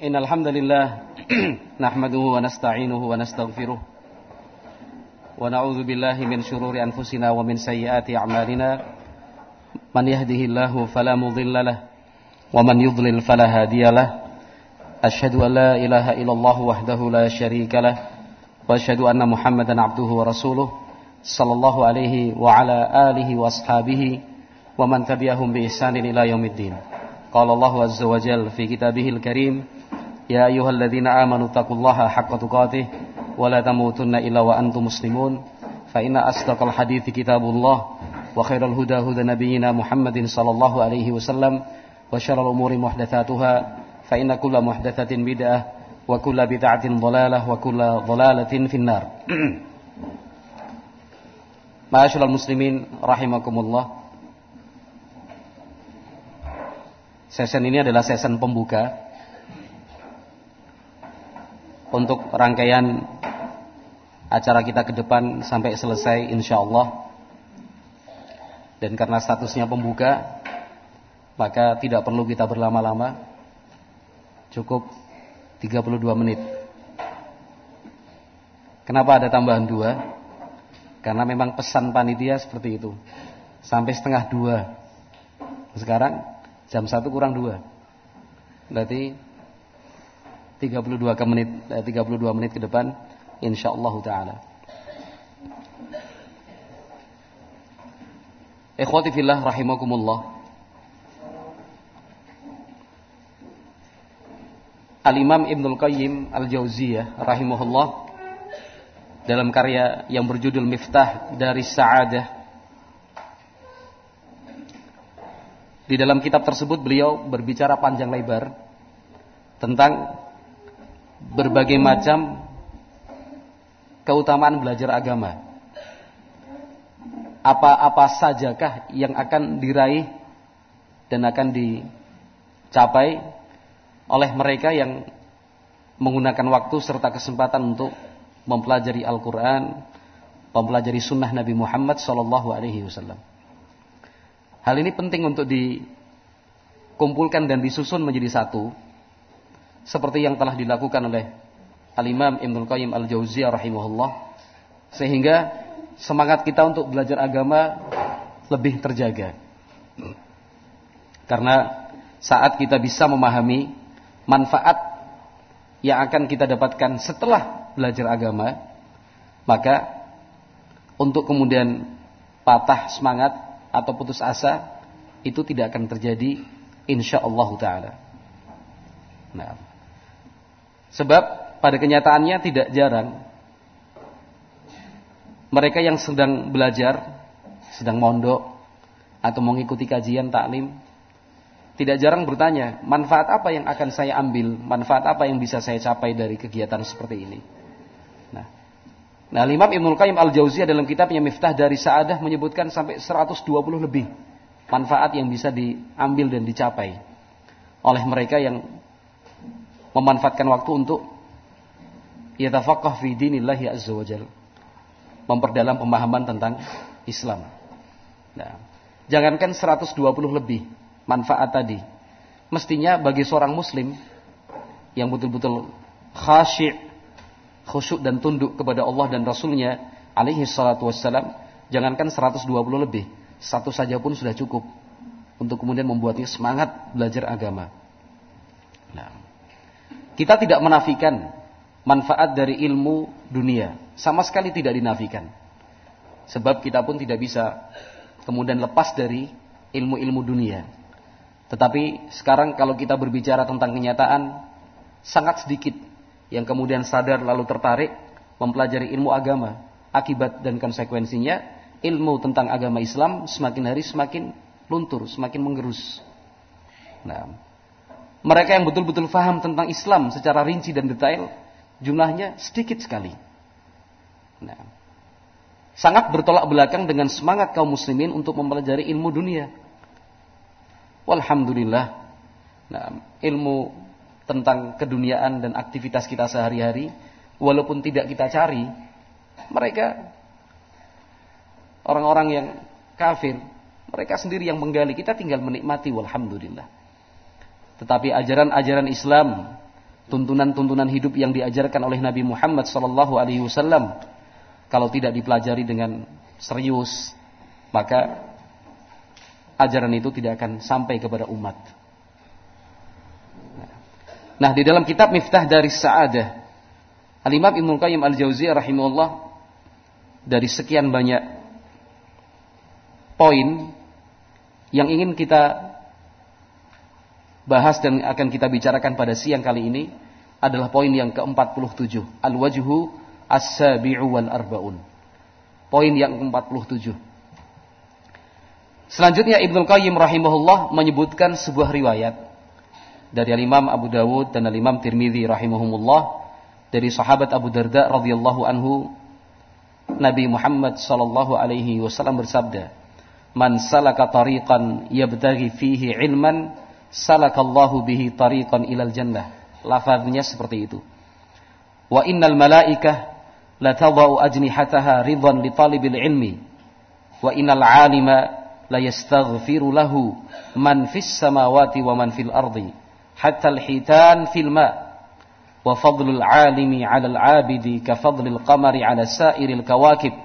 إن الحمد لله نحمده ونستعينه ونستغفره ونعوذ بالله من شرور أنفسنا ومن سيئات أعمالنا. من يهده الله فلا مضل له ومن يضلل فلا هادي له. أشهد أن لا إله إلا الله وحده لا شريك له وأشهد أن محمدا عبده ورسوله صلى الله عليه وعلى آله وأصحابه ومن تبعهم بإحسان إلى يوم الدين. قال الله عز وجل في كتابه الكريم يا أيها الذين آمنوا اتقوا الله حق تقاته ولا تموتن إلا وأنتم مسلمون فإن أصدق الحديث كتاب الله وخير الهدى هدى نبينا محمد صلى الله عليه وسلم وشر الأمور محدثاتها فإن كل محدثة بدعة وكل بدعة ضلالة وكل ضلالة في النار. معاشر المسلمين رحمكم الله Session ini adalah session pembuka untuk rangkaian acara kita ke depan sampai selesai insya Allah. Dan karena statusnya pembuka, maka tidak perlu kita berlama-lama. Cukup 32 menit. Kenapa ada tambahan dua? Karena memang pesan panitia seperti itu. Sampai setengah dua. Sekarang Jam 1 kurang 2. Berarti 32 ke menit eh, 32 menit ke depan insyaallah taala. Ikhwati fillah rahimakumullah. Al-Imam Ibnul Qayyim Al-Jauziyah rahimahullah dalam karya yang berjudul Miftah dari Sa'adah Di dalam kitab tersebut beliau berbicara panjang lebar tentang berbagai macam keutamaan belajar agama. Apa-apa sajakah yang akan diraih dan akan dicapai oleh mereka yang menggunakan waktu serta kesempatan untuk mempelajari Al-Quran, mempelajari sunnah Nabi Muhammad Wasallam. Hal ini penting untuk dikumpulkan dan disusun menjadi satu. Seperti yang telah dilakukan oleh Al-Imam Ibnul Qayyim Al-Jauziyah rahimahullah. Sehingga semangat kita untuk belajar agama lebih terjaga. Karena saat kita bisa memahami manfaat yang akan kita dapatkan setelah belajar agama, maka untuk kemudian patah semangat atau putus asa itu tidak akan terjadi insyaallah taala. Nah. Sebab pada kenyataannya tidak jarang mereka yang sedang belajar, sedang mondok atau mengikuti kajian taklim tidak jarang bertanya, manfaat apa yang akan saya ambil, manfaat apa yang bisa saya capai dari kegiatan seperti ini. Nah, Imam Ibnul Qayyim Al-Jauziyah dalam kitabnya Miftah dari Sa'adah menyebutkan sampai 120 lebih manfaat yang bisa diambil dan dicapai oleh mereka yang memanfaatkan waktu untuk yatafaqah fi dinillahi azza wajal. Memperdalam pemahaman tentang Islam. Nah, jangankan 120 lebih manfaat tadi. Mestinya bagi seorang muslim yang betul-betul khasyik khusyuk dan tunduk kepada Allah dan Rasulnya alaihi salatu wassalam jangankan 120 lebih satu saja pun sudah cukup untuk kemudian membuatnya semangat belajar agama. Nah, kita tidak menafikan manfaat dari ilmu dunia. Sama sekali tidak dinafikan. Sebab kita pun tidak bisa kemudian lepas dari ilmu-ilmu dunia. Tetapi sekarang kalau kita berbicara tentang kenyataan sangat sedikit yang kemudian sadar lalu tertarik mempelajari ilmu agama. Akibat dan konsekuensinya ilmu tentang agama Islam semakin hari semakin luntur, semakin menggerus. Nah, mereka yang betul-betul faham tentang Islam secara rinci dan detail jumlahnya sedikit sekali. Nah, sangat bertolak belakang dengan semangat kaum muslimin untuk mempelajari ilmu dunia. Walhamdulillah. Nah, ilmu tentang keduniaan dan aktivitas kita sehari-hari, walaupun tidak kita cari, mereka orang-orang yang kafir, mereka sendiri yang menggali, kita tinggal menikmati walhamdulillah. Tetapi ajaran-ajaran Islam tuntunan-tuntunan hidup yang diajarkan oleh Nabi Muhammad sallallahu alaihi wasallam kalau tidak dipelajari dengan serius maka ajaran itu tidak akan sampai kepada umat. Nah, di dalam kitab Miftah dari Sa'adah, Al-Imam Ibnu Qayyim Al-Jauziyah rahimahullah dari sekian banyak poin yang ingin kita bahas dan akan kita bicarakan pada siang kali ini adalah poin yang ke-47, al-wajhu as-sabi'u wal arbaun. Poin yang ke-47. Selanjutnya Ibnu Qayyim rahimahullah menyebutkan sebuah riwayat dari Imam Abu Dawud dan Imam Tirmidzi rahimahumullah dari sahabat Abu Darda radhiyallahu anhu Nabi Muhammad sallallahu alaihi wasallam bersabda Man salaka tariqan yabtaghi fihi ilman salakallahu bihi tariqan ilal jannah. Lafaznya seperti itu. Wa innal malaikah la tadau ajnihataha ridwan li talibil ilmi wa innal alima la yastaghfiru lahu man fis samawati wa man fil ardi hatta al-hitan fil ma wa fadlul alimi 'ala al-'abidi ka fadlil qamari 'ala sa'iril kawakib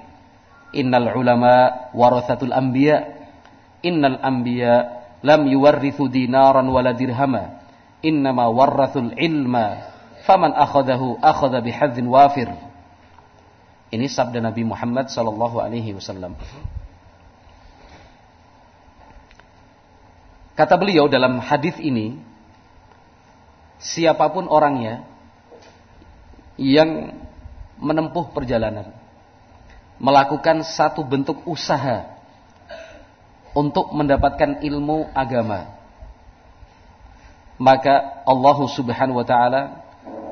innal ulama warathatul anbiya innal anbiya lam yuwarrithu dinaran wala dirhama innama warrathul ilma faman akhadahu akhadha bihadzin wafir ini sabda Nabi Muhammad sallallahu alaihi wasallam. Kata beliau dalam hadis ini siapa pun orangnya yang menempuh perjalanan melakukan satu bentuk usaha untuk mendapatkan ilmu agama maka Allah Subhanahu wa taala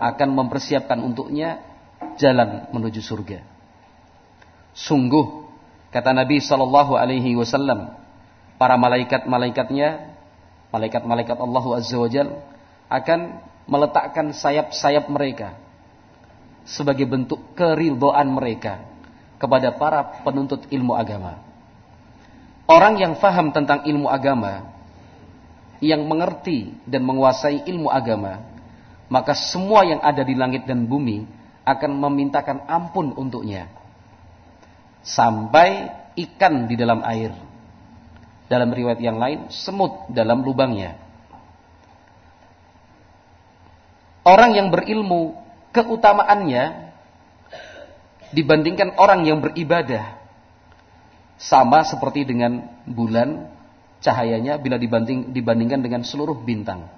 akan mempersiapkan untuknya jalan menuju surga. Sungguh kata Nabi sallallahu alaihi wasallam para malaikat-malaikatnya malaikat-malaikat Allah Azza wa Jalla akan meletakkan sayap-sayap mereka sebagai bentuk keridhaan mereka kepada para penuntut ilmu agama. Orang yang faham tentang ilmu agama, yang mengerti dan menguasai ilmu agama, maka semua yang ada di langit dan bumi akan memintakan ampun untuknya. Sampai ikan di dalam air. Dalam riwayat yang lain, semut dalam lubangnya. Orang yang berilmu keutamaannya dibandingkan orang yang beribadah sama seperti dengan bulan cahayanya bila dibanding, dibandingkan dengan seluruh bintang.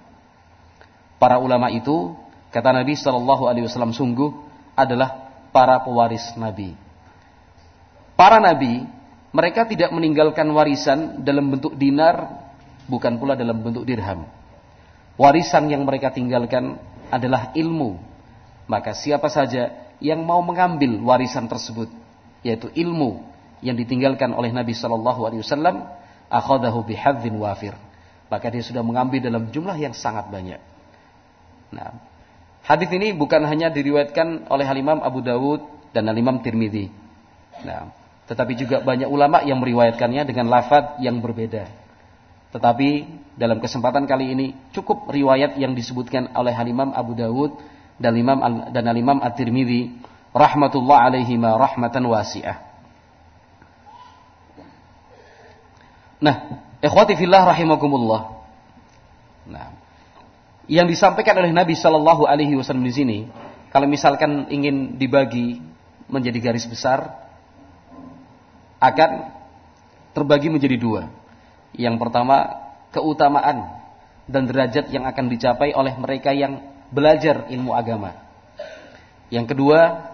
Para ulama itu kata Nabi Shallallahu Alaihi Wasallam sungguh adalah para pewaris Nabi. Para Nabi mereka tidak meninggalkan warisan dalam bentuk dinar, bukan pula dalam bentuk dirham. Warisan yang mereka tinggalkan adalah ilmu. Maka siapa saja yang mau mengambil warisan tersebut, yaitu ilmu yang ditinggalkan oleh Nabi Shallallahu Alaihi Wasallam, akhadahu bihadzin wafir. Maka dia sudah mengambil dalam jumlah yang sangat banyak. Nah, hadis ini bukan hanya diriwayatkan oleh Imam Abu Dawud dan Imam Tirmidzi. Nah, tetapi juga banyak ulama yang meriwayatkannya dengan lafaz yang berbeda. Tetapi dalam kesempatan kali ini cukup riwayat yang disebutkan oleh Imam Abu Dawud dan Imam dan Imam At-Tirmidzi rahmatullah alaihi ma rahmatan wasi'ah. Nah, ikhwati fillah rahimakumullah. Nah, yang disampaikan oleh Nabi Shallallahu alaihi wasallam di sini, kalau misalkan ingin dibagi menjadi garis besar akan terbagi menjadi dua. Yang pertama, keutamaan dan derajat yang akan dicapai oleh mereka yang belajar ilmu agama. Yang kedua,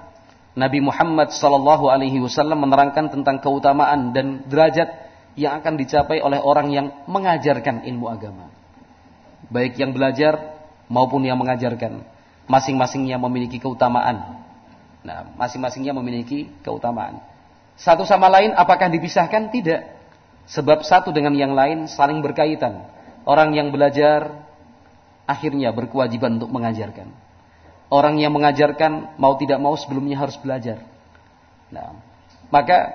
Nabi Muhammad sallallahu alaihi wasallam menerangkan tentang keutamaan dan derajat yang akan dicapai oleh orang yang mengajarkan ilmu agama. Baik yang belajar maupun yang mengajarkan, masing-masingnya memiliki keutamaan. Nah, masing-masingnya memiliki keutamaan. Satu sama lain apakah dipisahkan? Tidak. Sebab satu dengan yang lain saling berkaitan. Orang yang belajar akhirnya berkewajiban untuk mengajarkan. Orang yang mengajarkan mau tidak mau sebelumnya harus belajar. Nah, maka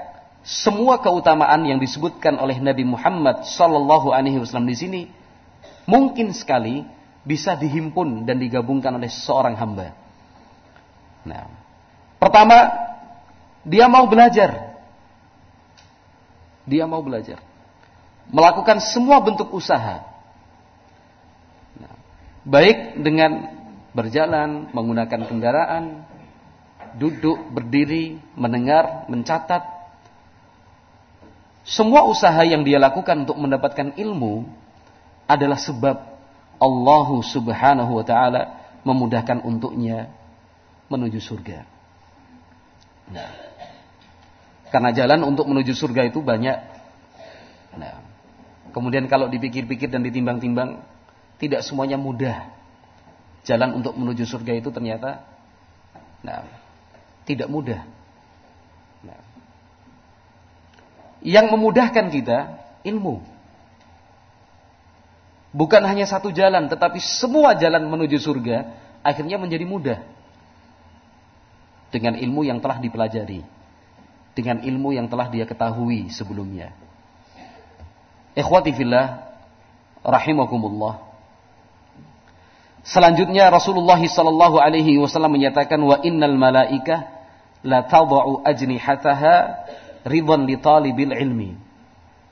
semua keutamaan yang disebutkan oleh Nabi Muhammad sallallahu alaihi wasallam di sini mungkin sekali bisa dihimpun dan digabungkan oleh seorang hamba. Nah, pertama dia mau belajar. Dia mau belajar. Melakukan semua bentuk usaha. Nah, baik dengan berjalan, menggunakan kendaraan, duduk, berdiri, mendengar, mencatat. Semua usaha yang dia lakukan untuk mendapatkan ilmu adalah sebab Allah Subhanahu wa taala memudahkan untuknya menuju surga. Nah, karena jalan untuk menuju surga itu banyak. Nah, kemudian kalau dipikir-pikir dan ditimbang-timbang, tidak semuanya mudah. Jalan untuk menuju surga itu ternyata nah, tidak mudah. Nah, yang memudahkan kita ilmu. Bukan hanya satu jalan, tetapi semua jalan menuju surga akhirnya menjadi mudah. Dengan ilmu yang telah dipelajari dengan ilmu yang telah dia ketahui sebelumnya. Ikhwati fillah rahimakumullah. Selanjutnya Rasulullah sallallahu alaihi wasallam menyatakan wa innal malaika la tad'u ajnihataha ridwan li talibil ilmi.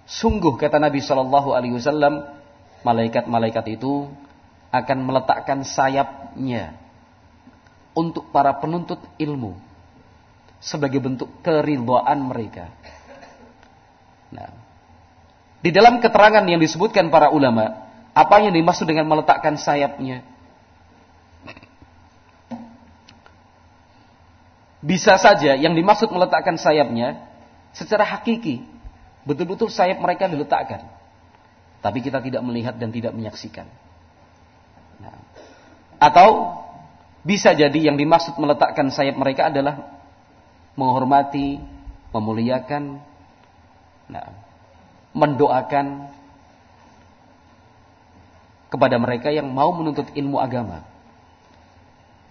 Sungguh kata Nabi sallallahu alaihi wasallam malaikat-malaikat itu akan meletakkan sayapnya untuk para penuntut ilmu sebagai bentuk keridhaan mereka. Nah, di dalam keterangan yang disebutkan para ulama, apa yang dimaksud dengan meletakkan sayapnya? Bisa saja yang dimaksud meletakkan sayapnya secara hakiki, betul-betul sayap mereka diletakkan. Tapi kita tidak melihat dan tidak menyaksikan. Nah, atau bisa jadi yang dimaksud meletakkan sayap mereka adalah menghormati, memuliakan, nah, mendoakan kepada mereka yang mau menuntut ilmu agama.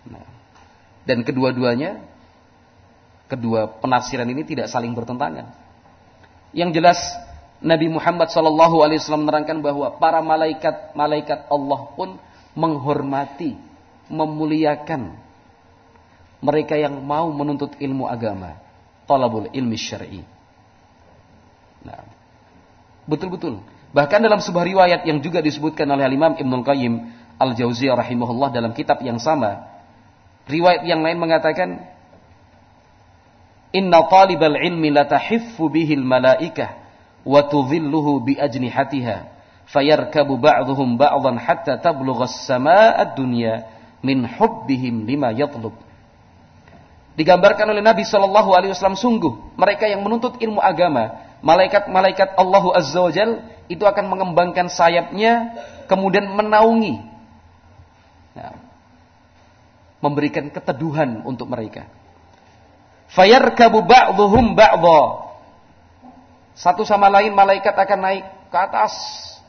Nah, dan kedua-duanya, kedua penafsiran ini tidak saling bertentangan. Yang jelas Nabi Muhammad SAW menerangkan bahwa para malaikat malaikat Allah pun menghormati, memuliakan mereka yang mau menuntut ilmu agama, talabul ilmi syar'i. Nah, betul-betul. Bahkan dalam sebuah riwayat yang juga disebutkan oleh Imam Ibnu Qayyim Al-Jauziyah rahimahullah dalam kitab yang sama, riwayat yang lain mengatakan Inna talibal ilmi la tahiffu bihil malaikah wa tudhilluhu bi ajnihatiha fayarkabu ba'dhum ba'dhan hatta tablugha as-samaa'a ad-dunya min hubbihim lima yatlub digambarkan oleh Nabi Shallallahu Alaihi Wasallam sungguh mereka yang menuntut ilmu agama malaikat-malaikat Allahu Azza wa Jal itu akan mengembangkan sayapnya kemudian menaungi. Nah, memberikan keteduhan untuk mereka. Fayarkabu ba'dhum ba'dha. Satu sama lain malaikat akan naik ke atas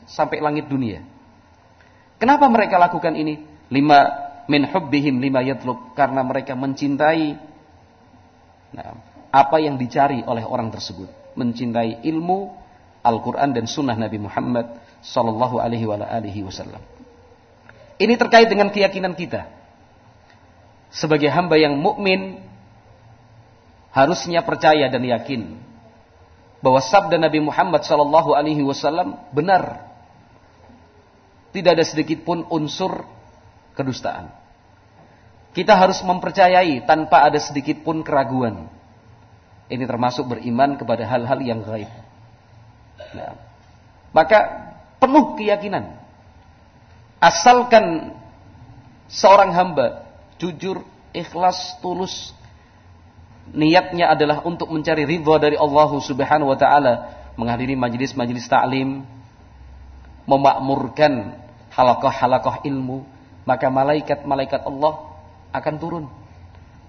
sampai langit dunia. Kenapa mereka lakukan ini? Lima min hubbihim lima yatlub. Karena mereka mencintai Nah, apa yang dicari oleh orang tersebut? Mencintai ilmu, Al-Quran dan Sunnah Nabi Muhammad Sallallahu Alaihi Wasallam. Ini terkait dengan keyakinan kita sebagai hamba yang mukmin harusnya percaya dan yakin bahwa sabda Nabi Muhammad Sallallahu Alaihi Wasallam benar. Tidak ada sedikit pun unsur kedustaan. Kita harus mempercayai tanpa ada sedikit pun keraguan. Ini termasuk beriman kepada hal-hal yang gaib. Nah, maka penuh keyakinan. Asalkan seorang hamba jujur, ikhlas, tulus niatnya adalah untuk mencari ridha dari Allah Subhanahu wa taala, menghadiri majelis-majelis taklim, memakmurkan halaqah-halaqah ilmu, maka malaikat-malaikat Allah akan turun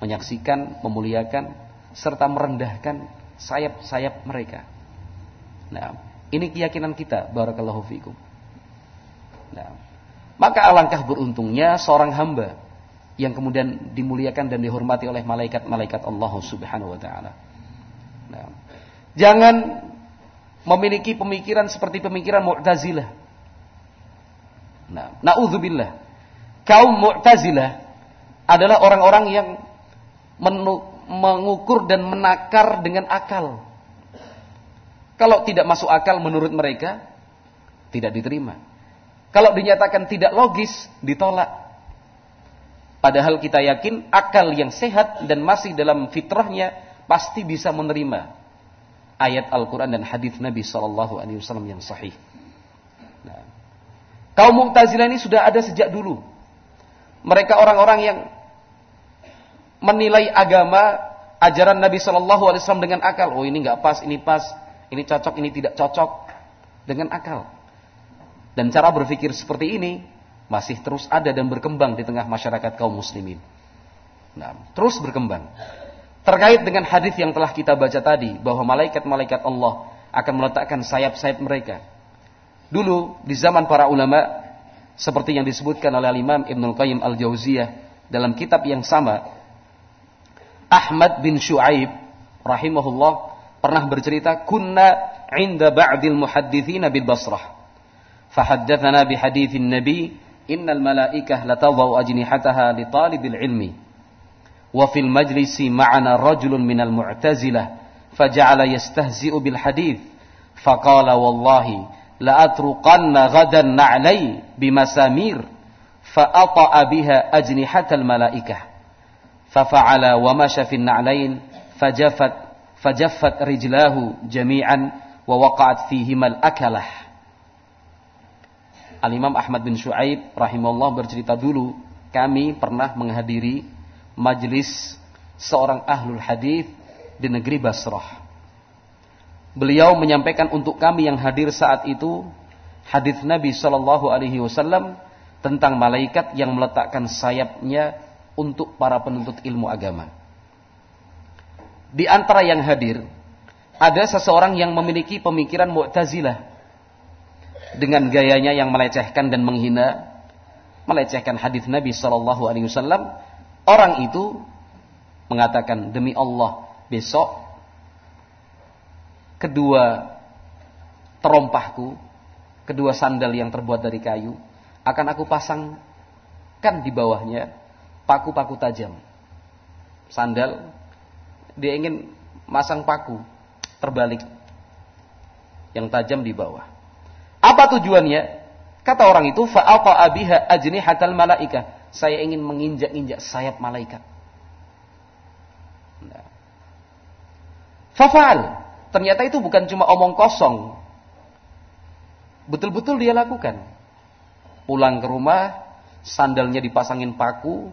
menyaksikan, memuliakan serta merendahkan sayap-sayap mereka. Nah, ini keyakinan kita barakallahu fikum. Nah, maka alangkah beruntungnya seorang hamba yang kemudian dimuliakan dan dihormati oleh malaikat-malaikat Allah Subhanahu wa taala. Nah, jangan memiliki pemikiran seperti pemikiran Mu'tazilah. Nah, naudzubillah kaum Mu'tazilah adalah orang-orang yang mengukur dan menakar dengan akal. Kalau tidak masuk akal menurut mereka, tidak diterima. Kalau dinyatakan tidak logis, ditolak. Padahal kita yakin akal yang sehat dan masih dalam fitrahnya pasti bisa menerima ayat Al-Quran dan hadis Nabi Shallallahu Alaihi Wasallam yang sahih. Nah, kaum Mu'tazilah ini sudah ada sejak dulu. Mereka orang-orang yang menilai agama ajaran Nabi Shallallahu Alaihi Wasallam dengan akal. Oh ini nggak pas, ini pas, ini cocok, ini tidak cocok dengan akal. Dan cara berpikir seperti ini masih terus ada dan berkembang di tengah masyarakat kaum muslimin. Nah, terus berkembang. Terkait dengan hadis yang telah kita baca tadi bahwa malaikat-malaikat Allah akan meletakkan sayap-sayap mereka. Dulu di zaman para ulama seperti yang disebutkan oleh Imam Ibnu Qayyim Al-Jauziyah dalam kitab yang sama Ahmad bin Shu'aib rahimahullah pernah bercerita kunna inda ba'dil muhaddithin bil Basrah fahaddatsana bi haditsin nabi innal malaikah latadau ajnihataha li talibil ilmi وفي المجلس معنا رجل من المعتزلة فجعل يستهزئ بالحديث فقال والله لأترقن غدا نعلي بمسامير فأطأ بها fafa'ala wa masya fin na'lain fajaffat fajaffat rijlahu jami'an wa waqa'at fihimal akalah Al-Imam Ahmad bin Shu'aib rahimahullah bercerita dulu kami pernah menghadiri majlis seorang ahlul hadis di negeri Basrah. Beliau menyampaikan untuk kami yang hadir saat itu hadis Nabi Shallallahu Alaihi Wasallam tentang malaikat yang meletakkan sayapnya untuk para penuntut ilmu agama. Di antara yang hadir ada seseorang yang memiliki pemikiran Mu'tazilah dengan gayanya yang melecehkan dan menghina, melecehkan hadis Nabi Shallallahu Alaihi Wasallam Orang itu mengatakan demi Allah besok kedua terompahku, kedua sandal yang terbuat dari kayu akan aku pasangkan di bawahnya paku-paku tajam. Sandal dia ingin masang paku terbalik yang tajam di bawah. Apa tujuannya? Kata orang itu fa'aqa abiha ajnihatal malaikah saya ingin menginjak-injak sayap malaikat. Nah. Fafal. Ternyata itu bukan cuma omong kosong. Betul-betul dia lakukan. Pulang ke rumah, sandalnya dipasangin paku,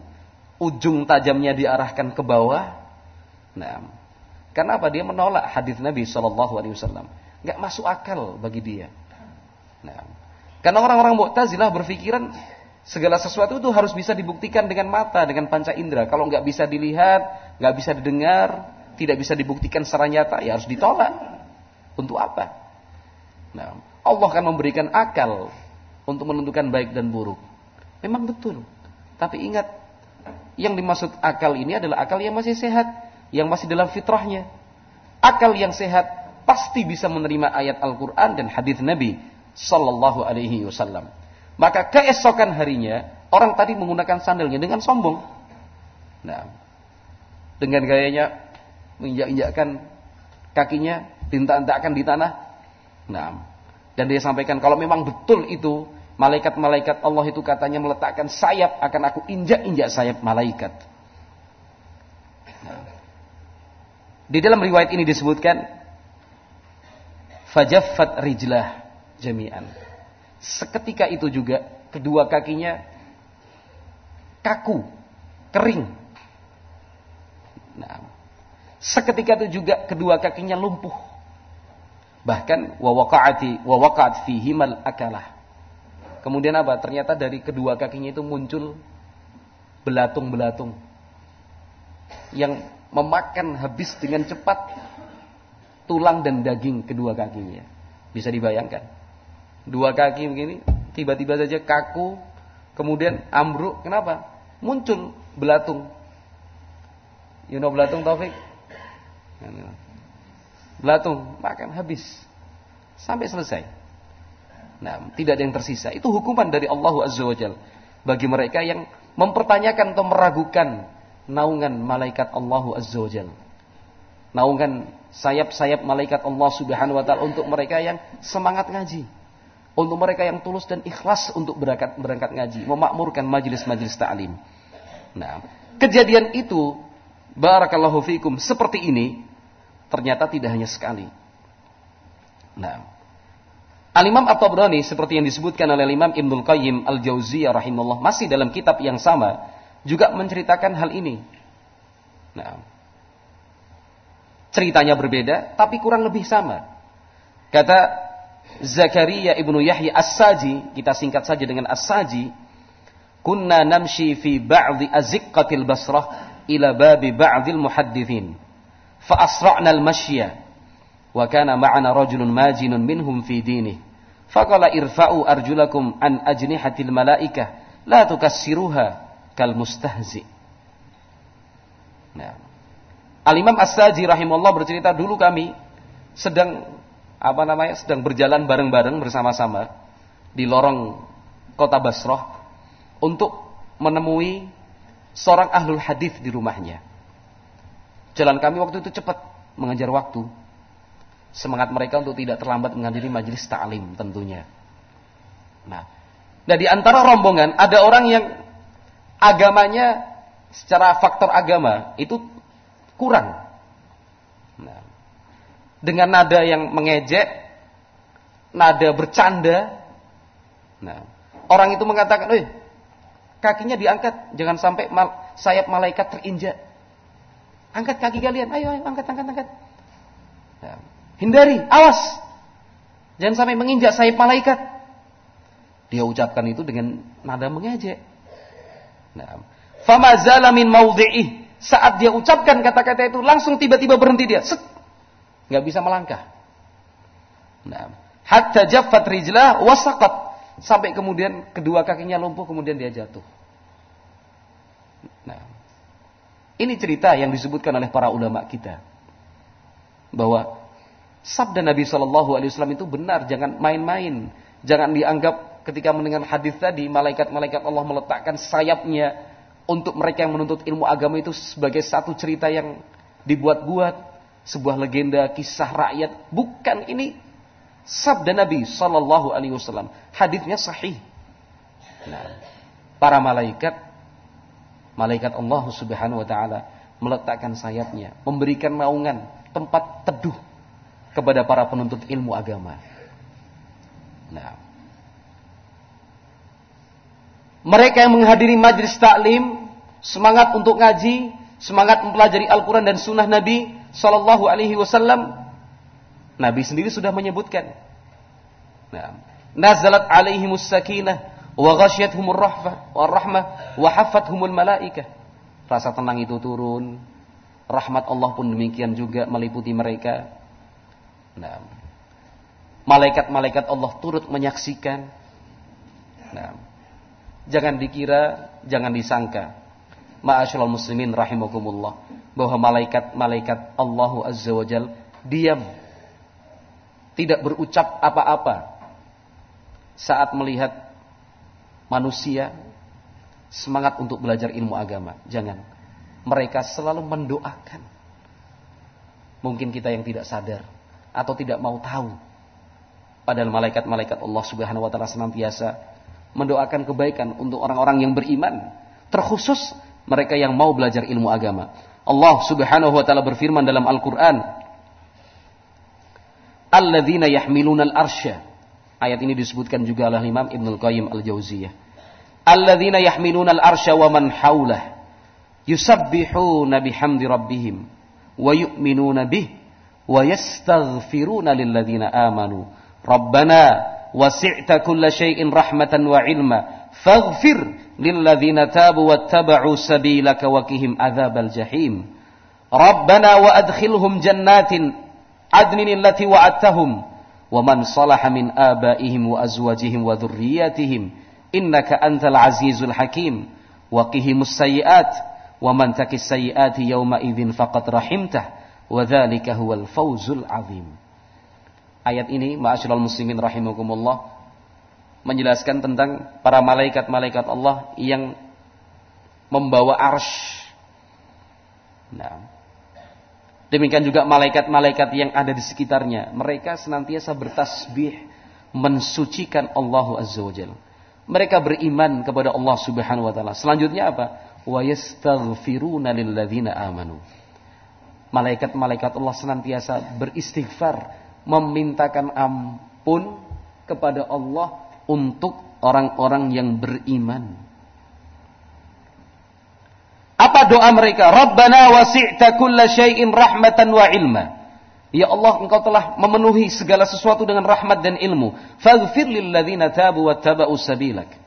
ujung tajamnya diarahkan ke bawah. Nah, kenapa dia menolak hadis Nabi Shallallahu Alaihi Wasallam? Gak masuk akal bagi dia. Nah, karena orang-orang Mu'tazilah berpikiran Segala sesuatu itu harus bisa dibuktikan dengan mata, dengan panca indera. Kalau nggak bisa dilihat, nggak bisa didengar, tidak bisa dibuktikan secara nyata, ya harus ditolak. Untuk apa? Nah, Allah akan memberikan akal untuk menentukan baik dan buruk. Memang betul. Tapi ingat, yang dimaksud akal ini adalah akal yang masih sehat, yang masih dalam fitrahnya. Akal yang sehat pasti bisa menerima ayat Al-Quran dan hadis Nabi Sallallahu Alaihi Wasallam. Maka keesokan harinya orang tadi menggunakan sandalnya dengan sombong. Nah, dengan gayanya menginjak-injakkan kakinya, tinta-tintakan di tanah. Nah, dan dia sampaikan kalau memang betul itu malaikat-malaikat Allah itu katanya meletakkan sayap akan aku injak-injak sayap malaikat. Di dalam riwayat ini disebutkan fajaffat rijlah jami'an Seketika itu juga kedua kakinya kaku, kering. Nah, seketika itu juga kedua kakinya lumpuh. Bahkan wawakaati wawakaat fihimal akalah. Kemudian apa? Ternyata dari kedua kakinya itu muncul belatung-belatung yang memakan habis dengan cepat tulang dan daging kedua kakinya. Bisa dibayangkan dua kaki begini, tiba-tiba saja kaku, kemudian ambruk. Kenapa? Muncul belatung. You know belatung Taufik? Belatung makan habis sampai selesai. Nah, tidak ada yang tersisa. Itu hukuman dari Allah Azza wa Jalla. bagi mereka yang mempertanyakan atau meragukan naungan malaikat Allah Azza wa Jalla. Naungan sayap-sayap malaikat Allah Subhanahu wa taala untuk mereka yang semangat ngaji. Untuk mereka yang tulus dan ikhlas untuk berangkat berangkat ngaji, memakmurkan majelis-majelis ta'lim. Nah, kejadian itu barakallahu fikum seperti ini ternyata tidak hanya sekali. Nah, Al-Imam At-Tabrani seperti yang disebutkan oleh Imam Ibnul Qayyim Al-Jauziyah rahimahullah masih dalam kitab yang sama juga menceritakan hal ini. Nah, ceritanya berbeda tapi kurang lebih sama. Kata Zakaria ibnu Yahya As-Saji, kita singkat saja dengan As-Saji, kunna namshi fi ba'dhi aziqqatil Basrah ila babi ba'dil muhaddithin. Fa asra'na al-mashya wa kana ma'ana rajulun majinun minhum fi dinih. Faqala irfa'u arjulakum an ajnihatil malaikah la tukassiruha kal mustahzi. Nah. Al-Imam As-Saji rahimahullah bercerita dulu kami sedang apa namanya sedang berjalan bareng-bareng bersama-sama di lorong kota Basrah untuk menemui seorang ahlul hadis di rumahnya. Jalan kami waktu itu cepat mengejar waktu. Semangat mereka untuk tidak terlambat menghadiri majelis ta'lim tentunya. Nah, nah di antara rombongan ada orang yang agamanya secara faktor agama itu kurang dengan nada yang mengejek, nada bercanda. Nah, orang itu mengatakan, "Eh, kakinya diangkat, jangan sampai mal sayap malaikat terinjak." Angkat kaki kalian, ayo, ayo angkat, angkat, angkat. Nah, hindari, awas. Jangan sampai menginjak sayap malaikat. Dia ucapkan itu dengan nada mengejek. Nah, fama zalamin min Saat dia ucapkan kata-kata itu, langsung tiba-tiba berhenti dia. Set, nggak bisa melangkah. Nah, hatta jaffat rijlah wasaqat sampai kemudian kedua kakinya lumpuh kemudian dia jatuh. Nah, ini cerita yang disebutkan oleh para ulama kita bahwa sabda Nabi Shallallahu Alaihi Wasallam itu benar, jangan main-main, jangan dianggap ketika mendengar hadis tadi malaikat-malaikat Allah meletakkan sayapnya untuk mereka yang menuntut ilmu agama itu sebagai satu cerita yang dibuat-buat sebuah legenda kisah rakyat. Bukan ini sabda Nabi sallallahu alaihi wasallam. Hadisnya sahih. Nah para malaikat malaikat Allah Subhanahu wa taala meletakkan sayapnya memberikan naungan tempat teduh kepada para penuntut ilmu agama nah mereka yang menghadiri majlis taklim semangat untuk ngaji semangat mempelajari Al-Quran dan Sunnah Nabi Sallallahu Alaihi Wasallam, Nabi sendiri sudah menyebutkan. Nah, nazalat alaihi sakinah wa ghasyiyatuhumur rahmah wa rahmah wa hafathumul malaikah. Rasa tenang itu turun, rahmat Allah pun demikian juga meliputi mereka. Nah, malaikat-malaikat Allah turut menyaksikan. Nah, jangan dikira, jangan disangka Ma'asyiral muslimin rahimakumullah bahwa malaikat-malaikat Allah Azza wa Jal diam tidak berucap apa-apa saat melihat manusia semangat untuk belajar ilmu agama. Jangan. Mereka selalu mendoakan. Mungkin kita yang tidak sadar atau tidak mau tahu. Padahal malaikat-malaikat Allah Subhanahu wa taala senantiasa mendoakan kebaikan untuk orang-orang yang beriman, terkhusus mereka yang mau belajar ilmu agama. Allah Subhanahu wa taala berfirman dalam Al-Qur'an, "Alladzina yahmiluna al-arsya." Ayat ini disebutkan juga oleh Imam Ibnu Qayyim Al-Jauziyah. "Alladzina yahmiluna al-arsya wa man haulah yusabbihuna bihamdi rabbihim wa yu'minuna bih wa yastaghfiruna lilladzina amanu. Rabbana wasi'ta kulla syai'in rahmatan wa ilma faghfir lilladzina tabu wattaba'u sabilaka wa qihim adzabal jahim rabbana wa adkhilhum jannatin adnin allati wa'adtahum wa man salaha min abaihim wa azwajihim wa dhurriyyatihim innaka antal azizul hakim wa qihimus sayyiat wa man takis sayyiati yawma idzin faqad rahimtah wa dzalika huwal fawzul azim ayat ini ma'asyiral muslimin rahimakumullah menjelaskan tentang para malaikat-malaikat Allah yang membawa arsh. Nah, demikian juga malaikat-malaikat yang ada di sekitarnya. Mereka senantiasa bertasbih mensucikan Allah Azza wa Jalla. Mereka beriman kepada Allah Subhanahu wa taala. Selanjutnya apa? Wa yastaghfiruna lilladzina amanu. Malaikat-malaikat Allah senantiasa beristighfar, memintakan ampun kepada Allah untuk orang-orang yang beriman. Apa doa mereka? Rabbana wasi'ta kulla syai'in rahmatan wa ilma. Ya Allah, Engkau telah memenuhi segala sesuatu dengan rahmat dan ilmu. Faghfir lilladzina tabu wa taba'u sabilak.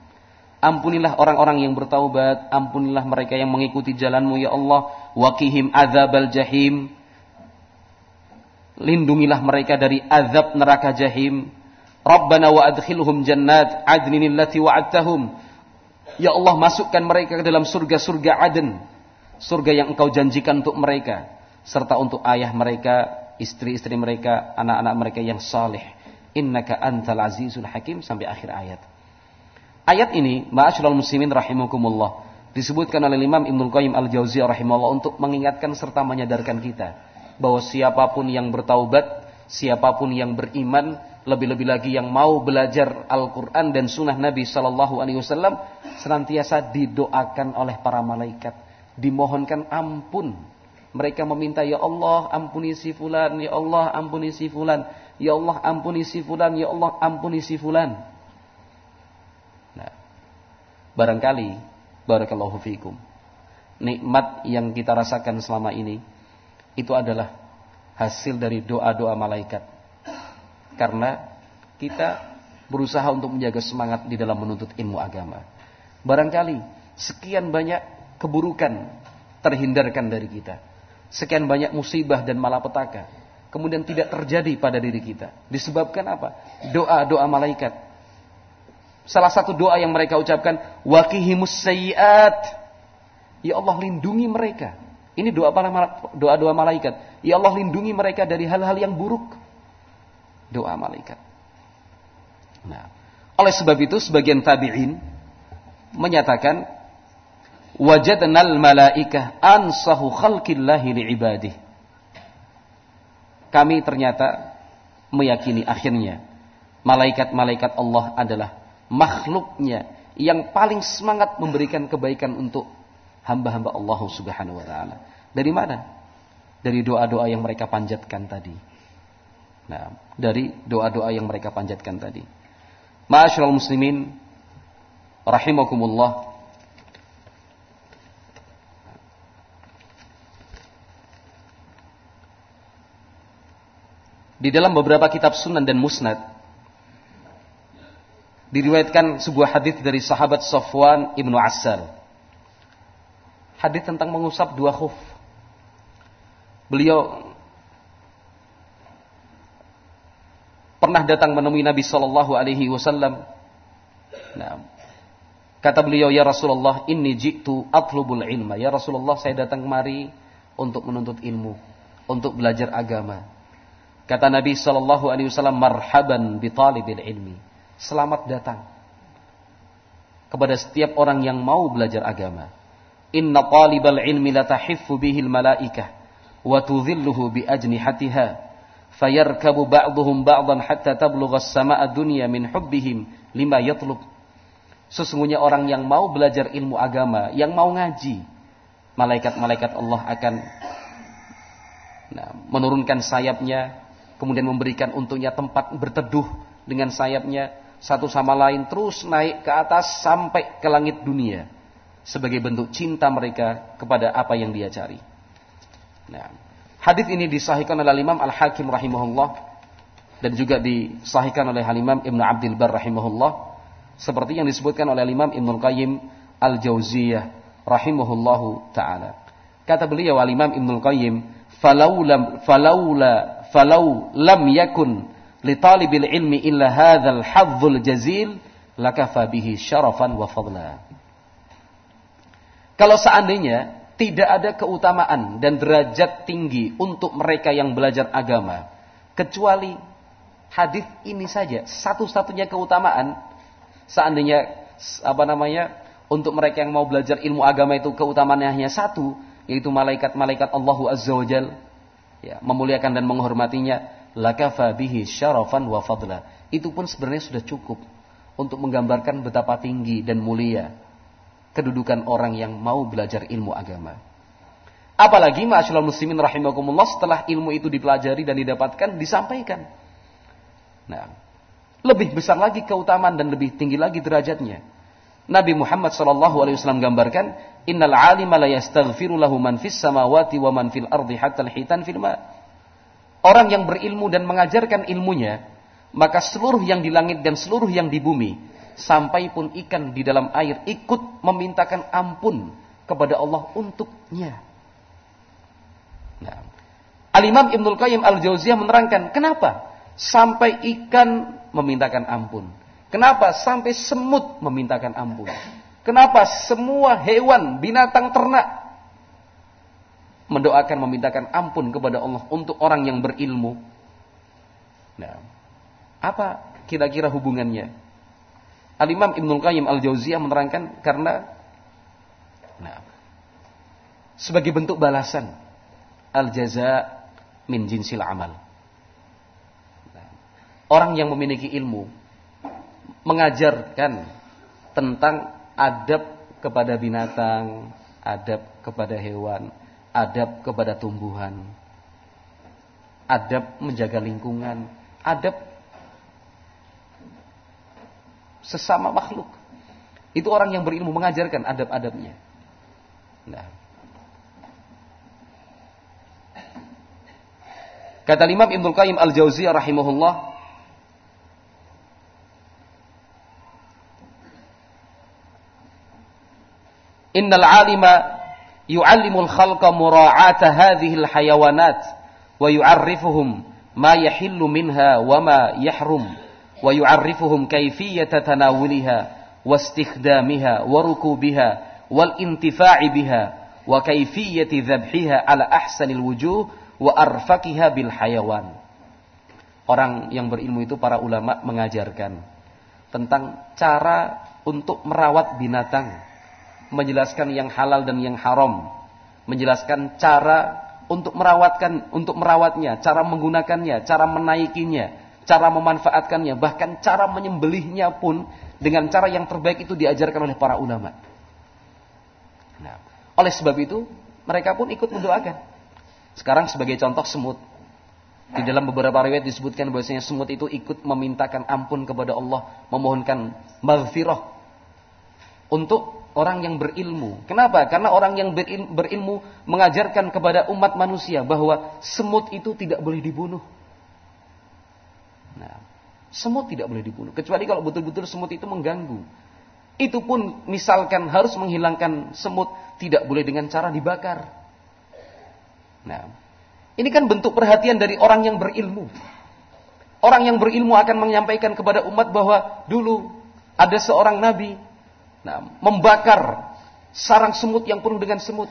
Ampunilah orang-orang yang bertaubat, ampunilah mereka yang mengikuti jalanmu ya Allah. Waqihim adzabal jahim. Lindungilah mereka dari azab neraka jahim. Rabbana wa adkhilhum jannat adnin allati wa'adtahum. Ya Allah masukkan mereka ke dalam surga-surga Aden. Surga yang engkau janjikan untuk mereka. Serta untuk ayah mereka, istri-istri mereka, anak-anak mereka yang saleh. Innaka antal azizul hakim sampai akhir ayat. Ayat ini, ma'asyiral muslimin rahimakumullah, disebutkan oleh Imam Ibnu Qayyim Al-Jauziyah rahimahullah untuk mengingatkan serta menyadarkan kita bahwa siapa pun yang bertaubat, siapa pun yang beriman, lebih-lebih lagi yang mau belajar Al-Quran dan Sunnah Nabi Sallallahu Alaihi Wasallam senantiasa didoakan oleh para malaikat, dimohonkan ampun. Mereka meminta, Ya Allah ampuni si fulan, Ya Allah ampuni si fulan, Ya Allah ampuni si fulan, Ya Allah ampuni si fulan. Barangkali, barakallahu fikum, nikmat yang kita rasakan selama ini itu adalah hasil dari doa-doa malaikat karena kita berusaha untuk menjaga semangat di dalam menuntut ilmu agama. Barangkali sekian banyak keburukan terhindarkan dari kita. Sekian banyak musibah dan malapetaka kemudian tidak terjadi pada diri kita. Disebabkan apa? Doa-doa malaikat. Salah satu doa yang mereka ucapkan, waqihimus sayyiat. Ya Allah lindungi mereka. Ini doa doa-doa malaikat. Ya Allah lindungi mereka dari hal-hal yang buruk doa malaikat. Nah, oleh sebab itu sebagian tabi'in menyatakan wajadnal malaikah ansahu khalqillahi liibadih. Kami ternyata meyakini akhirnya malaikat-malaikat Allah adalah makhluknya yang paling semangat memberikan kebaikan untuk hamba-hamba Allah Subhanahu wa taala. Dari mana? Dari doa-doa yang mereka panjatkan tadi. Nah, dari doa-doa yang mereka panjatkan tadi. Ma'asyiral muslimin rahimakumullah. Di dalam beberapa kitab sunan dan musnad diriwayatkan sebuah hadis dari sahabat Safwan ibnu Asal. Hadis tentang mengusap dua khuf. Beliau pernah datang menemui Nabi Shallallahu Alaihi Wasallam. Nah, kata beliau, ya Rasulullah, ini jitu atlubul ilma. Ya Rasulullah, saya datang kemari untuk menuntut ilmu, untuk belajar agama. Kata Nabi Shallallahu Alaihi Wasallam, marhaban bitalibil ilmi. Selamat datang kepada setiap orang yang mau belajar agama. Inna talibal ilmi latahiffu bihil malaikah wa tudhilluhu bi ajnihatiha fayarkabu ba'dhum ba'dhan hatta tablugha as-sama'a dunya min hubbihim lima yatlub sesungguhnya orang yang mau belajar ilmu agama yang mau ngaji malaikat-malaikat Allah akan nah, menurunkan sayapnya kemudian memberikan untuknya tempat berteduh dengan sayapnya satu sama lain terus naik ke atas sampai ke langit dunia sebagai bentuk cinta mereka kepada apa yang dia cari. Nah, Hadis ini disahihkan oleh Imam Al-Hakim rahimahullah dan juga disahihkan oleh Imam Ibnu Abdul Bar rahimahullah seperti yang disebutkan oleh Imam Ibnu Qayyim Al-Jauziyah rahimahullahu taala. Kata beliau Imam Ibnu Qayyim, "Falau lam falaula falau lam yakun li talibil ilmi illa hadzal hadzul jazil lakafa bihi syarafan wa fadla." Kalau seandainya tidak ada keutamaan dan derajat tinggi untuk mereka yang belajar agama kecuali hadis ini saja satu-satunya keutamaan Seandainya apa namanya untuk mereka yang mau belajar ilmu agama itu keutamaannya hanya satu, yaitu malaikat-malaikat Allahu Azza wa Jal, ya, memuliakan dan menghormatinya, lakafa bihi syarafan wa fadla. Itu pun sebenarnya sudah cukup untuk menggambarkan betapa tinggi dan mulia kedudukan orang yang mau belajar ilmu agama. Apalagi ma'asyiral muslimin rahimakumullah setelah ilmu itu dipelajari dan didapatkan disampaikan. Nah, lebih besar lagi keutamaan dan lebih tinggi lagi derajatnya. Nabi Muhammad SAW gambarkan, Innal alima la yastaghfiru lahu man fis samawati wa man fil ardi hatta hitan fil ma. Orang yang berilmu dan mengajarkan ilmunya, maka seluruh yang di langit dan seluruh yang di bumi, sampai pun ikan di dalam air ikut memintakan ampun kepada Allah untuknya. Nah, Al-Imam Ibnul Qayyim Al-Jauziyah menerangkan, kenapa sampai ikan memintakan ampun? Kenapa sampai semut memintakan ampun? Kenapa semua hewan, binatang, ternak mendoakan memintakan ampun kepada Allah untuk orang yang berilmu? Nah, apa kira-kira hubungannya? Al-Imam Ibnul Qayyim Al-Jauziyah menerangkan karena nah, sebagai bentuk balasan al-jaza min jinsil amal. Orang yang memiliki ilmu mengajarkan tentang adab kepada binatang, adab kepada hewan, adab kepada tumbuhan, adab menjaga lingkungan, adab sesama makhluk. Itu orang yang berilmu mengajarkan adab-adabnya. Nah, Kata Imam Ibnu Qayyim Al-Jauziyah rahimahullah, Innal alima yu'allimul khalqa mura'ata hadhihi al-hayawanat wa yu'arrifuhum ma yahillu minha wa ma yahrum wa yu'arrifuhum kayfiyata tanawuliha wa istikhdamiha wa rukubiha wal intifa'i biha wa kayfiyati dhabhiha ala ahsanil wujuh wa arfakiha bil hayawan. Orang yang berilmu itu para ulama mengajarkan tentang cara untuk merawat binatang, menjelaskan yang halal dan yang haram, menjelaskan cara untuk merawatkan untuk merawatnya, cara menggunakannya, cara menaikinya, cara memanfaatkannya, bahkan cara menyembelihnya pun dengan cara yang terbaik itu diajarkan oleh para ulama. Nah, oleh sebab itu mereka pun ikut mendoakan. Sekarang sebagai contoh semut. Di dalam beberapa riwayat disebutkan bahwasanya semut itu ikut memintakan ampun kepada Allah, memohonkan maghfirah untuk orang yang berilmu. Kenapa? Karena orang yang berilmu mengajarkan kepada umat manusia bahwa semut itu tidak boleh dibunuh. Nah, semut tidak boleh dibunuh kecuali kalau betul-betul semut itu mengganggu. Itu pun misalkan harus menghilangkan semut tidak boleh dengan cara dibakar. Nah, ini kan bentuk perhatian dari orang yang berilmu. Orang yang berilmu akan menyampaikan kepada umat bahwa dulu ada seorang nabi nah, membakar sarang semut yang penuh dengan semut.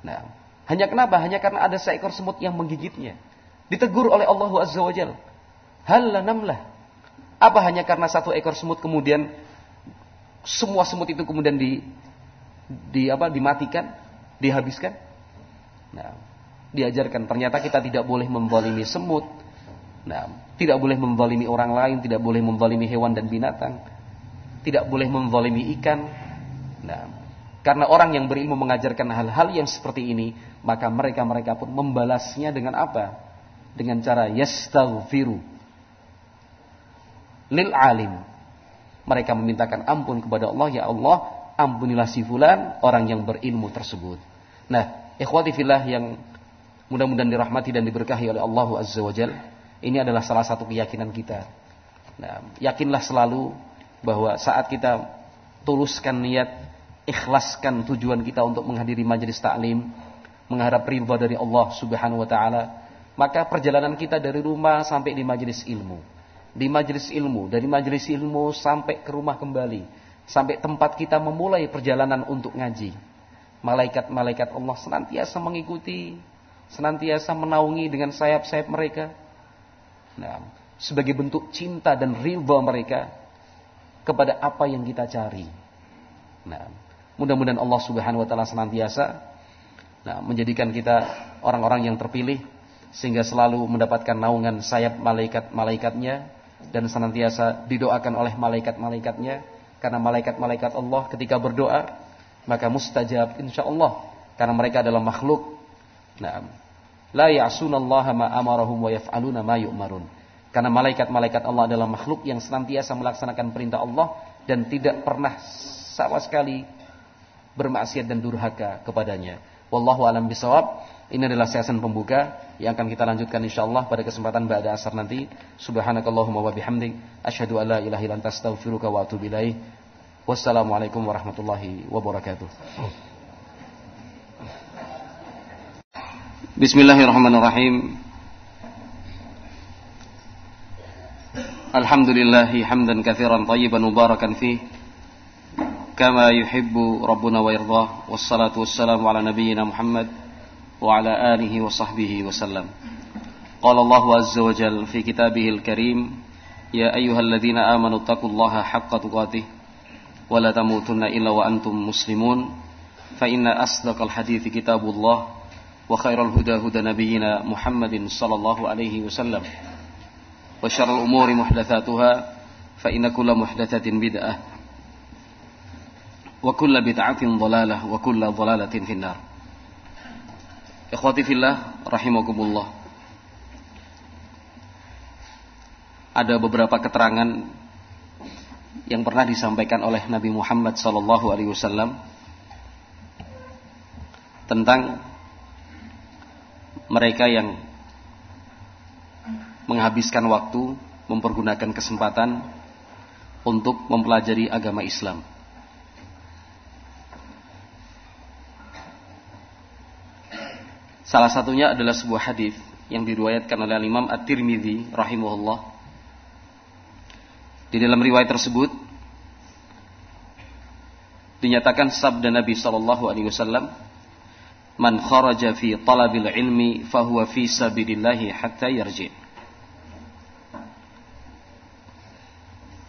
Nah, hanya kenapa? Hanya karena ada seekor semut yang menggigitnya. Ditegur oleh Allah Azza wa Jal. namlah. Apa hanya karena satu ekor semut kemudian semua semut itu kemudian di di apa dimatikan, dihabiskan? Nah, diajarkan ternyata kita tidak boleh membalimi semut. Nah, tidak boleh membalimi orang lain, tidak boleh membalimi hewan dan binatang. Tidak boleh membalimi ikan. Nah, karena orang yang berilmu mengajarkan hal-hal yang seperti ini, maka mereka-mereka pun membalasnya dengan apa? Dengan cara yastaghfiru lil alim. Mereka memintakan ampun kepada Allah, ya Allah, ampunilah si fulan orang yang berilmu tersebut. Nah, Ikhwati fillah yang mudah-mudahan dirahmati dan diberkahi oleh Allah Azza wa Jal. Ini adalah salah satu keyakinan kita. Nah, yakinlah selalu bahwa saat kita tuluskan niat, ikhlaskan tujuan kita untuk menghadiri majelis taklim, mengharap ridha dari Allah Subhanahu wa taala, maka perjalanan kita dari rumah sampai di majelis ilmu. Di majelis ilmu, dari majelis ilmu sampai ke rumah kembali, sampai tempat kita memulai perjalanan untuk ngaji malaikat-malaikat Allah senantiasa mengikuti, senantiasa menaungi dengan sayap-sayap mereka. Nah, sebagai bentuk cinta dan ridha mereka kepada apa yang kita cari. Nah, mudah-mudahan Allah Subhanahu wa taala senantiasa nah, menjadikan kita orang-orang yang terpilih sehingga selalu mendapatkan naungan sayap malaikat-malaikatnya dan senantiasa didoakan oleh malaikat-malaikatnya karena malaikat-malaikat Allah ketika berdoa maka mustajab insyaallah karena mereka adalah makhluk. Nah, la ya'sunallaha ma amarahum wa yaf'aluna ma yu'marun. Karena malaikat-malaikat Allah adalah makhluk yang senantiasa melaksanakan perintah Allah dan tidak pernah sama sekali bermaksiat dan durhaka kepadanya. Wallahu alam bisawab. Ini adalah sesi pembuka yang akan kita lanjutkan insyaallah pada kesempatan pada asar nanti. Subhanakallahumma wa bihamdik asyhadu an la ilaha illa anta astaghfiruka wa atubu ilaik. Wassalamualaikum warahmatullahi wabarakatuh. Bismillahirrahmanirrahim. الحمد لله حمدا كثيرا طيبا مباركا فيه كما يحب ربنا ويرضاه والصلاة والسلام على نبينا محمد وعلى آله وصحبه وسلم. قال الله عز وجل في كتابه الكريم يا أيها الذين آمنوا اتقوا الله حق تقاته ولا تموتن إلا وأنتم مسلمون فإن أصدق الحديث كتاب الله وخير الهدى هدى نبينا محمد صلى الله عليه وسلم. وشر الأمور محدثاتها فإن كل محدثة بدعة وكل بدعة ضلالة وكل ضلالة في النار إخوتي في الله رحمكم الله ada beberapa keterangan yang pernah disampaikan oleh Nabi Muhammad sallallahu alaihi wasallam tentang mereka yang menghabiskan waktu mempergunakan kesempatan untuk mempelajari agama Islam. Salah satunya adalah sebuah hadis yang diriwayatkan oleh Imam At-Tirmidzi rahimahullah. Di dalam riwayat tersebut dinyatakan sabda Nabi sallallahu alaihi wasallam man kharaja fi talabil ilmi fahuwa fi sabilillahi hatta yarji.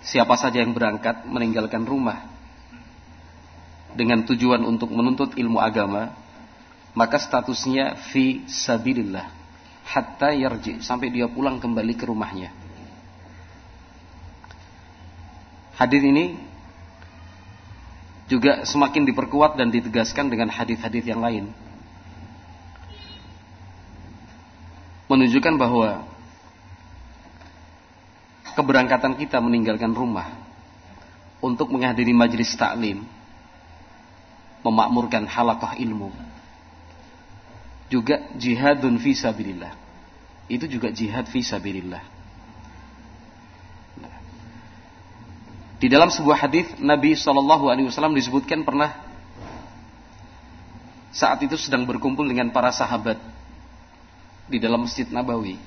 Siapa saja yang berangkat meninggalkan rumah dengan tujuan untuk menuntut ilmu agama, maka statusnya fi sabilillah hatta yarji sampai dia pulang kembali ke rumahnya. Hadis ini juga semakin diperkuat dan ditegaskan dengan hadis-hadis yang lain menunjukkan bahwa keberangkatan kita meninggalkan rumah untuk menghadiri majlis taklim, memakmurkan halakah ilmu, juga jihadun fi sabilillah. Itu juga jihad fi sabilillah. Nah. Di dalam sebuah hadis Nabi Shallallahu Alaihi Wasallam disebutkan pernah saat itu sedang berkumpul dengan para sahabat di dalam Masjid Nabawi.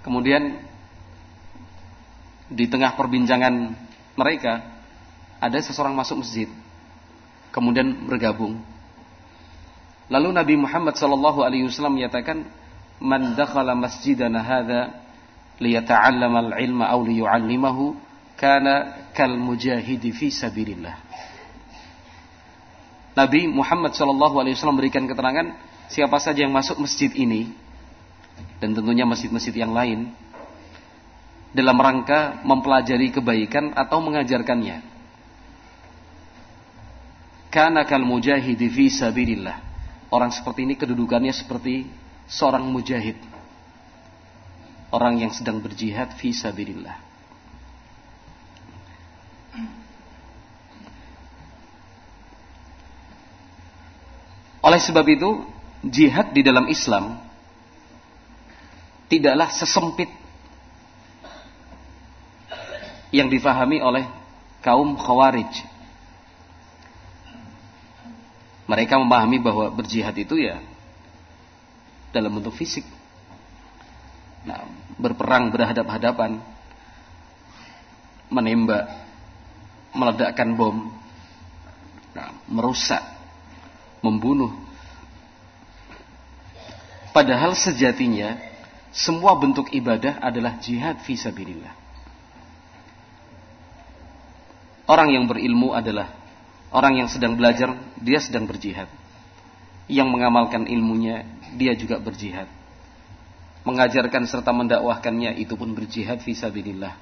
Kemudian di tengah perbincangan mereka ada seseorang masuk masjid, kemudian bergabung. Lalu Nabi Muhammad sallallahu alaihi wasallam menyatakan, "Man dakhala masjidana hadza liyata'allama al-ilma aw liyu'allimahu kana kal mujahidi fi sabilillah." Nabi Muhammad sallallahu alaihi wasallam memberikan keterangan siapa saja yang masuk masjid ini dan tentunya masjid-masjid yang lain dalam rangka mempelajari kebaikan atau mengajarkannya. Karena kal mujahid fi sabilillah. Orang seperti ini kedudukannya seperti seorang mujahid. Orang yang sedang berjihad fi sabilillah. Oleh sebab itu, jihad di dalam Islam tidaklah sesempit yang difahami oleh kaum khawarij. Mereka memahami bahwa berjihad itu ya dalam bentuk fisik. Nah, berperang berhadap-hadapan, menembak, meledakkan bom, nah, merusak, membunuh, Padahal sejatinya semua bentuk ibadah adalah jihad fi sabilillah. Orang yang berilmu adalah orang yang sedang belajar, dia sedang berjihad. Yang mengamalkan ilmunya, dia juga berjihad. Mengajarkan serta mendakwahkannya itu pun berjihad fisabilillah.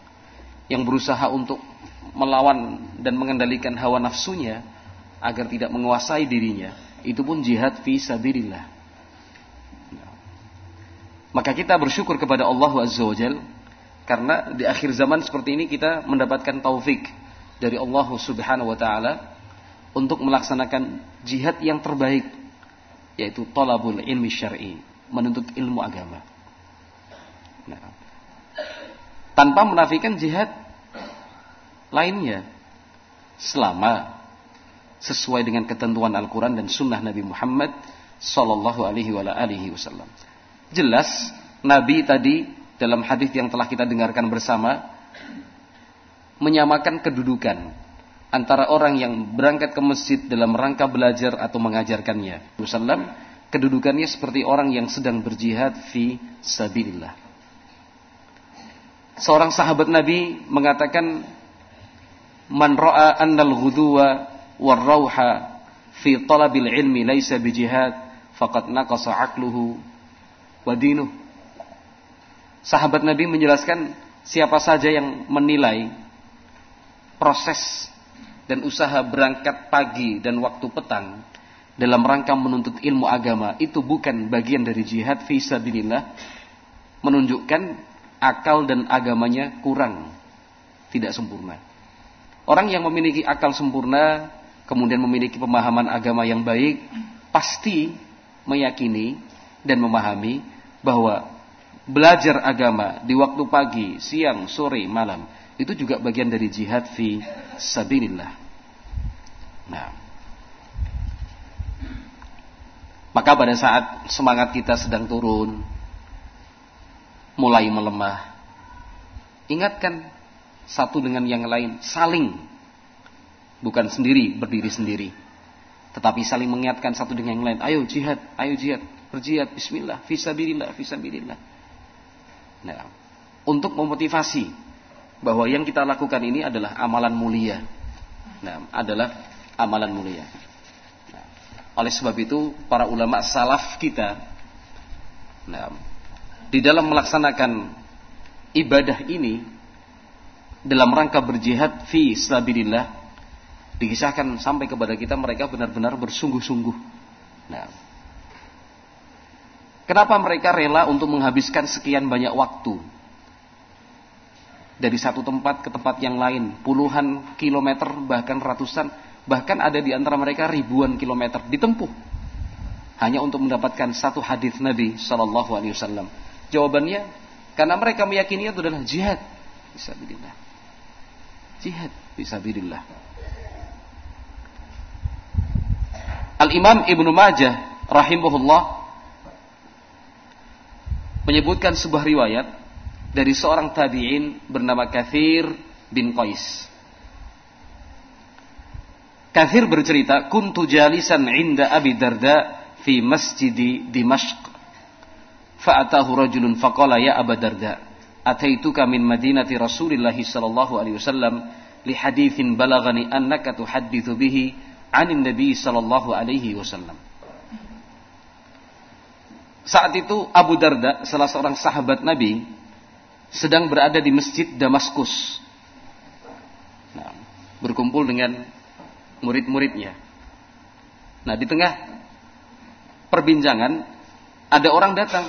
Yang berusaha untuk melawan dan mengendalikan hawa nafsunya agar tidak menguasai dirinya, itu pun jihad fisabilillah. Maka kita bersyukur kepada Allah Azza wa Jal karena di akhir zaman seperti ini kita mendapatkan taufik dari Allah Subhanahu wa taala untuk melaksanakan jihad yang terbaik yaitu talabul ilmi syar'i, menuntut ilmu agama. Nah, tanpa menafikan jihad lainnya selama sesuai dengan ketentuan Al-Quran dan Sunnah Nabi Muhammad Sallallahu Alaihi Wasallam. Jelas Nabi tadi dalam hadis yang telah kita dengarkan bersama menyamakan kedudukan antara orang yang berangkat ke masjid dalam rangka belajar atau mengajarkannya. Wasallam kedudukannya seperti orang yang sedang berjihad fi sabilillah. Seorang sahabat Nabi mengatakan man ra'a annal ghuduwa war rauha fi talabil ilmi laisa bijihad faqad naqasa aqluhu wadinu. Sahabat Nabi menjelaskan siapa saja yang menilai proses dan usaha berangkat pagi dan waktu petang dalam rangka menuntut ilmu agama itu bukan bagian dari jihad fi sabilillah menunjukkan akal dan agamanya kurang tidak sempurna. Orang yang memiliki akal sempurna kemudian memiliki pemahaman agama yang baik pasti meyakini dan memahami bahwa belajar agama di waktu pagi, siang, sore, malam itu juga bagian dari jihad fi sabilillah. Nah, maka pada saat semangat kita sedang turun, mulai melemah, ingatkan satu dengan yang lain, saling, bukan sendiri berdiri sendiri, tetapi saling mengingatkan satu dengan yang lain. Ayo jihad, ayo jihad berjihad. Bismillah fisabilillah fisabilillah nah untuk memotivasi bahwa yang kita lakukan ini adalah amalan mulia. Nah adalah amalan mulia. Nah, oleh sebab itu para ulama salaf kita nah di dalam melaksanakan ibadah ini dalam rangka berjihad fi sabilillah dikisahkan sampai kepada kita mereka benar-benar bersungguh-sungguh. Nah, Kenapa mereka rela untuk menghabiskan sekian banyak waktu dari satu tempat ke tempat yang lain, puluhan kilometer bahkan ratusan, bahkan ada di antara mereka ribuan kilometer ditempuh hanya untuk mendapatkan satu hadis Nabi Shallallahu Alaihi Wasallam. Jawabannya karena mereka meyakini itu adalah jihad. Bisa Jihad bisa Al Imam Ibnu Majah rahimahullah menyebutkan sebuah riwayat dari seorang tabi'in bernama Kathir bin Qais. Kathir bercerita, "Kuntu jalisan 'inda Abi Darda fi masjidi Dimashq. Fa'atahu rajulun faqala ya Aba Darda, ataituka min madinati Rasulillah sallallahu alaihi wasallam li hadithin balagani annaka tuhaddithu bihi 'anin Nabi sallallahu alaihi wasallam." Saat itu Abu Darda, salah seorang sahabat Nabi, sedang berada di masjid Damaskus. Nah, berkumpul dengan murid-muridnya. Nah, di tengah perbincangan ada orang datang.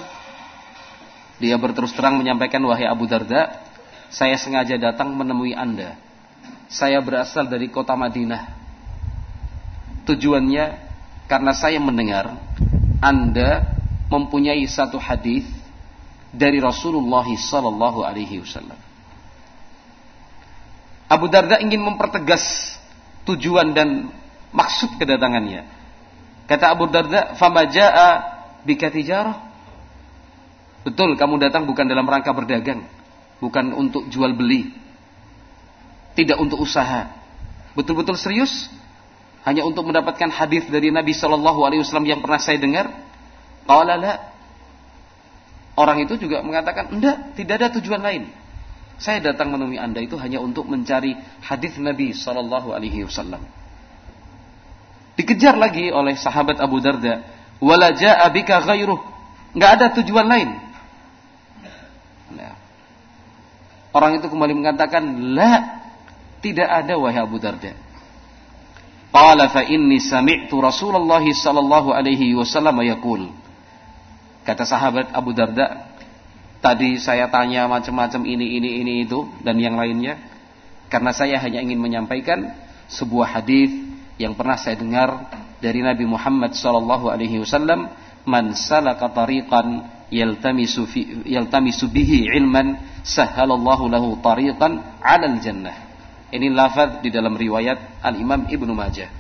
Dia berterus terang menyampaikan, "Wahai Abu Darda, saya sengaja datang menemui Anda. Saya berasal dari kota Madinah. Tujuannya karena saya mendengar Anda mempunyai satu hadis dari Rasulullah sallallahu alaihi wasallam. Abu Darda ingin mempertegas tujuan dan maksud kedatangannya. Kata Abu Darda, "Fama bika tijarah?" Betul, kamu datang bukan dalam rangka berdagang, bukan untuk jual beli. Tidak untuk usaha. Betul-betul serius? Hanya untuk mendapatkan hadis dari Nabi Shallallahu alaihi wasallam yang pernah saya dengar? Qala la. Orang itu juga mengatakan, enggak, tidak ada tujuan lain. Saya datang menemui Anda itu hanya untuk mencari hadis Nabi Shallallahu Alaihi Wasallam. Dikejar lagi oleh sahabat Abu Darda. Wala ja'a bika ghairuh. Nggak ada tujuan lain. Nah. Orang itu kembali mengatakan, La, tidak ada wahai Abu Darda. Qala fa inni sami'tu Rasulullah sallallahu alaihi wasallam yaqul. Kata sahabat Abu Darda, tadi saya tanya macam-macam ini ini ini itu dan yang lainnya karena saya hanya ingin menyampaikan sebuah hadis yang pernah saya dengar dari Nabi Muhammad sallallahu alaihi wasallam, "Man salaka tariqan yaltamisu fi yaltamisu bihi ilman, sahhalallahu lahu tariqan 'alal jannah." Ini lafaz di dalam riwayat Al-Imam Ibnu Majah.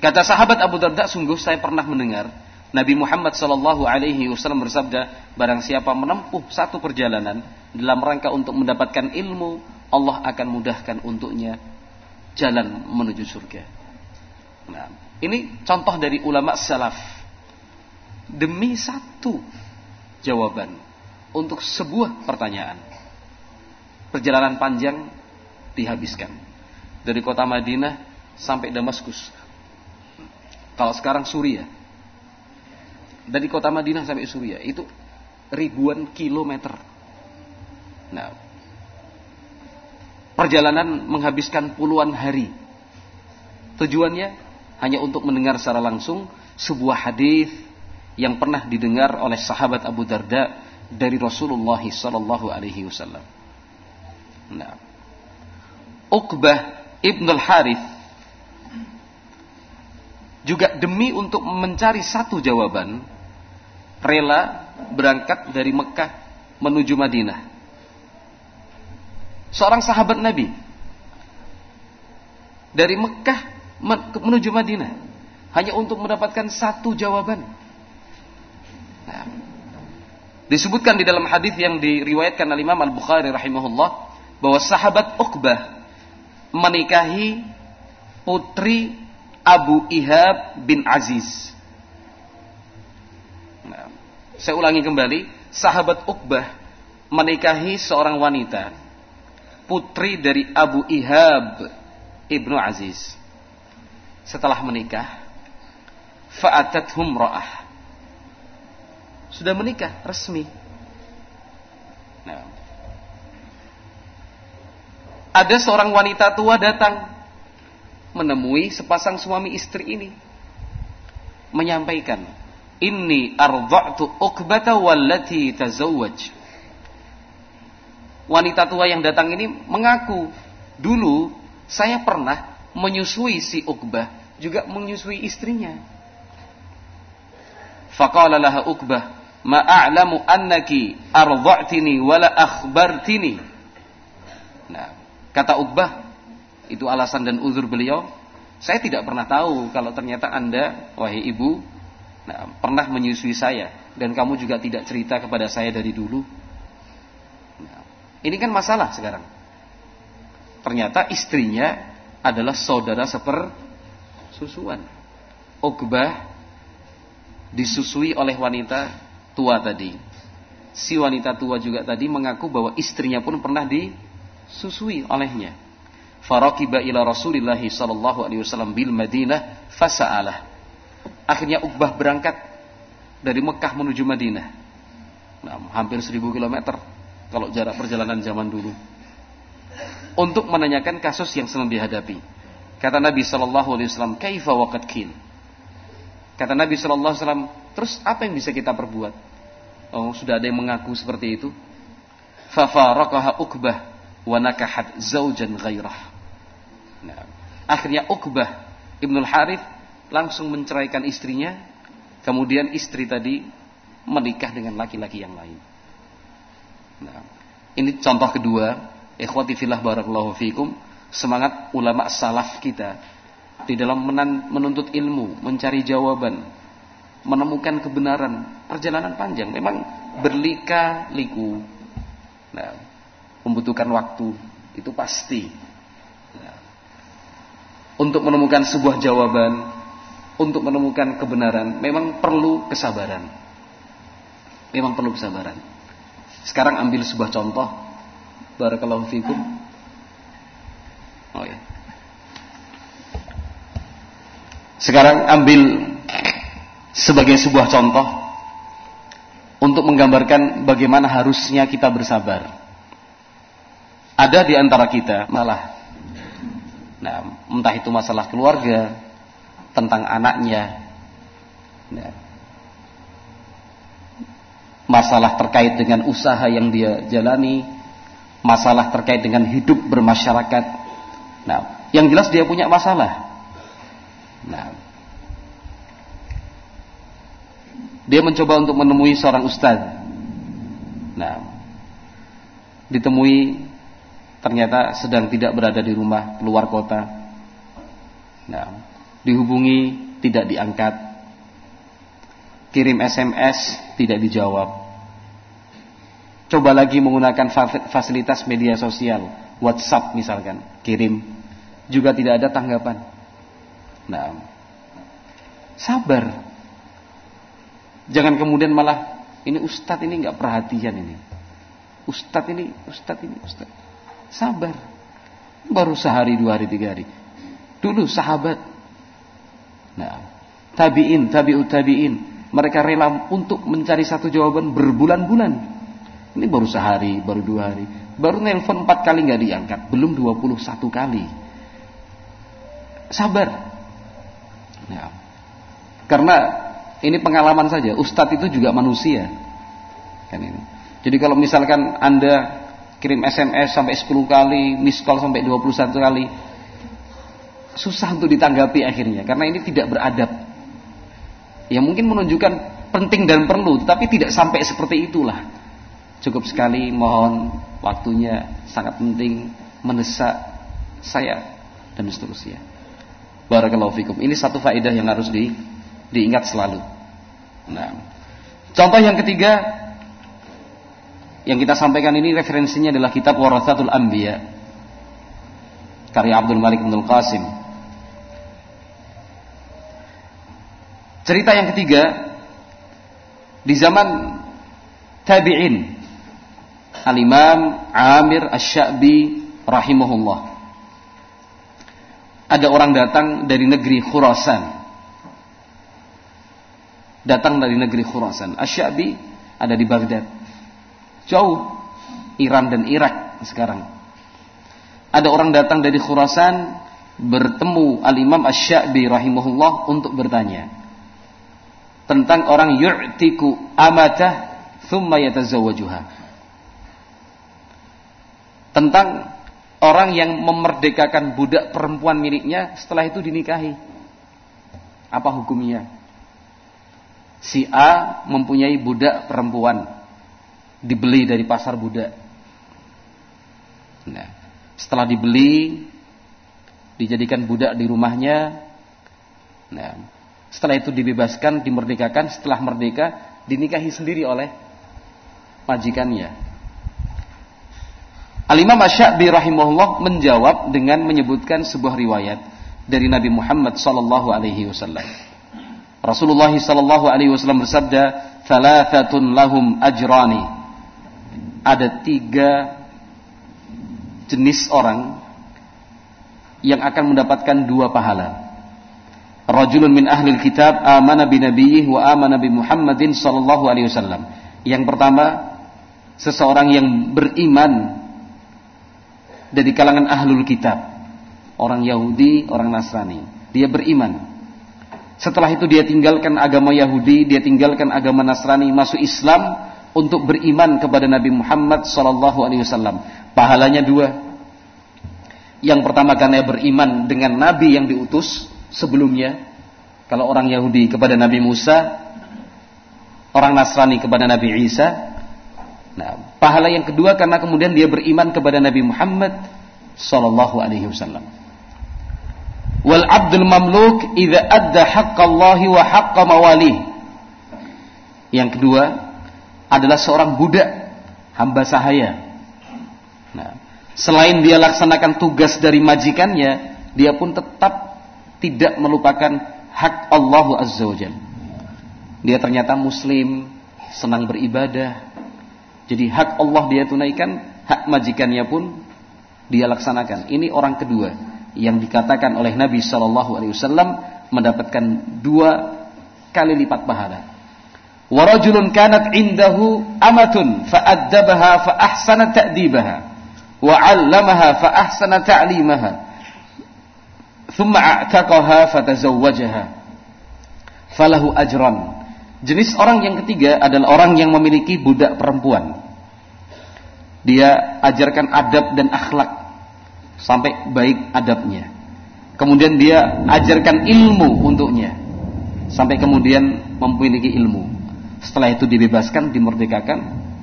Kata sahabat Abu Darda, sungguh saya pernah mendengar Nabi Muhammad Shallallahu Alaihi Wasallam bersabda, barang siapa menempuh satu perjalanan dalam rangka untuk mendapatkan ilmu, Allah akan mudahkan untuknya jalan menuju surga. Nah, ini contoh dari ulama salaf. Demi satu jawaban untuk sebuah pertanyaan perjalanan panjang dihabiskan dari kota Madinah sampai Damaskus. Kalau sekarang Suria, dari kota Madinah sampai Suria itu ribuan kilometer. Nah, perjalanan menghabiskan puluhan hari. Tujuannya hanya untuk mendengar secara langsung sebuah hadis yang pernah didengar oleh sahabat Abu Darda dari Rasulullah sallallahu alaihi wasallam. Nah. Uqbah Ibn al-Harith juga demi untuk mencari satu jawaban rela berangkat dari Mekah menuju Madinah. Seorang sahabat Nabi dari Mekah menuju Madinah hanya untuk mendapatkan satu jawaban. Nah, disebutkan di dalam hadis yang diriwayatkan oleh Imam Al Bukhari rahimahullah bahwa sahabat Uqbah menikahi putri Abu Ihab bin Aziz. Saya ulangi kembali, sahabat Uqbah menikahi seorang wanita, putri dari Abu Ihab ibnu Aziz. Setelah menikah, fa'atat humra'ah. Sudah menikah resmi. Nah, ada seorang wanita tua datang menemui sepasang suami istri ini menyampaikan inni ardha'tu ukbata wallati tazawwaj. Wanita tua yang datang ini mengaku dulu saya pernah menyusui si Uqbah juga menyusui istrinya. Faqala laha Uqbah ma a'lamu annaki ardha'tini wala akhbartini. Nah Kata Uqbah, itu alasan dan uzur beliau, saya tidak pernah tahu kalau ternyata Anda, wahai ibu, nah, pernah menyusui saya dan kamu juga tidak cerita kepada saya dari dulu. Nah, ini kan masalah sekarang. Ternyata istrinya adalah saudara seper susuan. Uqbah disusui oleh wanita tua tadi. Si wanita tua juga tadi mengaku bahwa istrinya pun pernah di susui olehnya. Farakiba ila Rasulillah sallallahu alaihi wasallam bil Madinah fasa'alah. Akhirnya Uqbah berangkat dari Mekah menuju Madinah. Nah, hampir seribu kilometer kalau jarak perjalanan zaman dulu. Untuk menanyakan kasus yang sedang dihadapi. Kata Nabi sallallahu alaihi wasallam, "Kaifa waqad kin?" Kata Nabi sallallahu alaihi wasallam, "Terus apa yang bisa kita perbuat?" Oh, sudah ada yang mengaku seperti itu. Fafaraqaha Uqbah wa nakahat zaujan ghairah. Nah, akhirnya Uqbah Ibnul Harith langsung menceraikan istrinya, kemudian istri tadi menikah dengan laki-laki yang lain. Nah, ini contoh kedua, ikhwati fillah barakallahu fikum, semangat ulama salaf kita di dalam menuntut ilmu, mencari jawaban, menemukan kebenaran, perjalanan panjang memang berlika-liku. Nah, membutuhkan waktu itu pasti ya. untuk menemukan sebuah jawaban untuk menemukan kebenaran memang perlu kesabaran memang perlu kesabaran sekarang ambil sebuah contoh Barakallahu fikum. Oh ya. Sekarang ambil sebagai sebuah contoh untuk menggambarkan bagaimana harusnya kita bersabar. Ada di antara kita malah nah, entah itu masalah keluarga, tentang anaknya, nah, masalah terkait dengan usaha yang dia jalani, masalah terkait dengan hidup bermasyarakat. Nah, yang jelas dia punya masalah. Nah, dia mencoba untuk menemui seorang ustadz. Nah, ditemui ternyata sedang tidak berada di rumah, keluar kota. Nah, dihubungi tidak diangkat. Kirim SMS tidak dijawab. Coba lagi menggunakan fasilitas media sosial, WhatsApp misalkan, kirim juga tidak ada tanggapan. Nah, sabar. Jangan kemudian malah ini ustadz ini nggak perhatian ini. Ustadz ini, ustadz ini, ustadz. Sabar. Baru sehari, dua hari, tiga hari. Dulu sahabat. Nah, tabiin, tabiut tabiin. Mereka rela untuk mencari satu jawaban berbulan-bulan. Ini baru sehari, baru dua hari. Baru nelpon empat kali nggak diangkat. Belum dua puluh satu kali. Sabar. Nah, karena ini pengalaman saja. Ustadz itu juga manusia. Kan ini. Jadi kalau misalkan Anda kirim SMS sampai 10 kali, miss call sampai 21 kali, susah untuk ditanggapi akhirnya karena ini tidak beradab. Ya mungkin menunjukkan penting dan perlu, tetapi tidak sampai seperti itulah. Cukup sekali mohon waktunya sangat penting mendesak saya dan seterusnya. Barakallahu fikum. Ini satu faedah yang harus di, diingat selalu. Nah, contoh yang ketiga yang kita sampaikan ini referensinya adalah kitab Warathatul Anbiya karya Abdul Malik bin Qasim. Cerita yang ketiga di zaman tabi'in Al-Imam Amir Asy-Sya'bi rahimahullah. Ada orang datang dari negeri Khurasan datang dari negeri Khurasan. Asyabi ada di Baghdad. Jauh Iran dan Irak sekarang. Ada orang datang dari Khurasan bertemu Al-Imam Asyabi rahimahullah untuk bertanya tentang orang yu'tiku amatah thumma yatazawwajuha. Tentang orang yang memerdekakan budak perempuan miliknya setelah itu dinikahi. Apa hukumnya? si A mempunyai budak perempuan dibeli dari pasar budak. Nah, setelah dibeli dijadikan budak di rumahnya. Nah, setelah itu dibebaskan, dimerdekakan, setelah merdeka dinikahi sendiri oleh majikannya. Al-Imam Asy-Sya'bi rahimahullah menjawab dengan menyebutkan sebuah riwayat dari Nabi Muhammad sallallahu alaihi wasallam. Rasulullah sallallahu alaihi wasallam bersabda, "Thalathatun lahum ajrani." Ada tiga jenis orang yang akan mendapatkan dua pahala. Rajulun min ahli kitab amana bi nabiyyih wa amana bi Muhammadin sallallahu alaihi wasallam. Yang pertama, seseorang yang beriman dari kalangan ahlul kitab. Orang Yahudi, orang Nasrani. Dia beriman setelah itu dia tinggalkan agama Yahudi, dia tinggalkan agama Nasrani, masuk Islam untuk beriman kepada Nabi Muhammad sallallahu alaihi wasallam. Pahalanya dua. Yang pertama karena beriman dengan nabi yang diutus sebelumnya. Kalau orang Yahudi kepada Nabi Musa, orang Nasrani kepada Nabi Isa. Nah, pahala yang kedua karena kemudian dia beriman kepada Nabi Muhammad sallallahu alaihi wasallam. Wal abdul mamluk idza adda haqqallahi wa haqqa mawali. Yang kedua adalah seorang budak hamba sahaya. Nah, selain dia laksanakan tugas dari majikannya, dia pun tetap tidak melupakan hak Allah Azza wa Dia ternyata muslim, senang beribadah. Jadi hak Allah dia tunaikan hak majikannya pun dia laksanakan. Ini orang kedua yang dikatakan oleh Nabi Shallallahu Alaihi Wasallam mendapatkan dua kali lipat pahala. Warajulun kanat indahu amatun fa'addabaha fa ahsana ta'dibaha wa 'allamaha fa ahsana ta'limaha thumma a'taqaha fatazawwajaha falahu ajran. Jenis orang yang ketiga adalah orang yang memiliki budak perempuan. Dia ajarkan adab dan akhlak sampai baik adabnya. Kemudian dia ajarkan ilmu untuknya sampai kemudian memiliki ilmu. Setelah itu dibebaskan, dimerdekakan,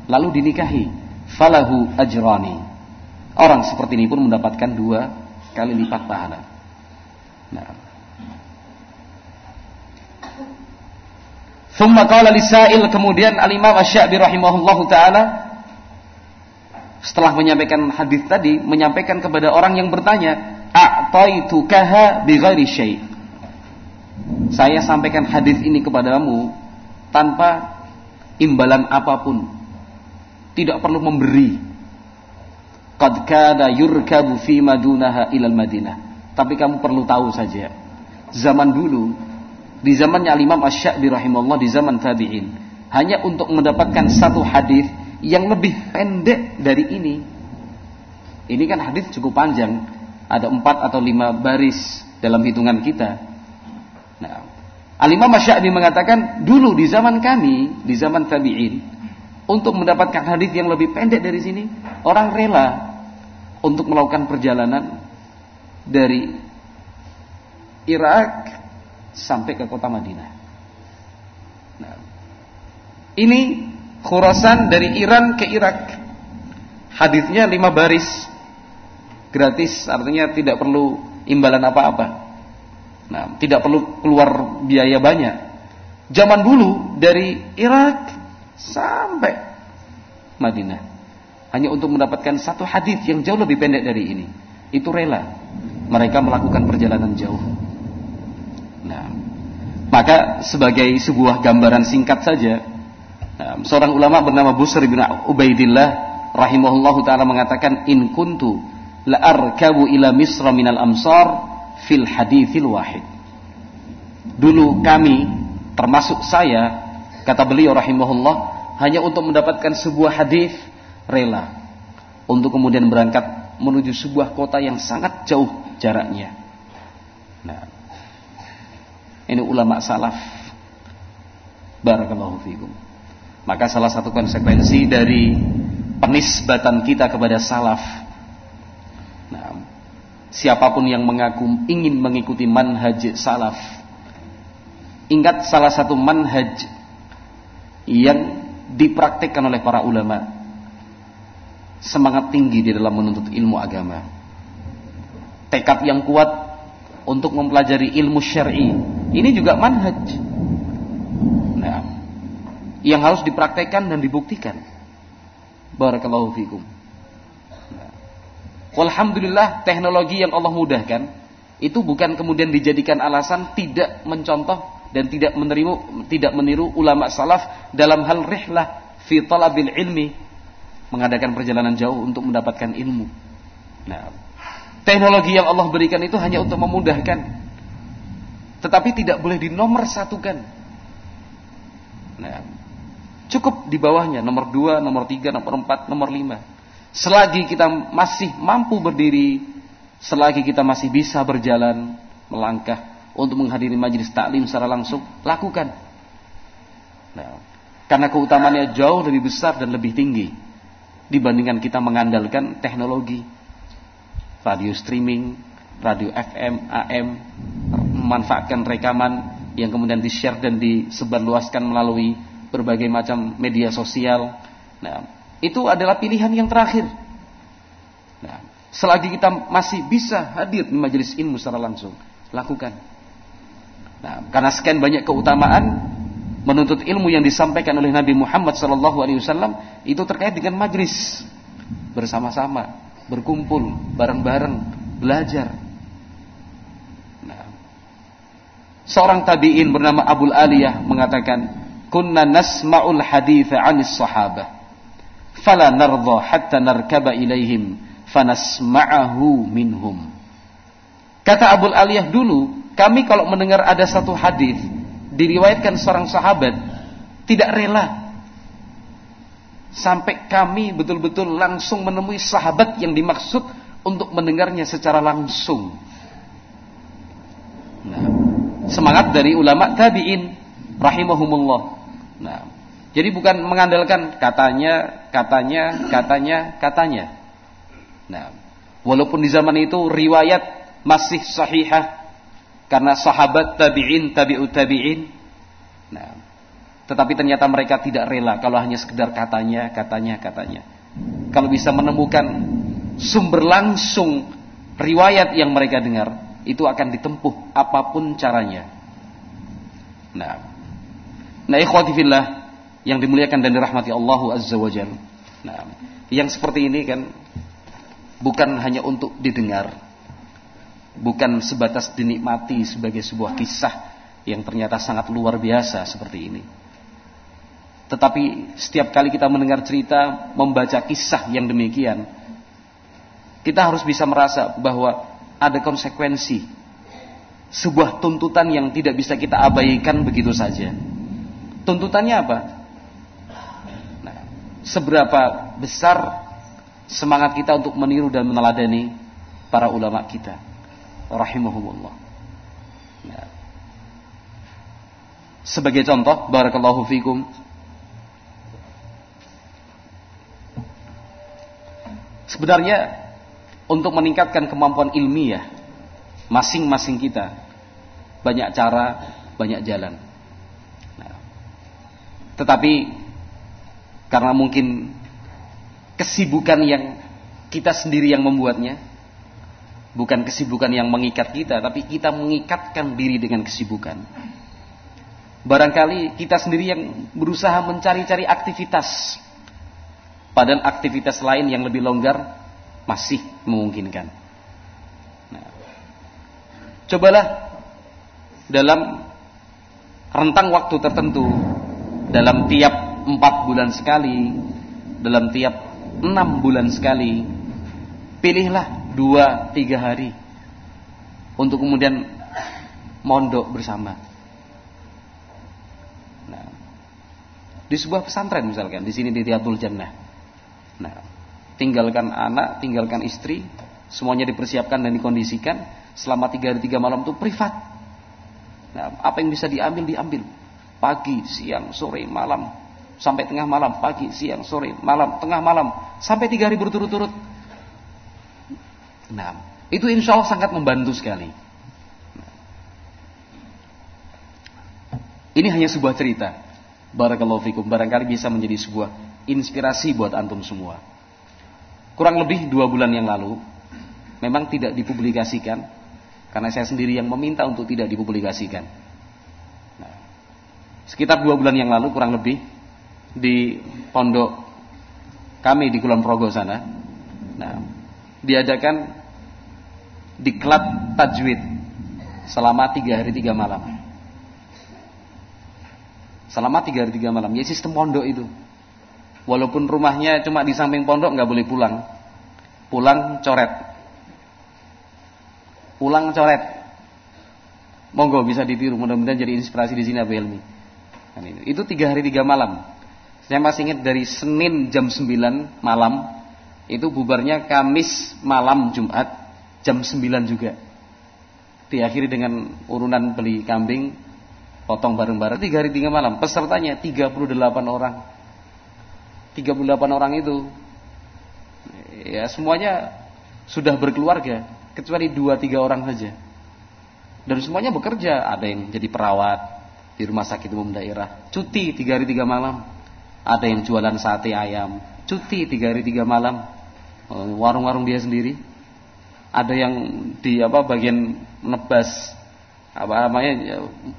lalu dinikahi. Falahu ajrani. Orang seperti ini pun mendapatkan dua kali lipat pahala. Nah. Thumma qala lisail kemudian Al-Imam Asy-Sya'bi rahimahullahu taala setelah menyampaikan hadis tadi menyampaikan kepada orang yang bertanya a'taitukaha bighairi syai' saya sampaikan hadis ini kepadamu tanpa imbalan apa pun. Tidak perlu memberi. Qad kada yurkabu fi madunaha ilal madinah tapi kamu perlu tahu saja zaman dulu di zamannya Imam Asy-Sya'bi rahimahullah di zaman tabi'in hanya untuk mendapatkan satu hadis yang lebih pendek dari ini. Ini kan hadis cukup panjang, ada empat atau lima baris dalam hitungan kita. Nah, Alimah Masya'bi mengatakan dulu di zaman kami, di zaman tabi'in, untuk mendapatkan hadis yang lebih pendek dari sini, orang rela untuk melakukan perjalanan dari Irak sampai ke kota Madinah. Nah, ini Khurasan dari Iran ke Irak. Hadisnya lima baris. Gratis, artinya tidak perlu imbalan apa-apa. Nah, tidak perlu keluar biaya banyak. Zaman dulu dari Irak sampai Madinah hanya untuk mendapatkan satu hadis yang jauh lebih pendek dari ini. Itu rela mereka melakukan perjalanan jauh. Nah, maka sebagai sebuah gambaran singkat saja Nah, seorang ulama bernama Busr bin Ubaidillah rahimahullahu taala mengatakan in kuntu la arkabu ila Misra minal amsar fil hadithil wahid. Dulu kami termasuk saya kata beliau rahimahullah hanya untuk mendapatkan sebuah hadis rela untuk kemudian berangkat menuju sebuah kota yang sangat jauh jaraknya. Nah, ini ulama salaf. Barakallahu fiikum. Maka salah satu konsekuensi dari penisbatan kita kepada salaf. Nah, siapa pun yang mengaku ingin mengikuti manhaj salaf, ingat salah satu manhaj yang dipraktikkan oleh para ulama semangat tinggi di dalam menuntut ilmu agama tekad yang kuat untuk mempelajari ilmu syar'i ini juga manhaj nah yang harus dipraktekkan dan dibuktikan. Barakallahu fikum. Walhamdulillah teknologi yang Allah mudahkan itu bukan kemudian dijadikan alasan tidak mencontoh dan tidak menerima tidak meniru ulama salaf dalam hal rihlah fi talabil ilmi mengadakan perjalanan jauh untuk mendapatkan ilmu. Nah, teknologi yang Allah berikan itu hanya untuk memudahkan tetapi tidak boleh dinomor satukan. Nah, Cukup di bawahnya nomor 2, nomor 3, nomor 4, nomor 5. Selagi kita masih mampu berdiri, selagi kita masih bisa berjalan, melangkah untuk menghadiri majelis taklim secara langsung, lakukan. Nah, karena keutamaannya jauh lebih besar dan lebih tinggi dibandingkan kita mengandalkan teknologi radio streaming, radio FM, AM, memanfaatkan rekaman yang kemudian di-share dan disebarluaskan melalui berbagai macam media sosial. Nah, itu adalah pilihan yang terakhir. Nah, selagi kita masih bisa hadir di majelis ilmu secara langsung, lakukan. Nah, karena sekian banyak keutamaan menuntut ilmu yang disampaikan oleh Nabi Muhammad SAW itu terkait dengan majelis bersama-sama, berkumpul, bareng-bareng, belajar. Nah, seorang tabiin bernama Abul Aliyah mengatakan, kunna nasma'ul haditha 'anis sahabah fala nardha hatta narkaba ilaihim fanasma'ahu minhum. Kata Abul Aliyah dulu, kami kalau mendengar ada satu hadis diriwayatkan seorang sahabat tidak rela sampai kami betul-betul langsung menemui sahabat yang dimaksud untuk mendengarnya secara langsung. Nah, semangat dari ulama tabi'in rahimahumullah. Nah, jadi bukan mengandalkan katanya, katanya, katanya, katanya. Nah, walaupun di zaman itu riwayat masih sahihah karena sahabat tabi'in, tabi'ut tabi'in. Nah, tetapi ternyata mereka tidak rela kalau hanya sekedar katanya, katanya, katanya. Kalau bisa menemukan sumber langsung riwayat yang mereka dengar, itu akan ditempuh apa pun caranya. Nah, nah ikhwati yang dimuliakan dan dirahmati Allah Azza wa Jal. Nah, yang seperti ini kan bukan hanya untuk didengar, bukan sebatas dinikmati sebagai sebuah kisah yang ternyata sangat luar biasa seperti ini. Tetapi setiap kali kita mendengar cerita, membaca kisah yang demikian, kita harus bisa merasa bahwa ada konsekuensi, sebuah tuntutan yang tidak bisa kita abaikan begitu saja. Tuntutannya apa? seberapa besar semangat kita untuk meniru dan meneladani para ulama kita rahimahumullah ya. sebagai contoh barakallahu fikum sebenarnya untuk meningkatkan kemampuan ilmiah masing-masing kita banyak cara banyak jalan nah, tetapi karena mungkin kesibukan yang kita sendiri yang membuatnya. Bukan kesibukan yang mengikat kita, tapi kita mengikatkan diri dengan kesibukan. Barangkali kita sendiri yang berusaha mencari-cari aktivitas. Padahal aktivitas lain yang lebih longgar masih memungkinkan. Nah, cobalah dalam rentang waktu tertentu, dalam tiap empat bulan sekali, dalam tiap enam bulan sekali, pilihlah dua tiga hari untuk kemudian mondok bersama. Nah, di sebuah pesantren misalkan, di sini di Riyadul Jannah. Nah, tinggalkan anak, tinggalkan istri, semuanya dipersiapkan dan dikondisikan selama tiga hari tiga malam itu privat. Nah, apa yang bisa diambil diambil. Pagi, siang, sore, malam, sampai tengah malam, pagi, siang, sore, malam, tengah malam, sampai tiga hari berturut-turut. Nah, itu insya Allah sangat membantu sekali. Ini hanya sebuah cerita. Barakallahu fikum. Barangkali bisa menjadi sebuah inspirasi buat antum semua. Kurang lebih dua bulan yang lalu, memang tidak dipublikasikan, karena saya sendiri yang meminta untuk tidak dipublikasikan. Nah, sekitar dua bulan yang lalu kurang lebih di pondok kami di Kulon Progo sana. Nah, diadakan diklat tajwid selama tiga hari tiga malam. Selama tiga hari tiga malam. Ya sistem pondok itu. Walaupun rumahnya cuma di samping pondok nggak boleh pulang. Pulang coret. Pulang coret. Monggo bisa ditiru. Mudah-mudahan jadi inspirasi di sini Abu Helmi. Kan itu tiga hari tiga malam. Saya masih ingat dari Senin jam 9 malam itu bubarnya Kamis malam Jumat jam 9 juga. Diakhiri dengan urunan beli kambing, potong bareng-bareng tiga hari tiga malam. Pesertanya 38 orang. 38 orang itu ya semuanya sudah berkeluarga kecuali dua tiga orang saja. Dan semuanya bekerja, ada yang jadi perawat di rumah sakit umum daerah, cuti tiga hari tiga malam ada yang jualan sate ayam, cuti tiga hari tiga malam, warung-warung dia sendiri. Ada yang di apa bagian nebas. Apa namanya ya,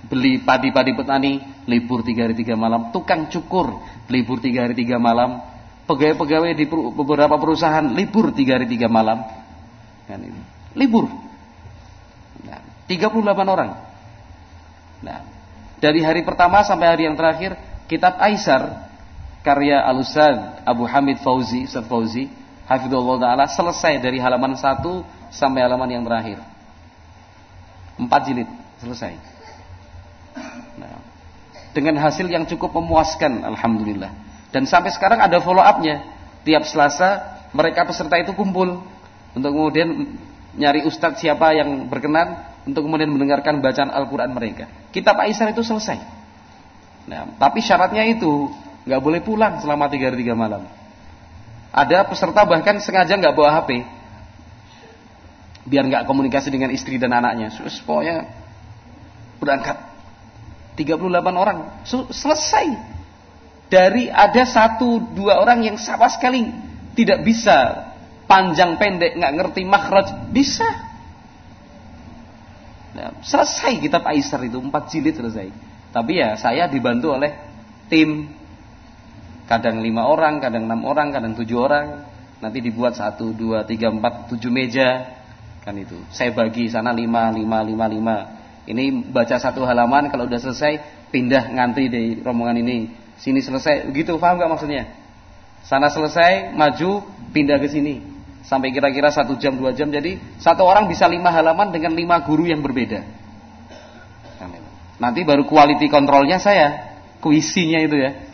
beli padi-padi petani libur tiga hari tiga malam, tukang cukur libur tiga hari tiga malam, pegawai-pegawai di beberapa perusahaan libur tiga hari tiga malam, kan ini libur. Nah, 38 orang. Nah, dari hari pertama sampai hari yang terakhir kitab Aisar karya Al-Ustaz Abu Hamid Fauzi, Ustaz Fauzi, Hafidhullah Ta'ala, selesai dari halaman 1 sampai halaman yang terakhir. Empat jilid, selesai. Nah, dengan hasil yang cukup memuaskan, Alhamdulillah. Dan sampai sekarang ada follow up-nya. Tiap Selasa, mereka peserta itu kumpul. Untuk kemudian nyari ustadz siapa yang berkenan untuk kemudian mendengarkan bacaan Al-Quran mereka. Kitab Aisyah itu selesai. Nah, tapi syaratnya itu nggak boleh pulang selama tiga hari tiga malam. Ada peserta bahkan sengaja nggak bawa HP, biar nggak komunikasi dengan istri dan anaknya. Sus, pokoknya berangkat. 38 orang. Selesai. Dari ada satu dua orang yang sama sekali tidak bisa. Panjang pendek nggak ngerti makhraj. Bisa. Nah, selesai kitab Aisyar itu. Empat jilid selesai. Tapi ya saya dibantu oleh tim kadang lima orang kadang enam orang kadang tujuh orang. Nanti dibuat satu dua tiga empat tujuh meja. Kan itu. Saya bagi sana lima lima lima lima. Ini baca satu halaman kalau udah selesai pindah ngantri di rombongan ini. Sini selesai. Begitu paham gak maksudnya? Sana selesai maju pindah ke sini. Sampai kira-kira satu jam dua jam. Jadi satu orang bisa lima halaman dengan lima guru yang berbeda. Nanti baru quality kontrolnya saya. Kuisinya itu ya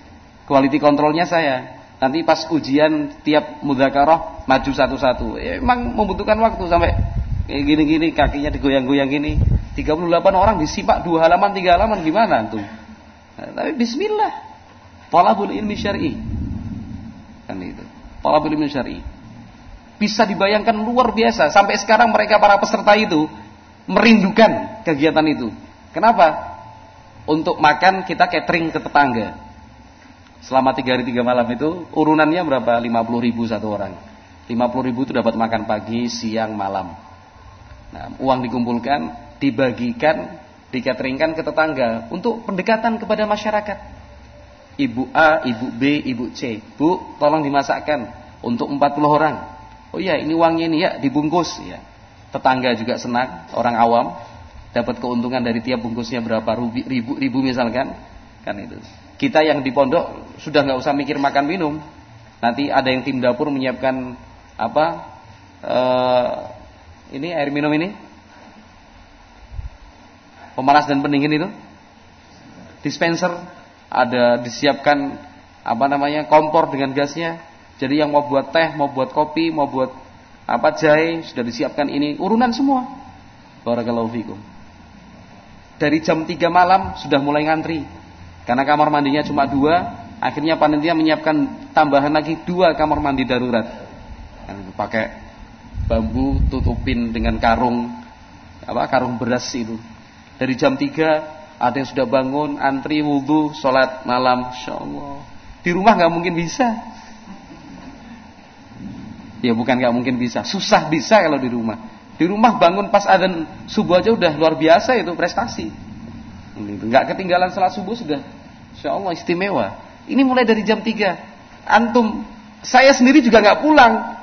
quality kontrolnya saya nanti pas ujian tiap mudzakarah maju satu-satu ya, emang membutuhkan waktu sampai gini-gini kakinya digoyang-goyang gini 38 orang disipak dua halaman tiga halaman gimana tuh nah, tapi Bismillah talabul ilmi syar'i kan itu talabul ilmi syar'i bisa dibayangkan luar biasa. Sampai sekarang mereka para peserta itu merindukan kegiatan itu. Kenapa? Untuk makan kita catering ke tetangga. Selama tiga hari tiga malam itu urunannya berapa? 50 ribu satu orang. 50 ribu itu dapat makan pagi, siang, malam. Nah, uang dikumpulkan, dibagikan, dikateringkan ke tetangga untuk pendekatan kepada masyarakat. Ibu A, Ibu B, Ibu C. Bu, tolong dimasakkan untuk 40 orang Oh iya, ini uangnya ini ya dibungkus ya. Tetangga juga senang, orang awam dapat keuntungan dari tiap bungkusnya berapa ribu, ribu, ribu misalkan, kan itu. Kita yang di pondok sudah nggak usah mikir makan minum. Nanti ada yang tim dapur menyiapkan apa? Uh, ini air minum ini pemanas dan pendingin itu dispenser ada disiapkan apa namanya kompor dengan gasnya jadi yang mau buat teh, mau buat kopi, mau buat apa jahe sudah disiapkan ini urunan semua. Barakallahu fikum. Dari jam 3 malam sudah mulai ngantri. Karena kamar mandinya cuma dua, akhirnya panitia menyiapkan tambahan lagi dua kamar mandi darurat. Pakai bambu tutupin dengan karung apa karung beras itu. Dari jam 3 ada yang sudah bangun antri wudhu sholat malam, Insya. Di rumah nggak mungkin bisa. Ya bukan nggak mungkin bisa, susah bisa kalau di rumah. Di rumah bangun pas adzan subuh aja udah luar biasa itu prestasi. Nggak ketinggalan salat subuh sudah, Insya Allah istimewa. Ini mulai dari jam 3 Antum, saya sendiri juga nggak pulang.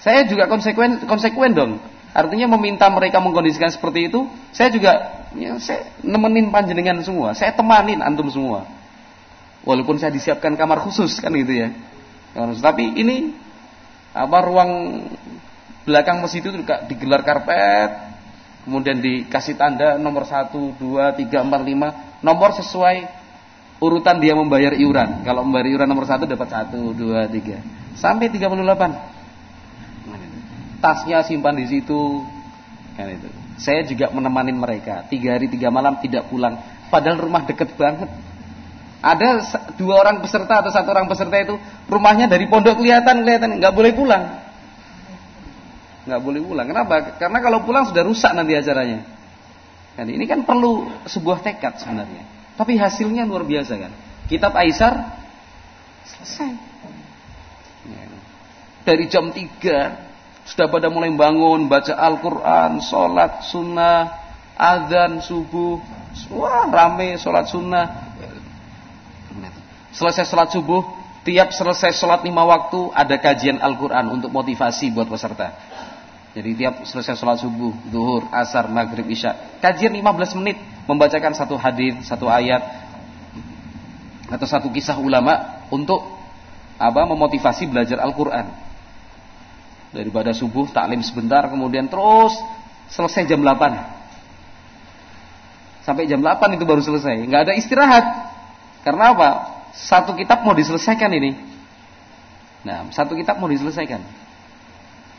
Saya juga konsekuen konsekuen dong. Artinya meminta mereka mengkondisikan seperti itu, saya juga ya, saya nemenin panjenengan semua, saya temanin antum semua. Walaupun saya disiapkan kamar khusus kan gitu ya. Tapi ini apa ruang belakang masjid itu juga digelar karpet, kemudian dikasih tanda nomor 1, 2, 3, 4, 5, nomor sesuai urutan dia membayar iuran. Kalau membayar iuran nomor 1 dapat 1, 2, 3, sampai 38. Tasnya simpan di situ. Kan itu. Saya juga menemani mereka. Tiga hari tiga malam tidak pulang. Padahal rumah deket banget. Ada dua orang peserta atau satu orang peserta itu rumahnya dari pondok kelihatan kelihatan nggak boleh pulang. Nggak boleh pulang. Kenapa? Karena kalau pulang sudah rusak nanti acaranya. Kan ini kan perlu sebuah tekad sebenarnya. Tapi hasilnya luar biasa kan. Kitab Aisar selesai. Ya. Dari jam 3 sudah pada mulai bangun, baca Al-Quran, sholat sunnah, azan subuh, wah rame sholat sunnah, Selesai sholat subuh, tiap selesai sholat lima waktu ada kajian Al-Quran untuk motivasi buat peserta. Jadi tiap selesai sholat subuh, duhur, asar, maghrib, isya. Kajian 15 menit membacakan satu hadis, satu ayat. atau satu kisah ulama untuk apa memotivasi belajar Al-Qur'an. Daripada subuh taklim sebentar kemudian terus selesai jam 8. Sampai jam 8 itu baru selesai, nggak ada istirahat. Karena apa? Satu kitab mau diselesaikan ini. Nah, satu kitab mau diselesaikan.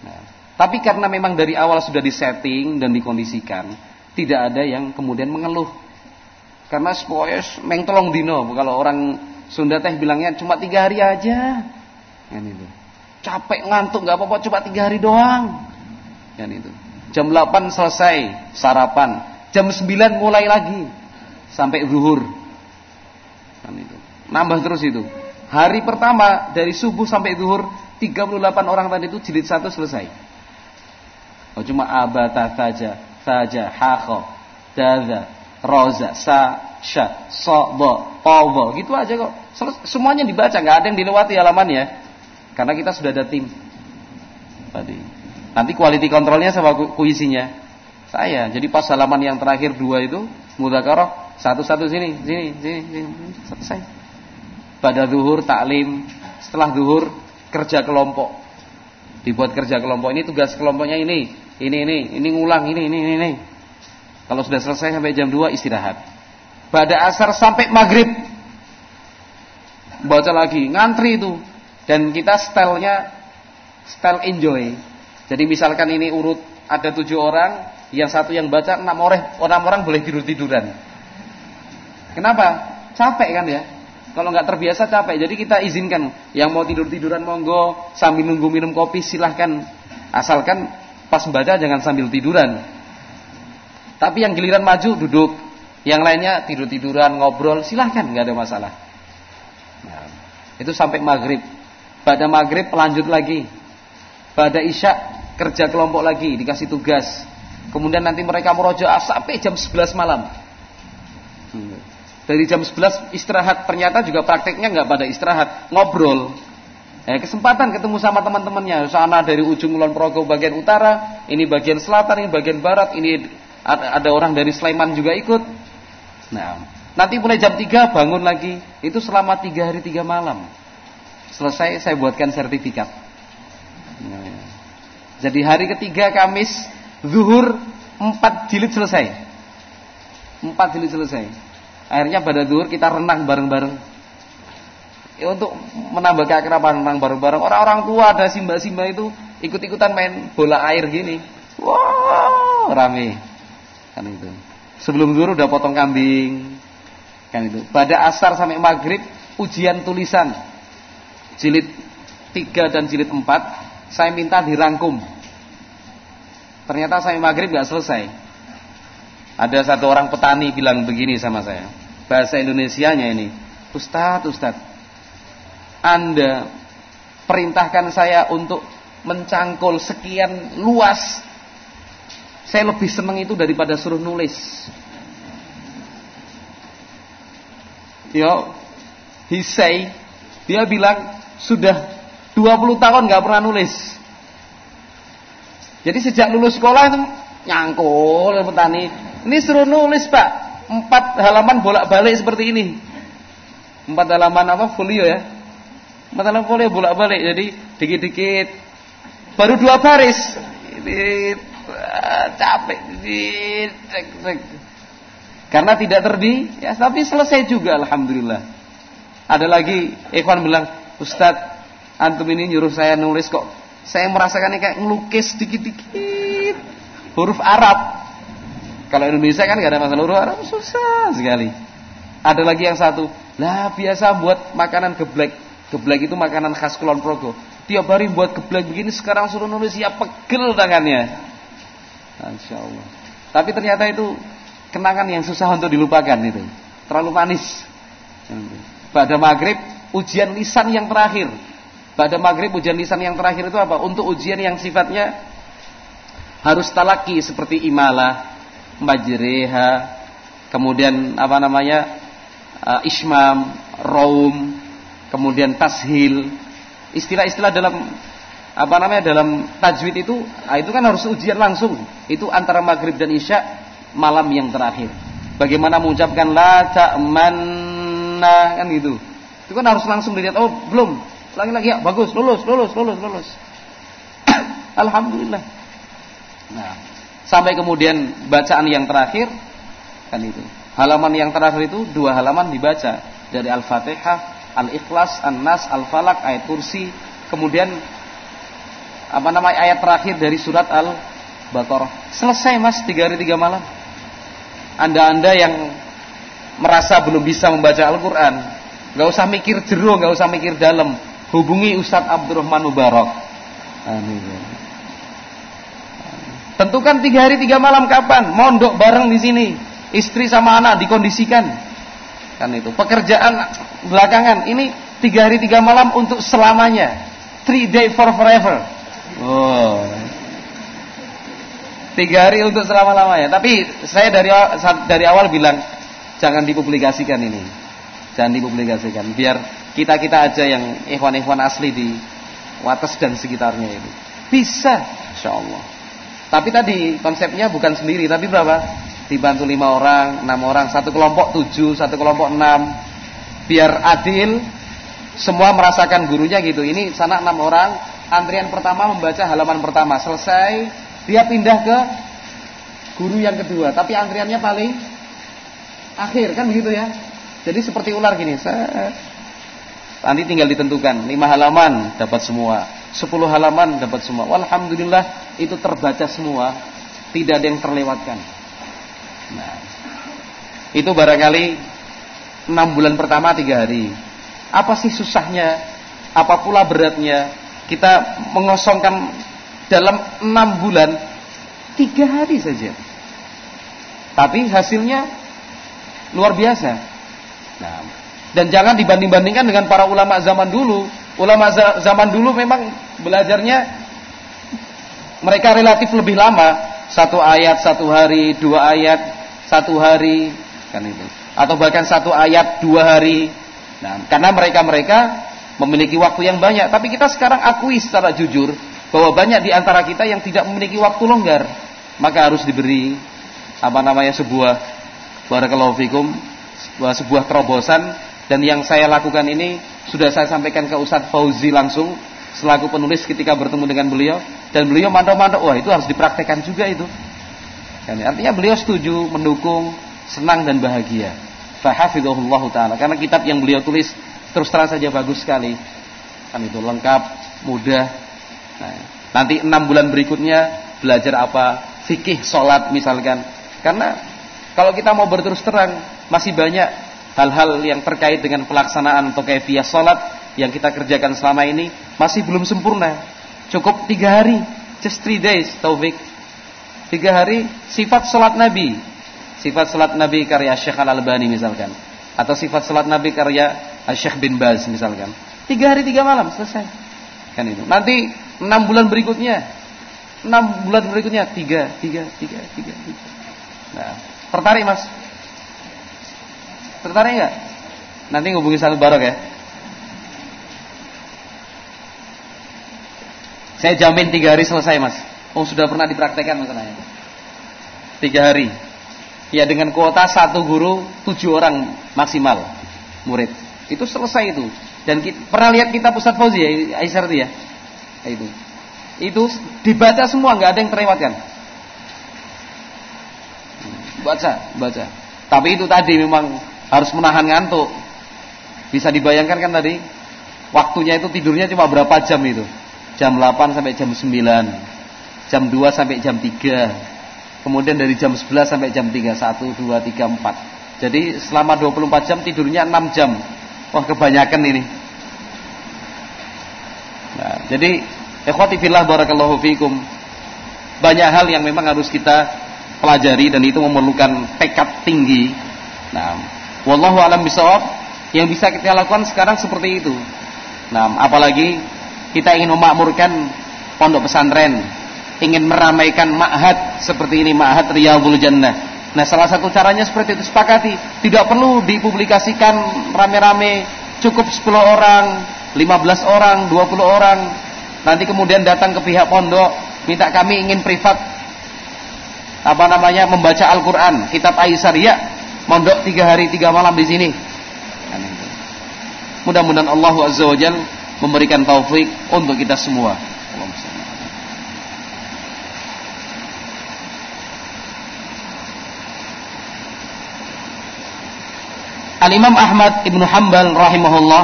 Nah, tapi karena memang dari awal sudah disetting dan dikondisikan, tidak ada yang kemudian mengeluh. Karena spoyes meng tolong dino, kalau orang Sunda teh bilangnya cuma tiga hari aja. Kan itu. Capek ngantuk nggak apa-apa cuma tiga hari doang. Kan itu. Jam 8 selesai sarapan, jam 9 mulai lagi sampai zuhur. Kan itu. Nambah terus itu. Hari pertama dari subuh sampai zuhur 38 orang tadi itu jilid satu selesai. Oh, cuma abata saja, saja, hakho, daza, roza, sa, sya, so, bo, po, gitu aja kok. Semuanya dibaca, nggak ada yang dilewati halamannya. Karena kita sudah ada tim. Tadi. Nanti quality kontrolnya sama kuisinya. Saya. Jadi pas halaman yang terakhir dua itu mudzakarah satu-satu sini, sini, sini, sini, selesai. Pada zuhur taklim, setelah zuhur kerja kelompok. Dibuat kerja kelompok ini tugas kelompoknya ini, ini, ini, ini ngulang, ini, ini, ini, ini. Kalau sudah selesai sampai jam 2 istirahat. Pada asar sampai maghrib baca lagi, ngantri itu. Dan kita stylenya style enjoy. Jadi misalkan ini urut ada tujuh orang, yang satu yang baca enam orang, enam orang boleh tidur tiduran. Kenapa? Capek kan ya? Kalau nggak terbiasa capek. Jadi kita izinkan yang mau tidur tiduran monggo sambil nunggu minum kopi silahkan. Asalkan pas baca jangan sambil tiduran. Tapi yang giliran maju duduk, yang lainnya tidur tiduran ngobrol silahkan nggak ada masalah. Nah, itu sampai maghrib. Pada maghrib lanjut lagi. Pada isya kerja kelompok lagi, dikasih tugas. Kemudian nanti mereka merojaah sampai jam 11 malam. Dari jam 11 istirahat, ternyata juga prakteknya nggak pada istirahat, ngobrol. Eh, kesempatan ketemu sama teman-temannya. Sana dari ujung Kulon Progo bagian utara, ini bagian selatan, ini bagian barat, ini ada orang dari Sleman juga ikut. Nah, nanti mulai jam 3 bangun lagi. Itu selama 3 hari 3 malam. Selesai saya buatkan sertifikat. Nah, jadi hari ketiga Kamis zuhur empat jilid selesai. Empat jilid selesai. Akhirnya pada zuhur kita renang bareng-bareng. Ya, untuk menambah keakraban renang bareng-bareng. Orang-orang tua ada simba-simba itu ikut-ikutan main bola air gini. Wow, rame. Kan itu. Sebelum zuhur udah potong kambing. Kan itu. Pada asar sampai maghrib ujian tulisan. Jilid 3 dan jilid 4 saya minta dirangkum Ternyata saya maghrib gak selesai. Ada satu orang petani bilang begini sama saya. Bahasa Indonesianya ini. Ustadz, Ustadz. Anda perintahkan saya untuk mencangkul sekian luas. Saya lebih senang itu daripada suruh nulis. Yo, he say, dia bilang sudah 20 tahun gak pernah nulis. Jadi sejak lulus sekolah itu nyangkul petani. Ini suruh nulis pak, empat halaman bolak-balik seperti ini. Empat halaman apa folio ya? Halaman folio bolak-balik. Jadi dikit-dikit. Baru dua baris. Ini ah, capek. Cek. Karena tidak terdi, ya tapi selesai juga alhamdulillah. Ada lagi Ikhwan bilang, Ustadz, antum ini nyuruh saya nulis kok saya merasakannya kayak ngelukis dikit-dikit huruf Arab. Kalau Indonesia kan gak ada masalah huruf Arab susah sekali. Ada lagi yang satu, lah biasa buat makanan geblek. Geblek itu makanan khas Kulon Progo. Tiap hari buat geblek begini, sekarang suruh nulis ya pegel tangannya. Insya Allah. Tapi ternyata itu kenangan yang susah untuk dilupakan itu. Terlalu manis. Pada maghrib ujian lisan yang terakhir. Pada maghrib ujian lisan yang terakhir itu apa? Untuk ujian yang sifatnya harus talaki seperti imalah, majriha, kemudian apa namanya? Uh, ismam, raum, kemudian tashil. Istilah-istilah dalam apa namanya dalam tajwid itu, ah, itu kan harus ujian langsung. Itu antara maghrib dan isya malam yang terakhir. Bagaimana mengucapkan la ta'man inna kan gitu. Itu kan harus langsung dilihat, oh belum, lagi-lagi ya bagus, lulus, lulus, lulus, lulus. Alhamdulillah. Nah, sampai kemudian bacaan yang terakhir kan itu. Halaman yang terakhir itu dua halaman dibaca dari Al-Fatihah, Al-Ikhlas, An-Nas, Al-Falaq, ayat kursi, kemudian apa nama ayat terakhir dari surat Al-Baqarah. Selesai Mas, tiga hari tiga malam. Anda-anda yang merasa belum bisa membaca Al-Quran, nggak usah mikir jero, nggak usah mikir dalam, hubungi Ustadz Abdurrahman Mubarak. Amin. Tentukan tiga hari tiga malam kapan? Mondok bareng di sini, istri sama anak dikondisikan, kan itu. Pekerjaan belakangan ini tiga hari tiga malam untuk selamanya, three day for forever. Oh. Tiga hari untuk selama-lamanya. Tapi saya dari dari awal bilang jangan dipublikasikan ini. Jangan dipublikasikan. Biar kita-kita aja yang ikhwan-ikhwan asli di Wates dan sekitarnya itu. Bisa, insya Allah. Tapi tadi konsepnya bukan sendiri, tapi berapa? Dibantu lima orang, enam orang, satu kelompok tujuh, satu kelompok enam. Biar adil, semua merasakan gurunya gitu. Ini sana enam orang, antrian pertama membaca halaman pertama, selesai, dia pindah ke guru yang kedua. Tapi antriannya paling akhir kan begitu ya. Jadi seperti ular gini. Nanti tinggal ditentukan lima halaman dapat semua, sepuluh halaman dapat semua. Alhamdulillah itu terbaca semua, tidak ada yang terlewatkan. Nah, itu barangkali enam bulan pertama tiga hari. Apa sih susahnya? Apa pula beratnya? Kita mengosongkan dalam enam bulan tiga hari saja. Tapi hasilnya luar biasa. Nah, dan jangan dibanding-bandingkan dengan para ulama zaman dulu. Ulama zaman dulu memang belajarnya mereka relatif lebih lama, satu ayat satu hari, dua ayat satu hari, kan itu. Atau bahkan satu ayat dua hari. Nah, karena mereka-mereka memiliki waktu yang banyak. Tapi kita sekarang akui secara jujur bahwa banyak di antara kita yang tidak memiliki waktu longgar. Maka harus diberi apa namanya sebuah Barakallahu fikum sebuah terobosan dan yang saya lakukan ini sudah saya sampaikan ke Ustadz Fauzi langsung selaku penulis ketika bertemu dengan beliau dan beliau mantap-mantap wah itu harus dipraktekkan juga itu. Yani, artinya beliau setuju, mendukung, senang dan bahagia. Fahafidhullah taala karena kitab yang beliau tulis terus terang saja bagus sekali. Kan itu lengkap, mudah. Nah, nanti enam bulan berikutnya belajar apa? Fikih, sholat misalkan. Karena kalau kita mau berterus terang, masih banyak hal-hal yang terkait dengan pelaksanaan atau via sholat yang kita kerjakan selama ini masih belum sempurna. Cukup tiga hari, just three days, taufik. Tiga hari sifat sholat Nabi, sifat sholat Nabi karya Syekh Al Albani misalkan, atau sifat sholat Nabi karya Syekh bin Baz misalkan. Tiga hari tiga malam selesai. Kan itu. Nanti enam bulan berikutnya, enam bulan berikutnya tiga, tiga, tiga, tiga, tiga. Nah, Tertarik mas? Tertarik nggak? Nanti ngubungi satu barok ya. Saya jamin tiga hari selesai mas. Oh sudah pernah dipraktekkan masalahnya. Tiga hari. Ya dengan kuota satu guru tujuh orang maksimal murid. Itu selesai itu. Dan kita, pernah lihat kita pusat Fauzi ya, Aisyah ya. Itu. Itu dibaca semua nggak ada yang terlewatkan baca, baca. Tapi itu tadi memang harus menahan ngantuk. Bisa dibayangkan kan tadi waktunya itu tidurnya cuma berapa jam itu? Jam 8 sampai jam 9. Jam 2 sampai jam 3. Kemudian dari jam 11 sampai jam 3. 1 2 3 4. Jadi selama 24 jam tidurnya 6 jam. Wah, kebanyakan ini. Nah, jadi ikhwati fillah barakallahu fikum. Banyak hal yang memang harus kita pelajari dan itu memerlukan tekad tinggi. Nah, wallahu alam bisawab yang bisa kita lakukan sekarang seperti itu. Nah, apalagi kita ingin memakmurkan pondok pesantren, ingin meramaikan ma'had seperti ini ma'had Riyadhul Jannah. Nah, salah satu caranya seperti itu sepakati, tidak perlu dipublikasikan rame-rame, cukup 10 orang, 15 orang, 20 orang. Nanti kemudian datang ke pihak pondok, minta kami ingin privat apa namanya membaca Al-Quran, kitab Aisar ya, mondok tiga hari tiga malam di sini. Mudah-mudahan Allah Azza wa memberikan taufik untuk kita semua. Al-Imam Ahmad Ibn Hanbal rahimahullah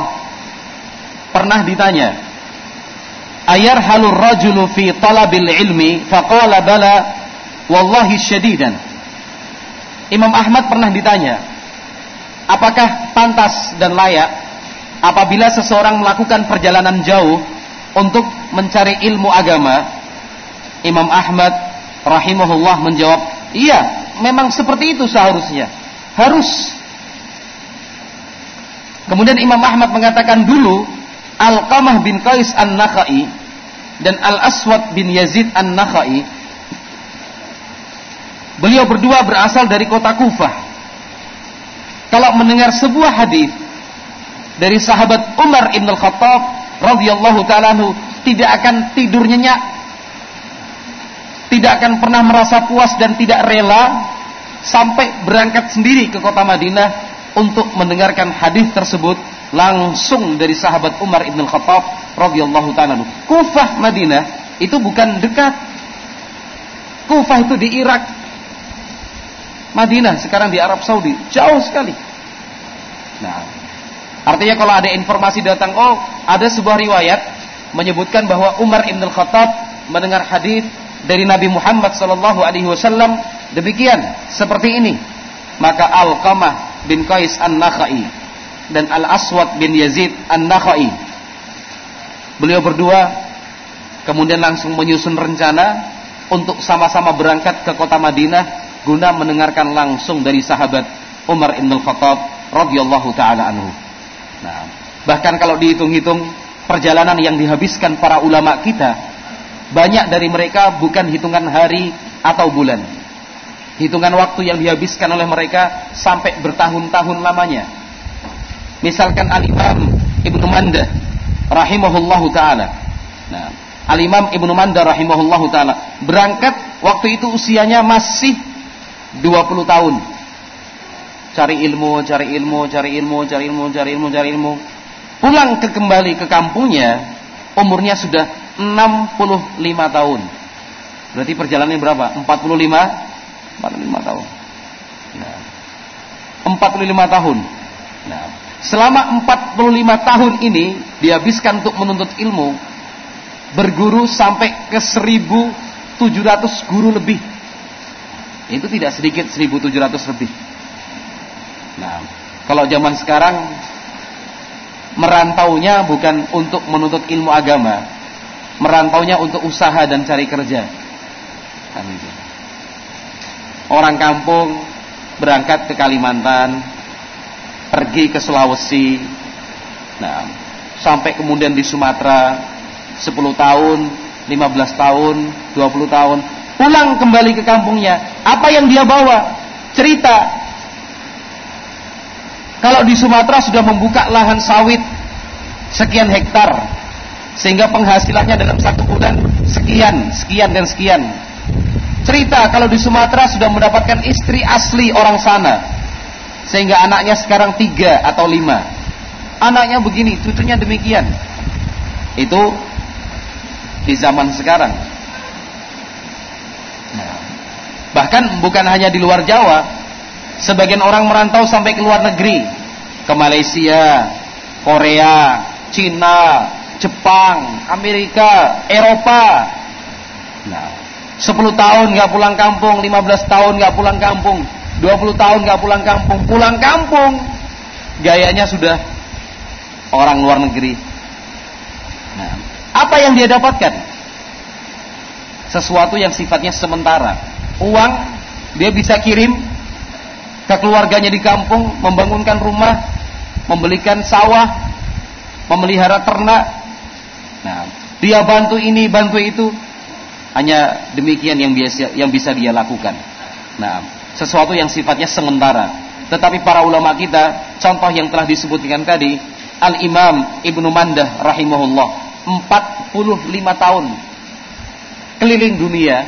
pernah ditanya, "Ayar halur rajulu fi talabil ilmi?" Faqala bala wallahi syadidan. Imam Ahmad pernah ditanya, apakah pantas dan layak apabila seseorang melakukan perjalanan jauh untuk mencari ilmu agama? Imam Ahmad rahimahullah menjawab, "Iya, memang seperti itu seharusnya. Harus Kemudian Imam Ahmad mengatakan dulu Al-Qamah bin Qais An-Nakhai dan Al-Aswad bin Yazid An-Nakhai beliau berdua berasal dari kota Kufah. Kalau mendengar sebuah hadis dari sahabat Umar Ibn Al-Khattab radhiyallahu taala tidak akan tidur nyenyak tidak akan pernah merasa puas dan tidak rela sampai berangkat sendiri ke kota Madinah untuk mendengarkan hadis tersebut langsung dari sahabat Umar ibn Khattab radhiyallahu taala. Kufah Madinah itu bukan dekat. Kufah itu di Irak. Madinah sekarang di Arab Saudi, jauh sekali. Nah, artinya kalau ada informasi datang, oh ada sebuah riwayat menyebutkan bahwa Umar ibn Khattab mendengar hadis dari Nabi Muhammad sallallahu alaihi wasallam demikian seperti ini. Maka Al-Qamah bin Qais An-Nakhai dan Al-Aswad bin Yazid An-Nakhai. Beliau berdua kemudian langsung menyusun rencana untuk sama-sama berangkat ke kota Madinah guna mendengarkan langsung dari sahabat Umar bin Khattab radhiyallahu taala anhu. Nah, bahkan kalau dihitung-hitung perjalanan yang dihabiskan para ulama kita banyak dari mereka bukan hitungan hari atau bulan hitungan waktu yang dihabiskan oleh mereka sampai bertahun-tahun lamanya. Misalkan Al-Imam Ibnu Mandah rahimahullahu taala. Nah, Al-Imam Ibnu Mandah rahimahullahu taala berangkat waktu itu usianya masih 20 tahun. Cari ilmu, cari ilmu, cari ilmu, cari ilmu, cari ilmu, cari ilmu. Pulang ke kembali ke kampungnya, umurnya sudah 65 tahun. Berarti perjalanannya berapa? 45 45 tahun. Nah, 45 tahun. Nah, selama 45 tahun ini dihabiskan untuk menuntut ilmu, berguru sampai ke 1700 guru lebih. Itu tidak sedikit 1700 lebih. Nah, kalau zaman sekarang merantaunya bukan untuk menuntut ilmu agama, merantaunya untuk usaha dan cari kerja. Kan itu orang kampung berangkat ke Kalimantan, pergi ke Sulawesi, nah, sampai kemudian di Sumatera 10 tahun, 15 tahun, 20 tahun, pulang kembali ke kampungnya. Apa yang dia bawa? Cerita. Kalau di Sumatera sudah membuka lahan sawit sekian hektar, sehingga penghasilannya dalam satu bulan sekian, sekian dan sekian. Cerita kalau di Sumatera sudah mendapatkan istri asli orang sana sehingga anaknya sekarang tiga atau lima. Anaknya begini cucunya demikian. Itu di zaman sekarang. Nah, bahkan bukan hanya di luar Jawa sebagian orang merantau sampai ke luar negeri ke Malaysia Korea Cina Jepang Amerika Eropa nah 10 tahun nggak pulang kampung, 15 tahun nggak pulang kampung, 20 tahun nggak pulang kampung, pulang kampung gayanya sudah orang luar negeri. Nah, apa yang dia dapatkan? Sesuatu yang sifatnya sementara. Uang dia bisa kirim ke keluarganya di kampung, membangunkan rumah, membelikan sawah, memelihara ternak. Nah, dia bantu ini, bantu itu, hanya demikian yang biasa yang bisa dia lakukan. Nah, sesuatu yang sifatnya sementara. Tetapi para ulama kita, contoh yang telah disebutkan tadi, Al-Imam Ibnu Mandah rahimahullah, 45 tahun keliling dunia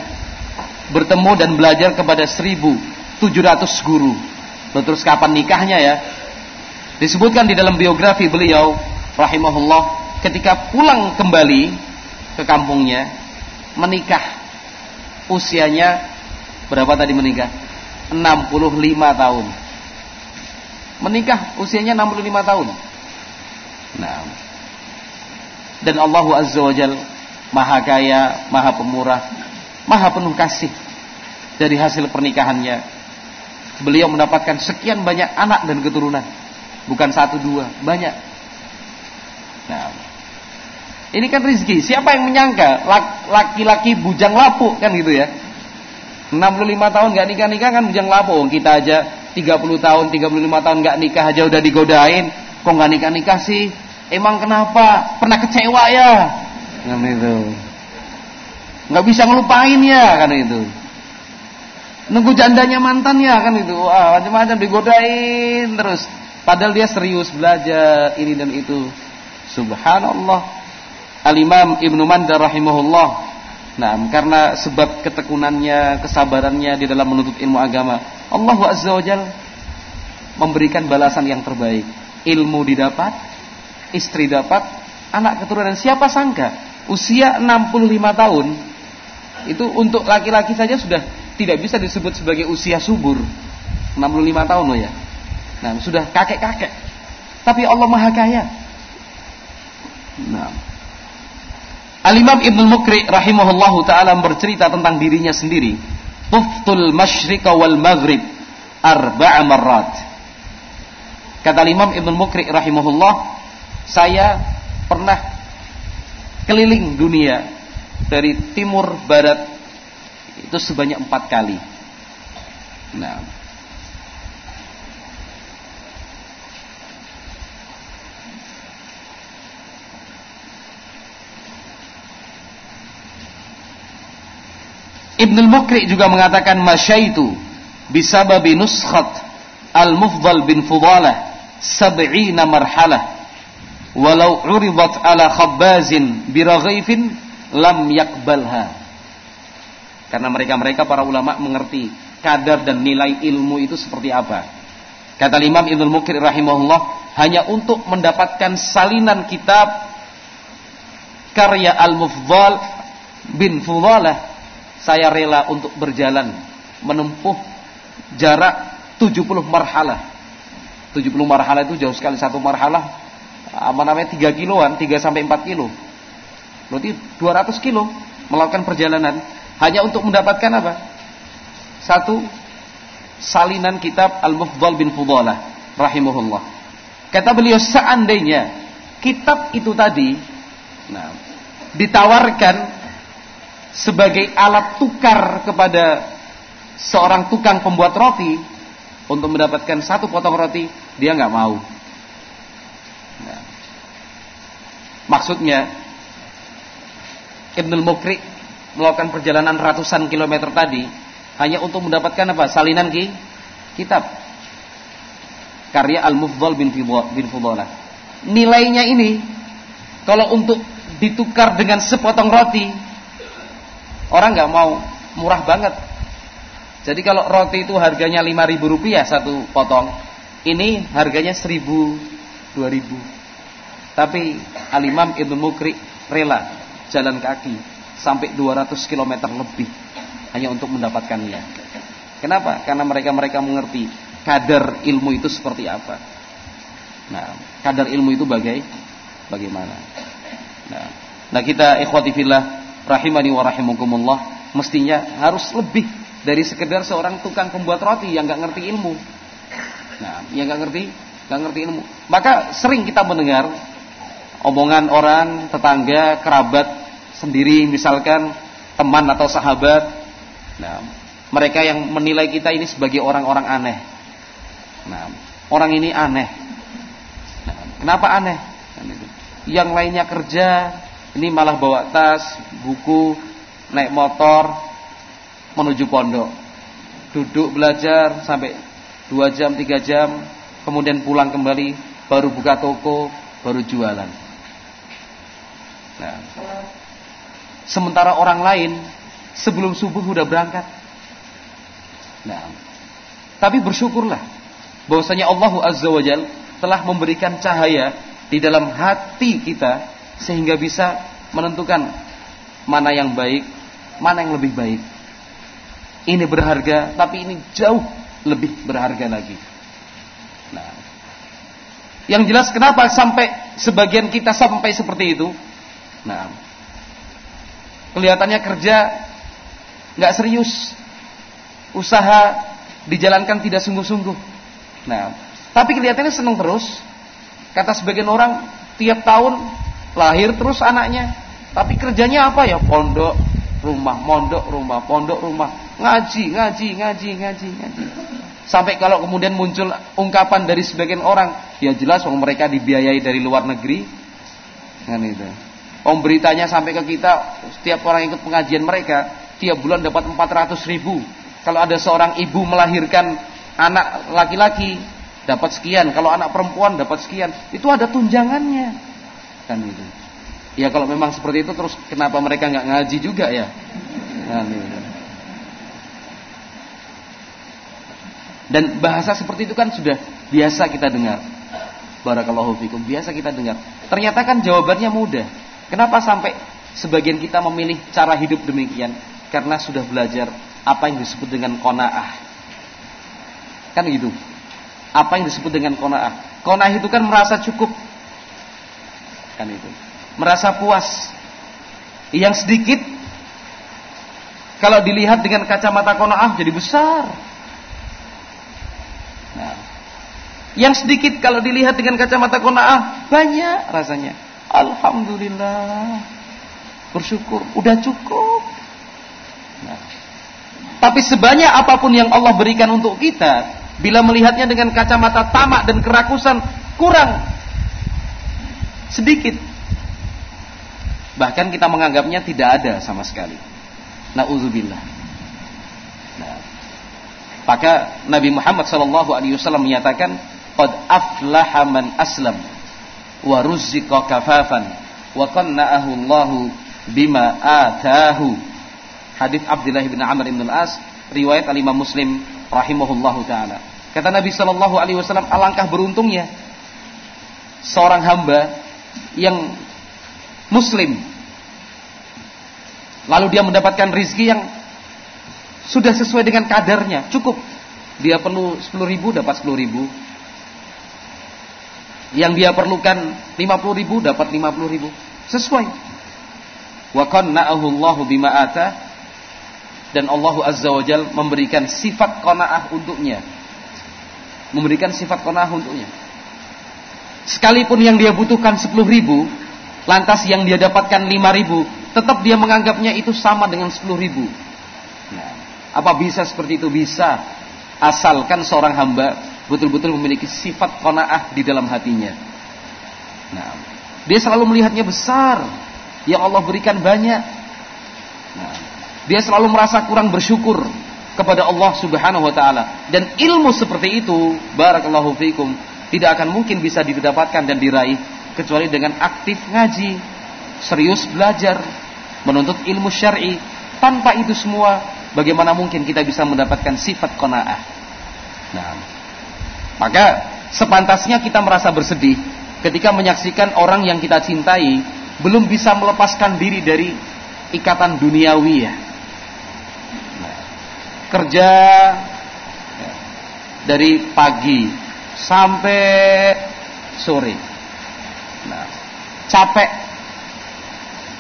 bertemu dan belajar kepada 1700 guru. Terus kapan nikahnya ya? Disebutkan di dalam biografi beliau rahimahullah ketika pulang kembali ke kampungnya menikah. Usianya berapa tadi menikah? 65 tahun. Menikah usianya 65 tahun. Nah. Dan Allah Azza wa Jal maha kaya maha pemurah maha penuh kasih dari hasil pernikahannya beliau mendapatkan sekian banyak anak dan keturunan bukan satu dua banyak nah ini kan rizki. Siapa yang menyangka laki-laki bujang lapuk kan gitu ya? 65 tahun nggak nikah nikah kan bujang lapuk. Kita aja 30 tahun, 35 tahun nggak nikah aja udah digodain. Kok nggak nikah nikah sih? Emang kenapa? Pernah kecewa ya? Kan itu. Nggak bisa ngelupain ya kan itu. Nunggu jandanya mantan ya kan itu. Wah macam-macam digodain terus. Padahal dia serius belajar ini dan itu. Subhanallah. Al-Imam Ibnu Mandar rahimahullah. Nah, karena sebab ketekunannya, kesabarannya di dalam menuntut ilmu agama, Allah Azza wa memberikan balasan yang terbaik. Ilmu didapat, istri dapat, anak keturunan. Siapa sangka usia 65 tahun itu untuk laki-laki saja sudah tidak bisa disebut sebagai usia subur. 65 tahun loh ya. Nah, sudah kakek-kakek. Tapi Allah Maha Kaya. Nah, Al-Imam Ibnu Mukri rahimahullahu taala bercerita tentang dirinya sendiri. Tuftul masyriqa wal maghrib arba'a marrat. Kata Imam Ibnu Mukri rahimahullah, saya pernah keliling dunia dari timur barat itu sebanyak empat kali. Nah, Ibn al-Mukri juga mengatakan masyaitu bisababi nuskhat al-mufdal bin Fudalah sab'ina marhalah. Walau uridat ala khabbazin biraghifin lam yakbalha karena mereka-mereka para ulama mengerti kadar dan nilai ilmu itu seperti apa kata Imam Ibnu Mukri rahimahullah hanya untuk mendapatkan salinan kitab karya al-mufdal bin Fudalah saya rela untuk berjalan menempuh jarak 70 marhalah. 70 marhalah itu jauh sekali satu marhalah apa namanya 3 kiloan, 3 sampai 4 kilo. Berarti 200 kilo melakukan perjalanan hanya untuk mendapatkan apa? Satu salinan kitab Al-Mufdal bin Fudalah rahimahullah. Kata beliau seandainya kitab itu tadi nah, ditawarkan sebagai alat tukar kepada seorang tukang pembuat roti untuk mendapatkan satu potong roti, dia nggak mau. Nah. Maksudnya Ibnul Mukri melakukan perjalanan ratusan kilometer tadi hanya untuk mendapatkan apa? Salinan ki kitab karya Al-Mufdal bin bin Fudalah. Nilainya ini kalau untuk ditukar dengan sepotong roti Orang nggak mau murah banget. Jadi kalau roti itu harganya lima ribu rupiah satu potong, ini harganya seribu dua ribu. Tapi Alimam Ibnu Mukri rela jalan kaki sampai 200 km lebih hanya untuk mendapatkannya. Kenapa? Karena mereka-mereka mengerti kadar ilmu itu seperti apa. Nah, kadar ilmu itu bagai bagaimana. Nah, nah kita ikhwati fillah rahimani wa rahimakumullah mestinya harus lebih dari sekedar seorang tukang pembuat roti yang nggak ngerti ilmu. Nah, yang nggak ngerti, nggak ngerti ilmu. Maka sering kita mendengar omongan orang, tetangga, kerabat sendiri, misalkan teman atau sahabat. Nah, mereka yang menilai kita ini sebagai orang-orang aneh. Nah, orang ini aneh. Nah, kenapa aneh? Yang lainnya kerja, ini malah bawa tas, buku, naik motor menuju pondok. Duduk belajar sampai 2 jam, 3 jam, kemudian pulang kembali, baru buka toko, baru jualan. Nah, sementara orang lain sebelum subuh sudah berangkat. Nah, tapi bersyukurlah bahwasanya Allah Azza wa Jal telah memberikan cahaya di dalam hati kita sehingga bisa menentukan mana yang baik, mana yang lebih baik. Ini berharga, tapi ini jauh lebih berharga lagi. Nah, yang jelas kenapa sampai sebagian kita sampai seperti itu? Nah, kelihatannya kerja nggak serius, usaha dijalankan tidak sungguh-sungguh. Nah, tapi kelihatannya senang terus. Kata sebagian orang, tiap tahun lahir terus anaknya. Tapi kerjanya apa ya? Pondok, rumah, mondok, rumah, pondok, rumah. Ngaji, ngaji, ngaji, ngaji, ngaji. Sampai kalau kemudian muncul ungkapan dari sebagian orang, ya jelas orang mereka dibiayai dari luar negeri. Kan itu. Om beritanya sampai ke kita, setiap orang ikut pengajian mereka, tiap bulan dapat 400 ribu. Kalau ada seorang ibu melahirkan anak laki-laki, dapat sekian. Kalau anak perempuan dapat sekian. Itu ada tunjangannya. Kan itu. Ya kalau memang seperti itu terus kenapa mereka nggak ngaji juga ya? Kan itu. Dan bahasa seperti itu kan sudah biasa kita dengar. Barakallahu fikum, biasa kita dengar. Ternyata kan jawabannya mudah. Kenapa sampai sebagian kita memilih cara hidup demikian? Karena sudah belajar apa yang disebut dengan kona'ah. Kan gitu. Apa yang disebut dengan kona'ah? Kona'ah itu kan merasa cukup. Kan itu. Merasa puas. Yang sedikit kalau dilihat dengan kacamata kona'ah jadi besar. Nah, yang sedikit kalau dilihat dengan kacamata kona'ah banyak rasanya. Alhamdulillah. Bersyukur, udah cukup. Nah, tapi sebanyak apa pun yang Allah berikan untuk kita, bila melihatnya dengan kacamata tamak dan kerakusan, kurang sedikit. Bahkan kita menganggapnya tidak ada sama sekali. Nauzubillah. Maka Nabi Muhammad wasallam menyatakan, "Qad aflaha man aslam wa ruzziqa kafafan wa qanna'ahu Allah bima atahu." Hadis Abdullah bin Amr bin Al-As, riwayat Al-Imam Muslim rahimahullahu taala. Kata Nabi sallallahu alaihi wasallam, alangkah beruntungnya seorang hamba yang muslim lalu dia mendapatkan rizki yang sudah sesuai dengan kadarnya, cukup. Dia perlu 10 ribu, dapat 10 ribu. Yang dia perlukan 50 ribu, dapat 50 ribu. Sesuai. Wa qanna'ahu dan Allah Azza wa Jal memberikan sifat qanaah untuknya. Memberikan sifat qanaah untuknya. Sekalipun yang dia butuhkan 10 ribu, lantas yang dia dapatkan 5 ribu, tetap dia menganggapnya itu sama dengan 10 ribu. Apa bisa seperti itu? Bisa. Asalkan seorang hamba betul-betul memiliki sifat kona'ah di dalam hatinya. Nah, dia selalu melihatnya besar. Yang Allah berikan banyak. Nah, dia selalu merasa kurang bersyukur kepada Allah Subhanahu wa taala. Dan ilmu seperti itu, barakallahu fikum, tidak akan mungkin bisa didapatkan dan diraih kecuali dengan aktif ngaji, serius belajar, menuntut ilmu syar'i. Tanpa itu semua bagaimana mungkin kita bisa mendapatkan sifat kona'ah? Nah, maka sepantasnya kita merasa bersedih ketika menyaksikan orang yang kita cintai belum bisa melepaskan diri dari ikatan duniawi ya. Kerja ya, dari pagi sampai sore. Nah, capek.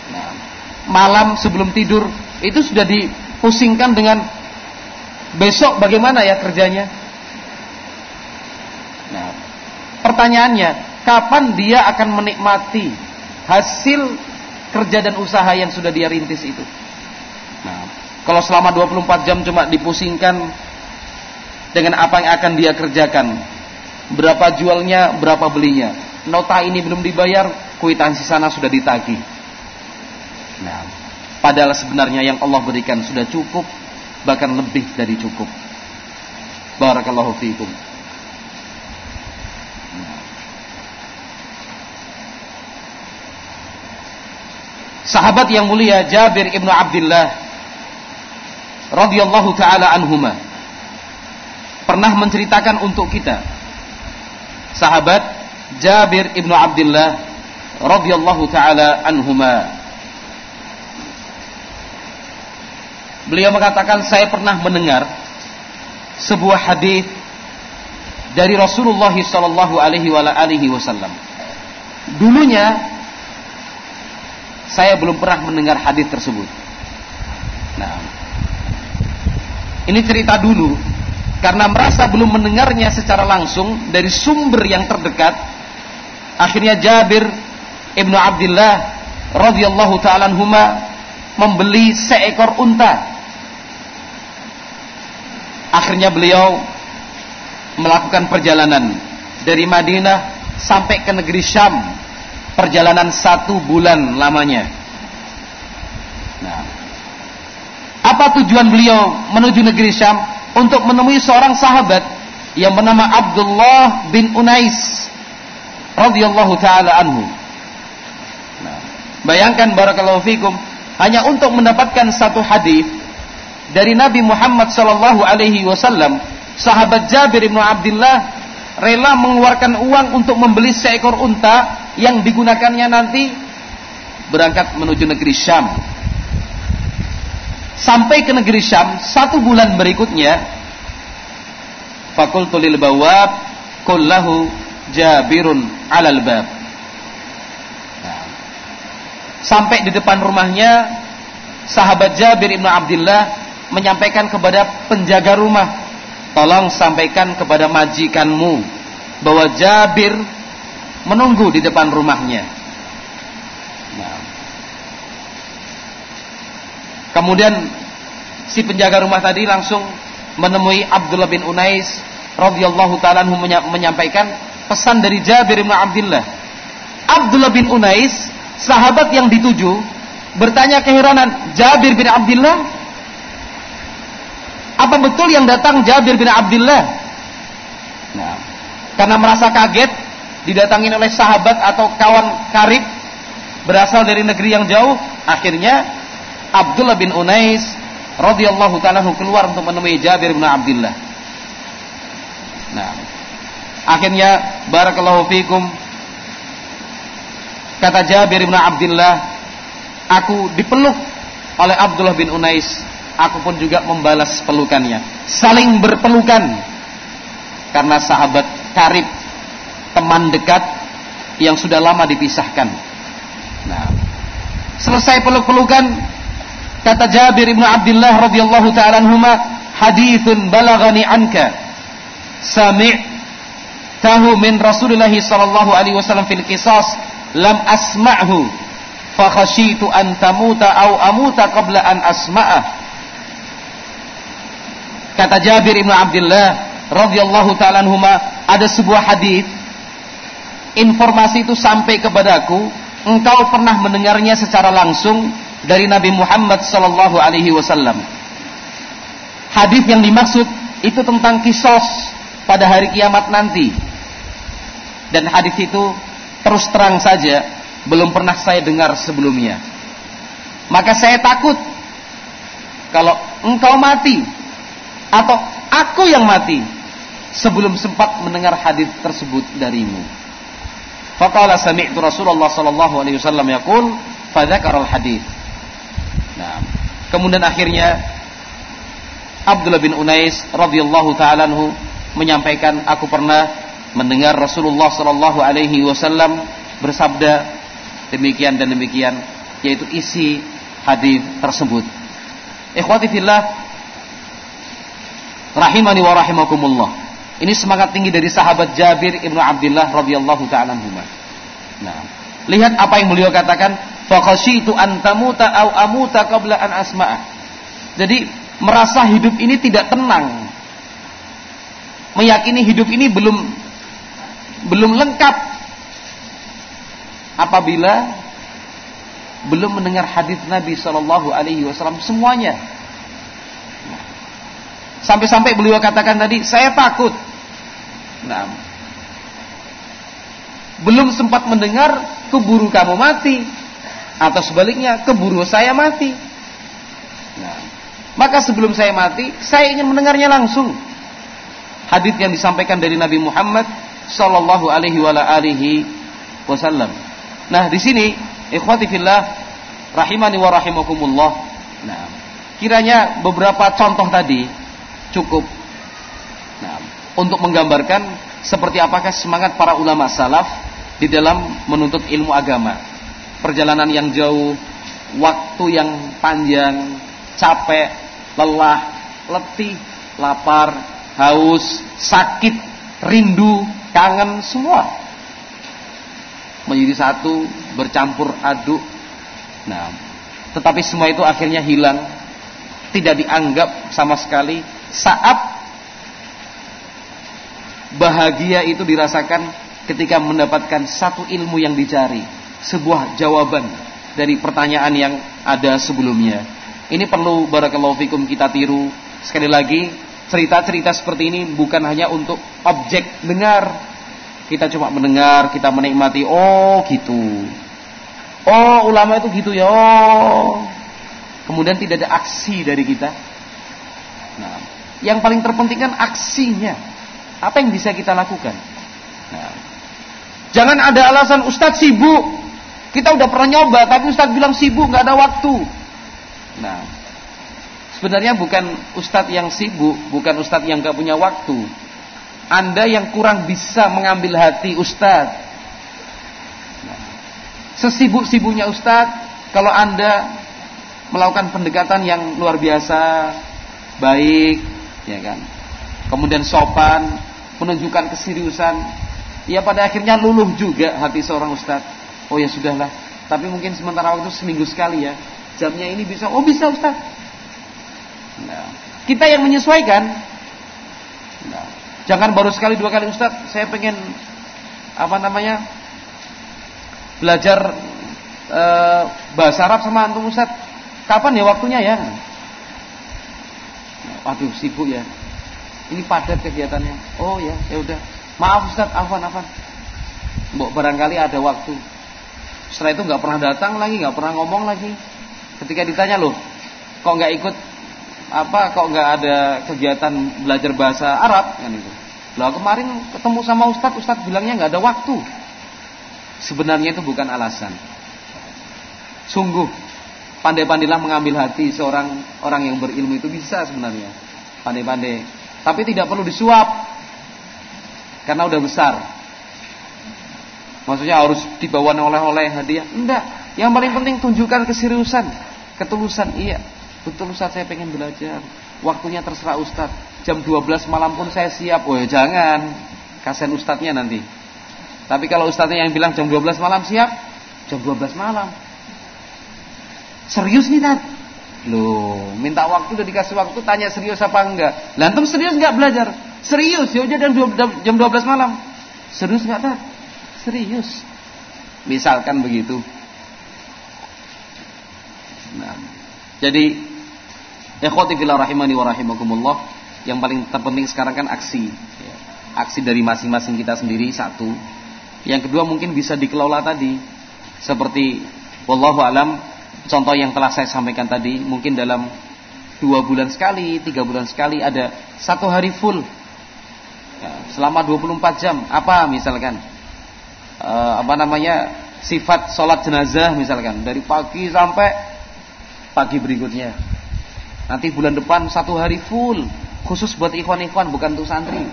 Nah, malam sebelum tidur itu sudah di pusingkan dengan besok bagaimana ya kerjanya. Nah, pertanyaannya, kapan dia akan menikmati hasil kerja dan usaha yang sudah dia rintis itu? Nah, kalau selama 24 jam cuma dipusingkan dengan apa yang akan dia kerjakan, berapa jualnya, berapa belinya, nota ini belum dibayar, kuitansi sana sudah ditagih. Nah, Padahal sebenarnya yang Allah berikan sudah cukup, bahkan lebih dari cukup. Barakallahu fiikum. Sahabat yang mulia Jabir ibnu Abdullah radhiyallahu taala anhuma pernah menceritakan untuk kita sahabat Jabir ibnu Abdullah radhiyallahu taala anhuma. Beliau mengatakan saya pernah mendengar sebuah hadis dari Rasulullah sallallahu alaihi wasallam. Dulunya saya belum pernah mendengar hadis tersebut. Nah, ini cerita dulu karena merasa belum mendengarnya secara langsung dari sumber yang terdekat. Akhirnya Jabir ibnu Abdullah radhiyallahu taala membeli seekor unta. Akhirnya beliau melakukan perjalanan dari Madinah sampai ke negeri Syam. Perjalanan satu bulan lamanya. Nah, apa tujuan beliau menuju negeri Syam? Untuk menemui seorang sahabat yang bernama Abdullah bin Unais radhiyallahu taala anhu. Nah, bayangkan barakallahu fikum hanya untuk mendapatkan satu hadis dari Nabi Muhammad sallallahu alaihi wasallam, sahabat Jabir bin Abdullah rela mengeluarkan uang untuk membeli seekor unta yang digunakannya nanti berangkat menuju negeri Syam. Sampai ke negeri Syam satu bulan berikutnya fakultu lil bawab kullahu jabirun alal bab. Nah, sampai di depan rumahnya sahabat Jabir ibnu Abdullah menyampaikan kepada penjaga rumah tolong sampaikan kepada majikanmu bahwa Jabir menunggu di depan rumahnya Kemudian si penjaga rumah tadi langsung menemui Abdullah bin Unais radhiyallahu taala menyampaikan pesan dari Jabir bin Abdullah. Abdullah bin Unais, sahabat yang dituju, bertanya keheranan, "Jabir bin Abdullah? Apa betul yang datang Jabir bin Abdullah?" Nah, karena merasa kaget didatangi oleh sahabat atau kawan karib berasal dari negeri yang jauh, akhirnya Abdullah bin Unais radhiyallahu taala keluar untuk menemui Jabir bin Abdullah. Nah, akhirnya barakallahu fikum kata Jabir bin Abdullah, aku dipeluk oleh Abdullah bin Unais, aku pun juga membalas pelukannya. Saling berpelukan karena sahabat karib, teman dekat yang sudah lama dipisahkan. Nah, selesai peluk-pelukan, Kata Jabir ibnu Abdullah radhiyallahu taala anhuma, haditsun balagani anka. Sami' tahu min Rasulullah sallallahu alaihi wasallam fil qisas lam asma'hu fa khasyitu an tamuta au amuta qabla an asma'ah. Kata Jabir ibnu Abdullah radhiyallahu taala anhuma, ada sebuah hadis informasi itu sampai kepadaku, engkau pernah mendengarnya secara langsung dari Nabi Muhammad sallallahu alaihi wasallam. Hadis yang dimaksud itu tentang kisos pada hari kiamat nanti. Dan hadis itu terus terang saja belum pernah saya dengar sebelumnya. Maka saya takut kalau engkau mati atau aku yang mati sebelum sempat mendengar hadis tersebut darimu. Faqala sami'tu Rasulullah sallallahu alaihi wasallam yaqul fadzakara al-hadits Nah, kemudian akhirnya Abdullah bin Unais radhiyallahu taala menyampaikan aku pernah mendengar Rasulullah sallallahu alaihi wasallam bersabda demikian dan demikian yaitu isi hadis tersebut. Ikhwati fillah rahimani wa rahimakumullah. Ini semangat tinggi dari sahabat Jabir ibnu Abdullah radhiyallahu taala Nah, lihat apa yang beliau katakan itu antamuta au amuta qabla an asma'ah. Jadi merasa hidup ini tidak tenang. Meyakini hidup ini belum belum lengkap apabila belum mendengar hadis Nabi Shallallahu Alaihi Wasallam semuanya. Sampai-sampai beliau katakan tadi, saya takut. Nah, belum sempat mendengar, keburu kamu mati atau sebaliknya keburu saya mati. Nah, maka sebelum saya mati, saya ingin mendengarnya langsung. Hadis yang disampaikan dari Nabi Muhammad sallallahu alaihi wasallam. Nah, di sini ikhwati fillah rahimani wa rahimakumullah. Nah, kiranya beberapa contoh tadi cukup nah, untuk menggambarkan seperti apakah semangat para ulama salaf di dalam menuntut ilmu agama. Perjalanan yang jauh, waktu yang panjang, capek, lelah, letih, lapar, haus, sakit, rindu, kangen, semua menjadi satu, bercampur aduk. Nah, tetapi semua itu akhirnya hilang, tidak dianggap sama sekali saat bahagia itu dirasakan ketika mendapatkan satu ilmu yang dicari, sebuah jawaban dari pertanyaan yang ada sebelumnya. Ini perlu barakallahu fikum kita tiru. Sekali lagi, cerita-cerita seperti ini bukan hanya untuk objek dengar, kita cuma mendengar, kita menikmati. Oh, gitu. Oh, ulama itu gitu ya. Oh. Kemudian tidak ada aksi dari kita. Nah, yang paling terpenting kan aksinya. Apa yang bisa kita lakukan? Nah, jangan ada alasan Ustadz sibuk. Kita udah pernah nyoba, tapi Ustadz bilang sibuk, nggak ada waktu. Nah, sebenarnya bukan Ustadz yang sibuk, bukan Ustadz yang nggak punya waktu anda yang kurang bisa mengambil hati Ustadz. Sesibuk-sibuknya Ustadz, kalau Anda melakukan pendekatan yang luar biasa, baik, ya kan. Kemudian sopan, menunjukkan keseriusan, ya pada akhirnya luluh juga hati seorang Ustadz. Oh ya sudahlah, tapi mungkin sementara waktu seminggu sekali ya. Jamnya ini bisa, oh bisa Ustadz. Nah, kita yang menyesuaikan. Nah, Jangan baru sekali dua kali Ustaz, saya pengen apa namanya? belajar e, bahasa Arab sama antum Ustaz. Kapan ya waktunya ya? Waduh, sibuk ya. Ini padat kegiatannya. Oh ya, ya udah. Maaf Ustaz, afan afan. Mbok barangkali ada waktu. Setelah itu nggak pernah datang lagi, nggak pernah ngomong lagi. Ketika ditanya loh, kok nggak ikut apa kok nggak ada kegiatan belajar bahasa Arab kan itu. Lah kemarin ketemu sama Ustadz, Ustadz bilangnya nggak ada waktu. Sebenarnya itu bukan alasan. Sungguh pandai-pandailah mengambil hati seorang orang yang berilmu itu bisa sebenarnya. Pandai-pandai. Tapi tidak perlu disuap. Karena udah besar. Maksudnya harus dibawa oleh-oleh hadiah. Enggak. Yang paling penting tunjukkan keseriusan, ketulusan. Iya. Betul Ustaz saya pengen belajar. Waktunya terserah Ustaz. Jam 12 malam pun saya siap. Oh ya jangan. Kasihan Ustaznya nanti. Tapi kalau Ustaznya yang bilang jam 12 malam siap. Jam 12 malam. Serius nih Tat? Loh, minta waktu udah dikasih waktu tanya serius apa enggak. Lantum serius enggak belajar? Serius, ya udah jam 12 malam. Serius enggak Tat? Serius. Misalkan begitu. Nah, jadi Ikhwati fillah rahimani wa rahimakumullah. Yang paling terpenting sekarang kan aksi. Aksi dari masing-masing kita sendiri satu. Yang kedua mungkin bisa dikelola tadi. Seperti wallahu alam contoh yang telah saya sampaikan tadi mungkin dalam dua bulan sekali, tiga bulan sekali ada satu hari full. Ya, selama 24 jam. Apa misalkan? E, apa namanya? Sifat sholat jenazah misalkan. Dari pagi sampai pagi berikutnya. Nanti bulan depan satu hari full. Khusus buat ikhwan-ikhwan bukan untuk santri.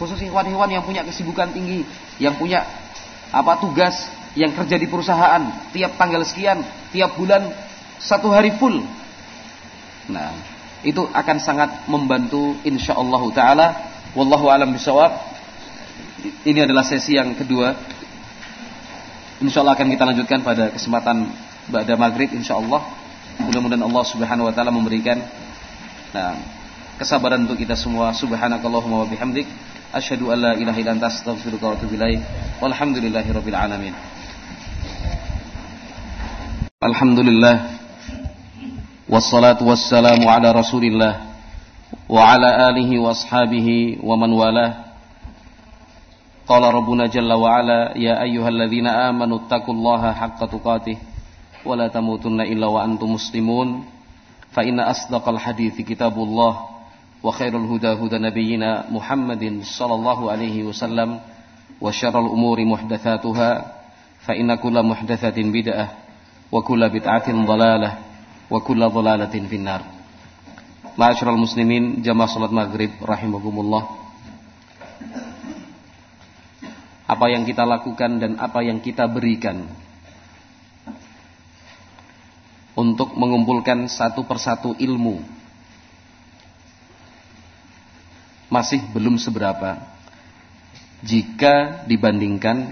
Khusus ikhwan-ikhwan yang punya kesibukan tinggi, yang punya apa tugas, yang kerja di perusahaan tiap tanggal sekian, tiap bulan satu hari full. Nah, itu akan sangat membantu insyaallah taala. Wallahu alam bisawab. Ini adalah sesi yang kedua. Insyaallah akan kita lanjutkan pada kesempatan pada maghrib insyaallah. Mudah-mudahan Allah Subhanahu wa taala memberikan nah, kesabaran untuk kita semua. Subhanakallahumma wa bihamdik asyhadu an la ilaha illa anta astaghfiruka wa atubu ilaik. Walhamdulillahirabbil alamin. Alhamdulillah. Wassalatu wassalamu ala Rasulillah wa ala alihi wa ashabihi wa man walah. Qala Rabbuna jalla wa ala ya ayyuhalladzina amanu taqullaha haqqa tuqatih ولا تموتن إلا وأنتم مسلمون فإن أصدق الحديث كتاب الله وخير الهدى هدى نبينا محمد صلى الله عليه وسلم وشر الأمور محدثاتها فإن كل محدثة بدعة وكل بدعة ضلالة وكل ضلالة في النار معاشر المسلمين جماعة صلاة maghrib rahimakumullah apa yang kita lakukan dan apa yang kita berikan untuk mengumpulkan satu persatu ilmu masih belum seberapa jika dibandingkan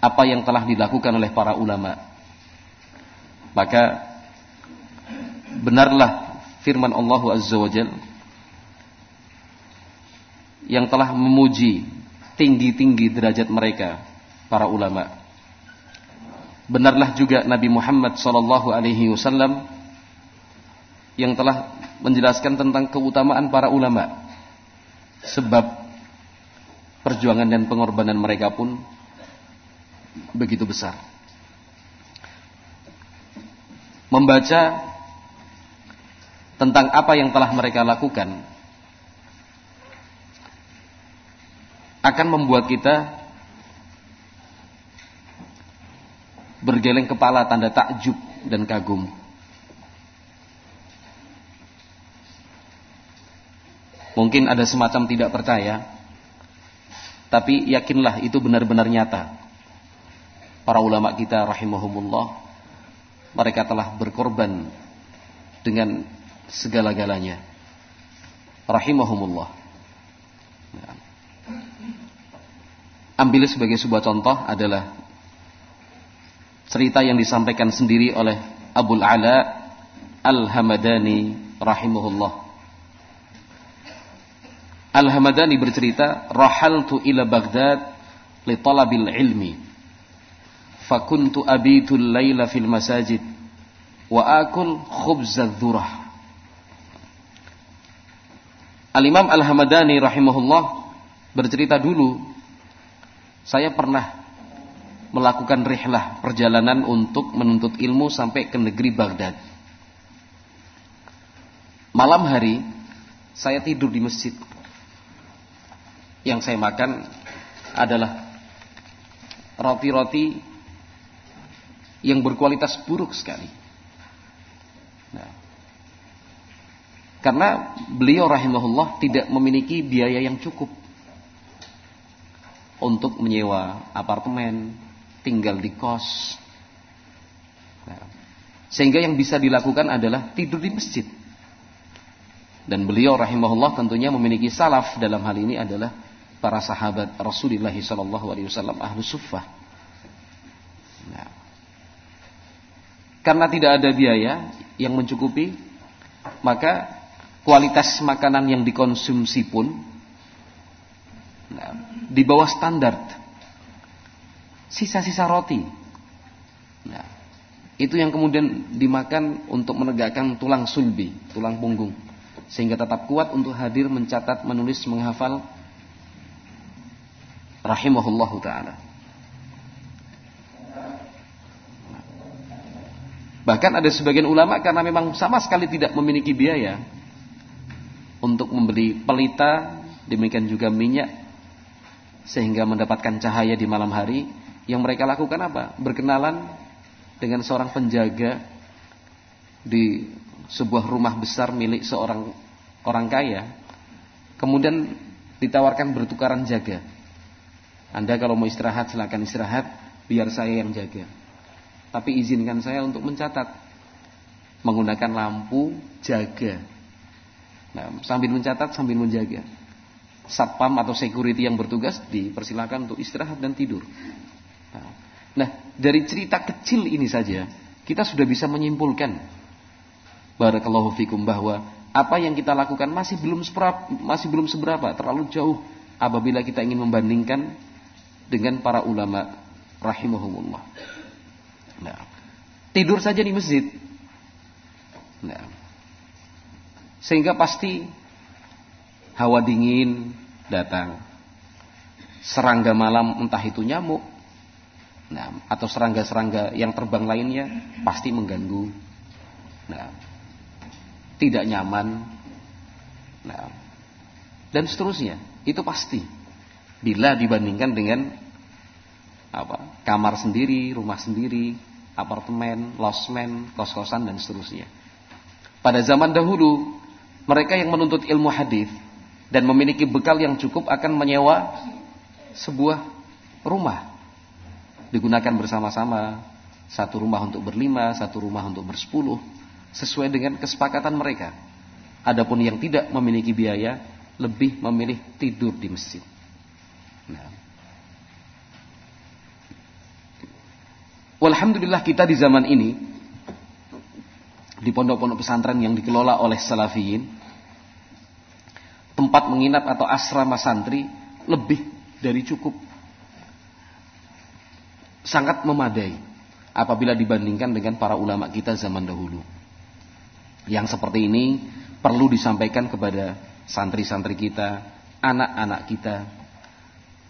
apa yang telah dilakukan oleh para ulama. maka benarlah firman Allah Azza wa Jal yang telah memuji tinggi-tinggi derajat mereka para ulama. Benarlah juga Nabi Muhammad sallallahu alaihi wasallam yang telah menjelaskan tentang keutamaan para ulama. Sebab perjuangan dan pengorbanan mereka pun begitu besar. Membaca tentang apa yang telah mereka lakukan akan membuat kita bergeleng kepala tanda takjub dan kagum. Mungkin ada semacam tidak percaya tapi yakinlah itu benar-benar nyata. Para ulama kita rahimahumullah mereka telah berkorban dengan segala-galanya. Rahimahumullah. Ya. Ambil sebagai sebuah contoh adalah cerita yang disampaikan sendiri oleh Abul Ala Al-Hamadani rahimahullah. Al-Hamadani bercerita, "Rahaltu ila Baghdad li talabil ilmi. Fakuntu abitu laila fil masajid wa akul khubza dzurah." Al-Imam Al-Hamadani rahimahullah bercerita dulu saya pernah melakukan rihlah perjalanan untuk menuntut ilmu sampai ke negeri Baghdad. Malam hari saya tidur di masjid yang saya makan adalah roti-roti yang berkualitas buruk sekali. Nah, karena beliau rahimahullah tidak memiliki biaya yang cukup untuk menyewa apartemen, tinggal di kos. Nah, sehingga yang bisa dilakukan adalah tidur di masjid. Dan beliau rahimahullah tentunya memiliki salaf dalam hal ini adalah para sahabat Rasulullah sallallahu alaihi wasallam ahlu suffah. Nah. Karena tidak ada biaya yang mencukupi, maka kualitas makanan yang dikonsumsi pun nah, di bawah standar. Sisa-sisa roti. Nah, itu yang kemudian dimakan untuk menegakkan tulang sulbi, tulang punggung. Sehingga tetap kuat untuk hadir mencatat, menulis, menghafal rahimahullahu taala. Bahkan ada sebagian ulama karena memang sama sekali tidak memiliki biaya untuk membeli pelita, demikian juga minyak sehingga mendapatkan cahaya di malam hari, yang mereka lakukan apa? Berkenalan dengan seorang penjaga di sebuah rumah besar milik seorang orang kaya. Kemudian ditawarkan bertukaran jaga. Anda kalau mau istirahat silakan istirahat, biar saya yang jaga. Tapi izinkan saya untuk mencatat menggunakan lampu jaga. Nah, sambil mencatat sambil menjaga. Satpam atau security yang bertugas dipersilakan untuk istirahat dan tidur. Nah, dari cerita kecil ini saja kita sudah bisa menyimpulkan barakallahu fikum bahwa apa yang kita lakukan masih belum seberapa, masih belum seberapa, terlalu jauh apabila kita ingin membandingkan dengan para ulama rahimahumullah. Nah, tidur saja di masjid. Nah, sehingga pasti hawa dingin datang. Serangga malam entah itu nyamuk nah, atau serangga-serangga yang terbang lainnya pasti mengganggu. Nah, tidak nyaman. Nah, dan seterusnya, itu pasti Bila dibandingkan dengan apa? Kamar sendiri, rumah sendiri, apartemen, losmen, kos-kosan dan seterusnya. Pada zaman dahulu, mereka yang menuntut ilmu hadis dan memiliki bekal yang cukup akan menyewa sebuah rumah digunakan bersama-sama satu rumah untuk berlima, satu rumah untuk bersepuluh sesuai dengan kesepakatan mereka. Adapun yang tidak memiliki biaya lebih memilih tidur di masjid. Nah. Walhamdulillah kita di zaman ini di pondok-pondok pesantren yang dikelola oleh salafiyin tempat menginap atau asrama santri lebih dari cukup. Sangat memadai apabila dibandingkan dengan para ulama kita zaman dahulu. Yang seperti ini perlu disampaikan kepada santri-santri kita, anak-anak kita.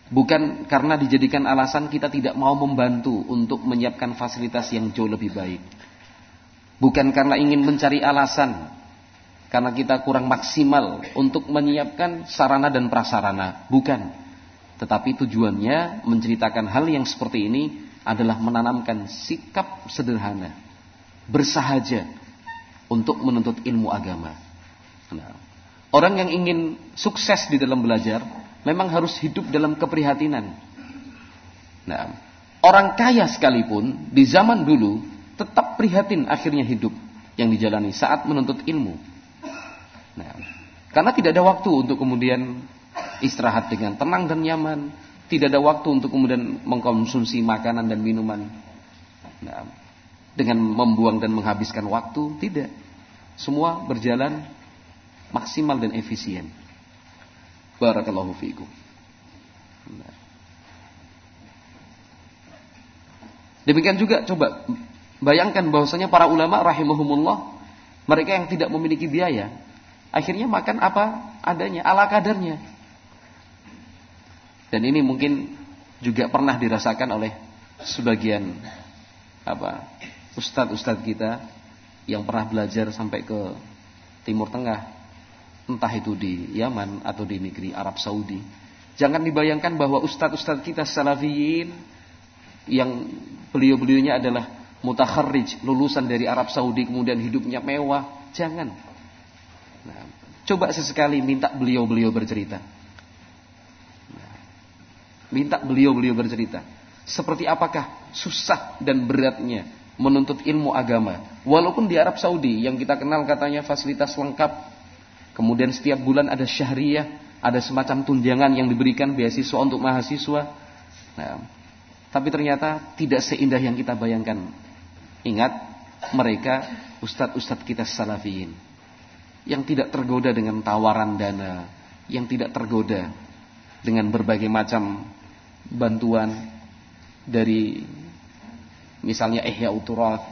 Bukan karena dijadikan alasan kita tidak mau membantu untuk menyiapkan fasilitas yang jauh lebih baik. Bukan karena ingin mencari alasan karena kita kurang maksimal untuk menyiapkan sarana dan prasarana, bukan. Tetapi tujuannya menceritakan hal yang seperti ini adalah menanamkan sikap sederhana, bersahaja untuk menuntut ilmu agama. Nah, orang yang ingin sukses di dalam belajar memang harus hidup dalam keprihatinan. Nah, orang kaya sekalipun di zaman dulu tetap prihatin akhirnya hidup yang dijalani saat menuntut ilmu. Nah, karena tidak ada waktu untuk kemudian istirahat dengan tenang dan nyaman, tidak ada waktu untuk kemudian mengkonsumsi makanan dan minuman. Nah, dengan membuang dan menghabiskan waktu, tidak. Semua berjalan maksimal dan efisien. Barakallahu fiikum. Demikian juga coba bayangkan bahwasanya para ulama rahimahumullah mereka yang tidak memiliki biaya Akhirnya makan apa adanya, ala kadarnya. Dan ini mungkin juga pernah dirasakan oleh sebagian apa ustadz-ustadz kita yang pernah belajar sampai ke Timur Tengah, entah itu di Yaman atau di negeri Arab Saudi. Jangan dibayangkan bahwa ustadz-ustadz kita salafiyin yang beliau-beliaunya adalah mutakharrij, lulusan dari Arab Saudi kemudian hidupnya mewah. Jangan. Nah, coba sesekali minta beliau-beliau bercerita. Nah, minta beliau-beliau bercerita. Seperti apakah susah dan beratnya menuntut ilmu agama. Walaupun di Arab Saudi yang kita kenal katanya fasilitas lengkap. Kemudian setiap bulan ada syahriah, ada semacam tunjangan yang diberikan beasiswa untuk mahasiswa. Nah, tapi ternyata tidak seindah yang kita bayangkan. Ingat, mereka ustadz-ustadz kita salafiyin yang tidak tergoda dengan tawaran dana, yang tidak tergoda dengan berbagai macam bantuan dari misalnya ihya uturat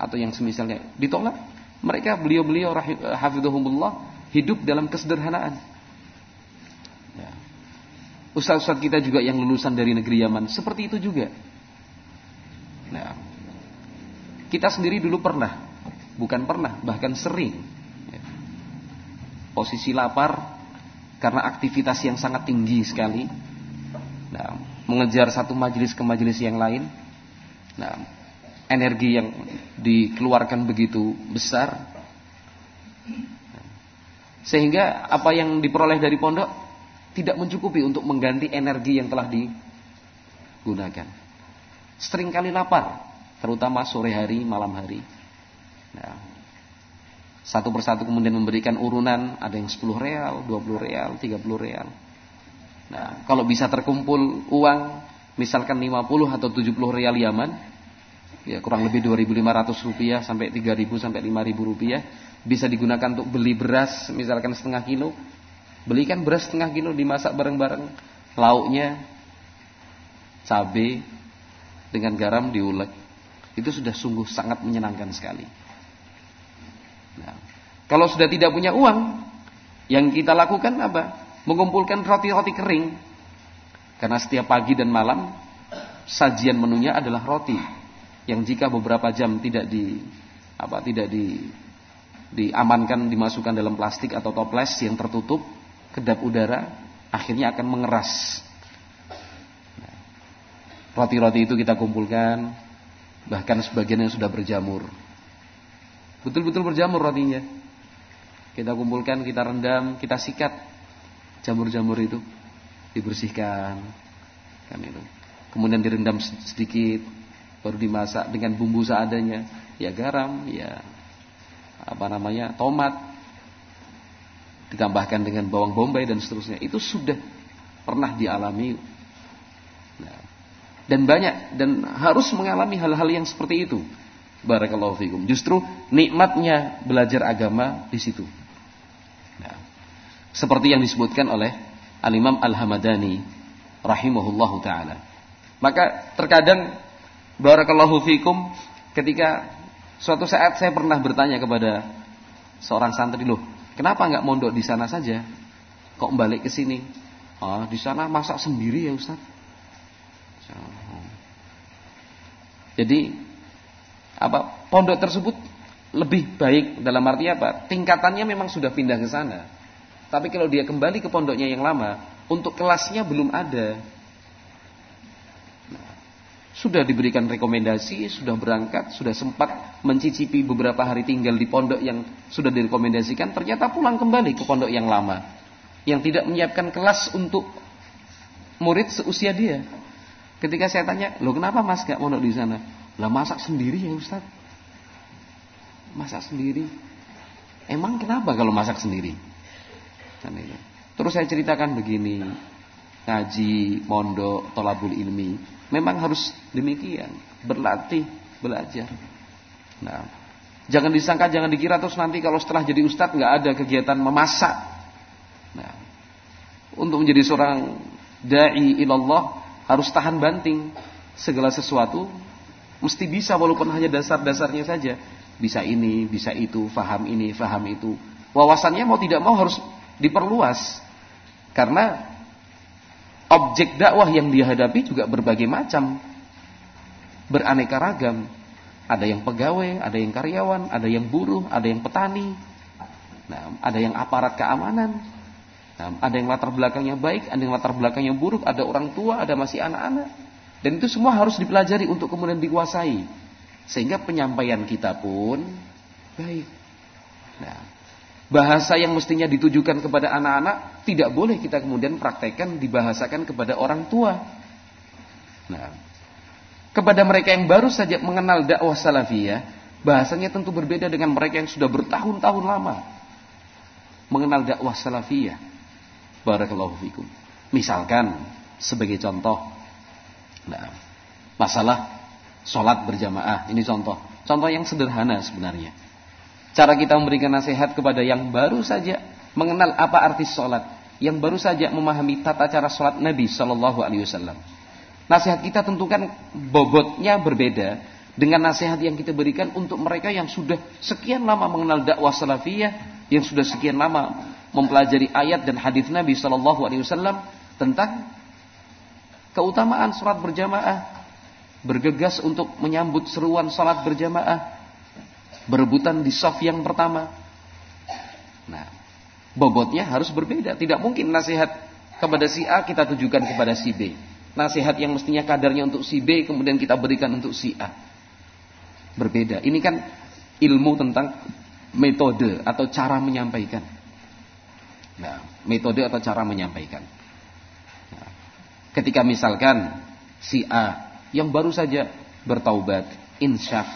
atau yang semisalnya ditolak. Mereka beliau-beliau hafizahumullah hidup dalam kesederhanaan. Ya. Ustaz-ustaz kita juga yang lulusan dari negeri Yaman seperti itu juga. Nah, kita sendiri dulu pernah, bukan pernah, bahkan sering posisi lapar karena aktivitas yang sangat tinggi sekali. Nah, mengejar satu majelis ke majelis yang lain. Nah, energi yang dikeluarkan begitu besar. Sehingga apa yang diperoleh dari pondok tidak mencukupi untuk mengganti energi yang telah digunakan. Seringkali lapar, terutama sore hari, malam hari. Nah, satu persatu kemudian memberikan urunan, ada yang 10 real, 20 real, 30 real. Nah, kalau bisa terkumpul uang, misalkan 50 atau 70 real Yaman, ya kurang lebih 2.500 rupiah sampai 3.000 sampai 5.000 rupiah, bisa digunakan untuk beli beras, misalkan setengah kilo. Belikan beras setengah kilo dimasak bareng-bareng, lauknya cabai dengan garam diulek. Itu sudah sungguh sangat menyenangkan sekali. Nah, kalau sudah tidak punya uang, yang kita lakukan apa? Mengumpulkan roti-roti kering. Karena setiap pagi dan malam sajian menunya adalah roti yang jika beberapa jam tidak di apa tidak di diamankan dimasukkan dalam plastik atau toples yang tertutup kedap udara akhirnya akan mengeras Roti-roti itu kita kumpulkan, bahkan sebagian yang sudah berjamur. Betul-betul berjamur rotinya. Kita kumpulkan, kita rendam, kita sikat jamur-jamur itu, dibersihkan, kan itu. Kemudian direndam sedikit, baru dimasak dengan bumbu seadanya, ya garam, ya apa namanya tomat, ditambahkan dengan bawang bombay dan seterusnya. Itu sudah pernah dialami. Nah, dan banyak dan harus mengalami hal-hal yang seperti itu. Barakallahu fikum. Justru nikmatnya belajar agama di situ. Nah, seperti yang disebutkan oleh Al-Imam Al-Hamadani rahimahullahu taala. Maka terkadang barakallahu fikum ketika suatu saat saya pernah bertanya kepada seorang santri loh, Kenapa nggak mondok di sana saja? Kok balik ke sini? Oh, di sana masak sendiri ya Ustaz. Jadi apa pondok tersebut lebih baik dalam arti apa? Tingkatannya memang sudah pindah ke sana. Tapi kalau dia kembali ke pondoknya yang lama, untuk kelasnya belum ada. Sudah diberikan rekomendasi, sudah berangkat, sudah sempat mencicipi beberapa hari tinggal di pondok yang sudah direkomendasikan, ternyata pulang kembali ke pondok yang lama. Yang tidak menyiapkan kelas untuk murid seusia dia. Ketika saya tanya, lo kenapa mas gak pondok di sana? Lah masak sendiri ya Ustaz. Masak sendiri. Emang kenapa kalau masak sendiri? Kan Terus saya ceritakan begini, ngaji, mondok, tolabul ilmi Memang harus demikian, berlatih, belajar. Nah, jangan disangka, jangan dikira terus nanti kalau setelah jadi ustadz nggak ada kegiatan memasak. Nah, untuk menjadi seorang dai ilallah harus tahan banting segala sesuatu mesti bisa walaupun hanya dasar-dasarnya saja. Bisa ini, bisa itu, faham ini, faham itu. Wawasannya mau tidak mau harus diperluas. Karena objek dakwah yang dihadapi juga berbagai macam. Beraneka ragam. Ada yang pegawai, ada yang karyawan, ada yang buruh, ada yang petani. Nah, ada yang aparat keamanan. Nah, ada yang latar belakangnya baik, ada yang latar belakangnya buruk, ada orang tua, ada masih anak-anak. Dan itu semua harus dipelajari untuk kemudian dikuasai. Sehingga penyampaian kita pun baik. Nah, bahasa yang mestinya ditujukan kepada anak-anak tidak boleh kita kemudian praktekkan dibahasakan kepada orang tua. Nah, kepada mereka yang baru saja mengenal dakwah salafiyah, bahasanya tentu berbeda dengan mereka yang sudah bertahun-tahun lama mengenal dakwah salafiyah. Barakallahu fikum. Misalkan sebagai contoh, nah, masalah sholat berjamaah. Ini contoh, contoh yang sederhana sebenarnya. Cara kita memberikan nasihat kepada yang baru saja mengenal apa arti sholat, yang baru saja memahami tata cara sholat Nabi Shallallahu Alaihi Wasallam. Nasihat kita tentukan bobotnya berbeda dengan nasihat yang kita berikan untuk mereka yang sudah sekian lama mengenal dakwah salafiyah, yang sudah sekian lama mempelajari ayat dan hadis Nabi Shallallahu Alaihi Wasallam tentang keutamaan sholat berjamaah, bergegas untuk menyambut seruan sholat berjamaah, berebutan di soft yang pertama. Nah, bobotnya harus berbeda. Tidak mungkin nasihat kepada si A kita tujukan kepada si B. Nasihat yang mestinya kadarnya untuk si B kemudian kita berikan untuk si A. Berbeda. Ini kan ilmu tentang metode atau cara menyampaikan. Nah, metode atau cara menyampaikan. Nah, ketika misalkan si A yang baru saja bertaubat, insya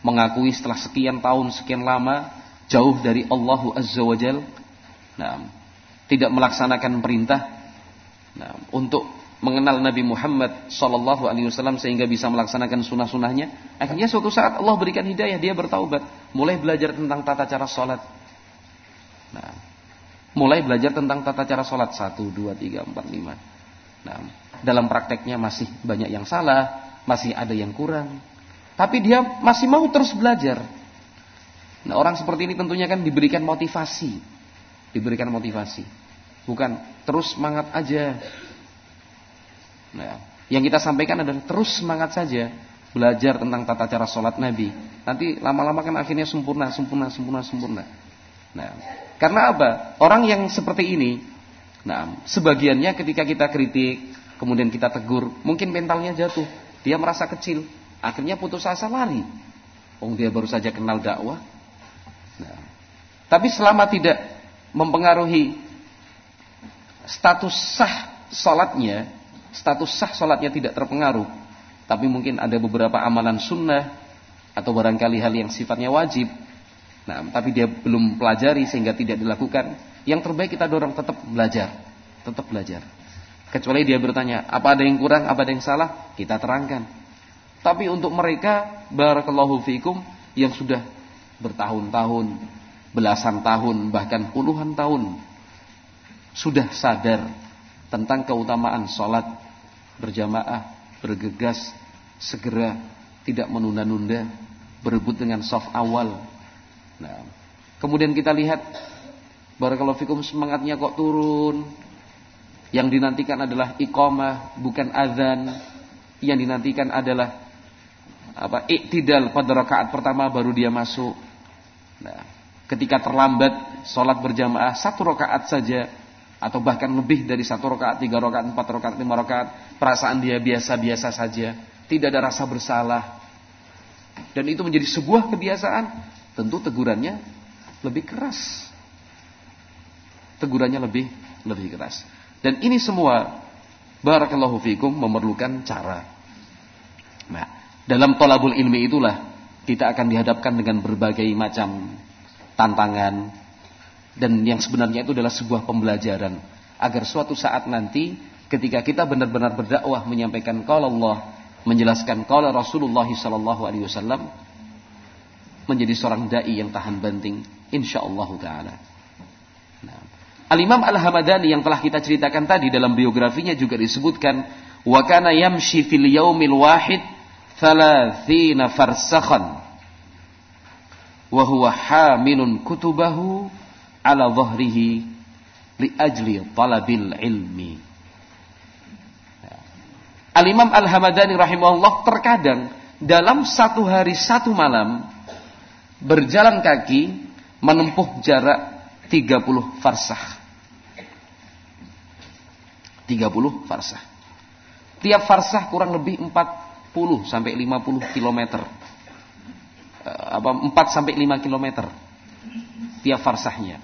mengakui setelah sekian tahun sekian lama jauh dari Allah Azza wa Jal. Nah, tidak melaksanakan perintah. Nah, untuk mengenal Nabi Muhammad Sallallahu Alaihi Wasallam sehingga bisa melaksanakan sunnah-sunnahnya. Akhirnya suatu saat Allah berikan hidayah dia bertaubat. Mulai belajar tentang tata cara sholat. Nah, mulai belajar tentang tata cara sholat. Satu dua tiga empat lima. Dalam prakteknya masih banyak yang salah masih ada yang kurang tapi dia masih mau terus belajar. Nah, orang seperti ini tentunya kan diberikan motivasi. Diberikan motivasi. Bukan terus semangat aja. Nah, yang kita sampaikan adalah terus semangat saja belajar tentang tata cara sholat Nabi. Nanti lama-lama kan akhirnya sempurna, sempurna, sempurna, sempurna. Nah, karena apa? Orang yang seperti ini, nah, sebagiannya ketika kita kritik, kemudian kita tegur, mungkin mentalnya jatuh, dia merasa kecil, akhirnya putus asa lari. Oh dia baru saja kenal dakwah. Nah, tapi selama tidak mempengaruhi status sah salatnya, status sah salatnya tidak terpengaruh, tapi mungkin ada beberapa amalan sunnah atau barangkali hal yang sifatnya wajib. Nah, tapi dia belum pelajari sehingga tidak dilakukan. Yang terbaik kita dorong tetap belajar, tetap belajar. Kecuali dia bertanya, apa ada yang kurang, apa ada yang salah, kita terangkan. Tapi untuk mereka, barakallahu fikum, yang sudah bertahun-tahun, belasan tahun, bahkan puluhan tahun, sudah sadar tentang keutamaan sholat berjamaah, bergegas, segera, tidak menunda-nunda, berebut dengan soft awal. Nah, kemudian kita lihat, barakallahu fikum semangatnya kok turun, yang dinantikan adalah iqamah, bukan azan. Yang dinantikan adalah apa? Iktidal pada rakaat pertama baru dia masuk. Nah, ketika terlambat sholat berjamaah satu rakaat saja atau bahkan lebih dari satu rakaat, tiga rakaat, empat rakaat, lima rakaat, perasaan dia biasa-biasa saja, tidak ada rasa bersalah. Dan itu menjadi sebuah kebiasaan, tentu tegurannya lebih keras. Tegurannya lebih lebih keras. Dan ini semua barakallahu fikum memerlukan cara. Nah, dalam tolabul ilmi itulah kita akan dihadapkan dengan berbagai macam tantangan dan yang sebenarnya itu adalah sebuah pembelajaran agar suatu saat nanti ketika kita benar-benar berdakwah menyampaikan kalau Allah menjelaskan kalau Rasulullah wasallam menjadi seorang dai yang tahan banting insyaallah taala. Nah, Al-Imam Al-Hamadani yang telah kita ceritakan tadi dalam biografinya juga disebutkan wa kana yamshi fil yaumil wahid 30 farsakhan wa huwa hamilun kutubahu ala dhahrihi li ajli talabil ilmi. Al-Imam Al-Hamadani rahimahullah terkadang dalam satu hari satu malam berjalan kaki menempuh jarak 30 farsah. 30 farsah. Tiap farsah kurang lebih 40 sampai 50 km. Apa 4 sampai 5 km tiap farsahnya.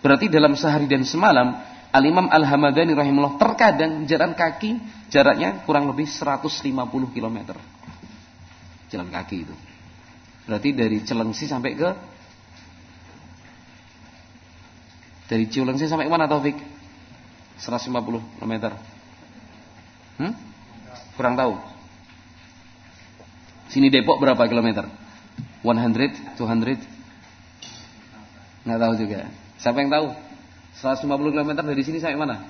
Berarti dalam sehari dan semalam Al-Imam Al-Hamadani rahimahullah terkadang jalan kaki jaraknya kurang lebih 150 km. Jalan kaki itu. Berarti dari Celengsi sampai ke dari Cilengsi sampai mana Taufik? 150 km. Hmm? Kurang tahu. Sini Depok berapa kilometer? 100, 200? Nggak tahu juga. Siapa yang tahu? 150 km dari sini sampai mana?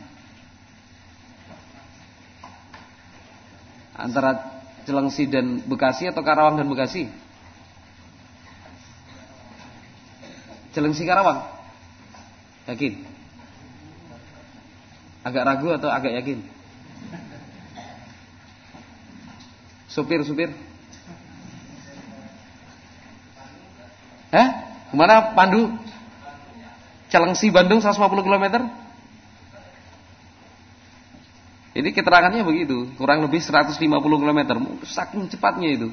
Antara Celengsi dan Bekasi atau Karawang dan Bekasi? Celengsi Karawang? Yakin? Agak ragu atau agak yakin? Supir-supir? Eh? Ke mana Pandu? Celengsi Bandung 150 km? Ini keterangannya begitu, kurang lebih 150 km, saking cepatnya itu.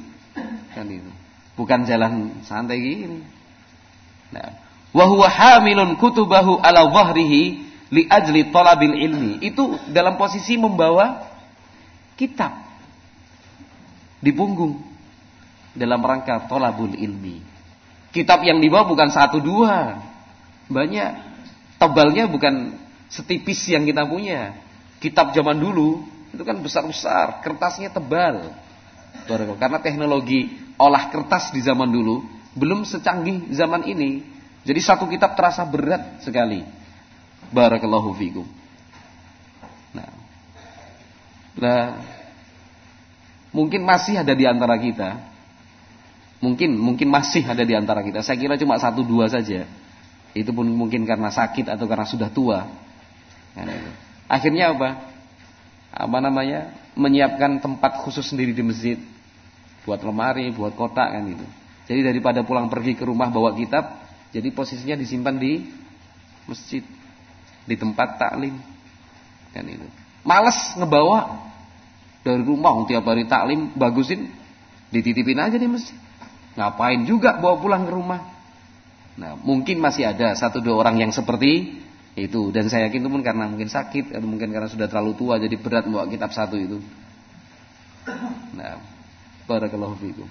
Kan itu. Bukan jalan santai gini. Nah, wa huwa hamilun kutubahu ala dhahrihi li ajli talabil ilmi itu dalam posisi membawa kitab di punggung dalam rangka tolabul ilmi kitab yang dibawa bukan satu dua. Banyak. Tebalnya bukan setipis yang kita punya. Kitab zaman dulu itu kan besar-besar. Kertasnya tebal. Karena teknologi olah kertas di zaman dulu belum secanggih zaman ini. Jadi satu kitab terasa berat sekali. Barakallahu fikum. Nah, nah, mungkin masih ada di antara kita. Mungkin, mungkin masih ada di antara kita. Saya kira cuma satu dua saja. Itu pun mungkin karena sakit atau karena sudah tua. Nah, Akhirnya apa? Apa namanya? Menyiapkan tempat khusus sendiri di masjid. Buat lemari, buat kotak kan itu. Jadi daripada pulang pergi ke rumah bawa kitab, jadi posisinya disimpan di masjid di tempat taklim kan itu males ngebawa Dari rumah tiap hari taklim bagusin dititipin aja di masjid. Ngapain juga bawa pulang ke rumah? Nah, mungkin masih ada satu dua orang yang seperti itu dan saya yakin itu pun karena mungkin sakit atau mungkin karena sudah terlalu tua jadi berat bawa kitab satu itu. Nah, barakallahu fikum.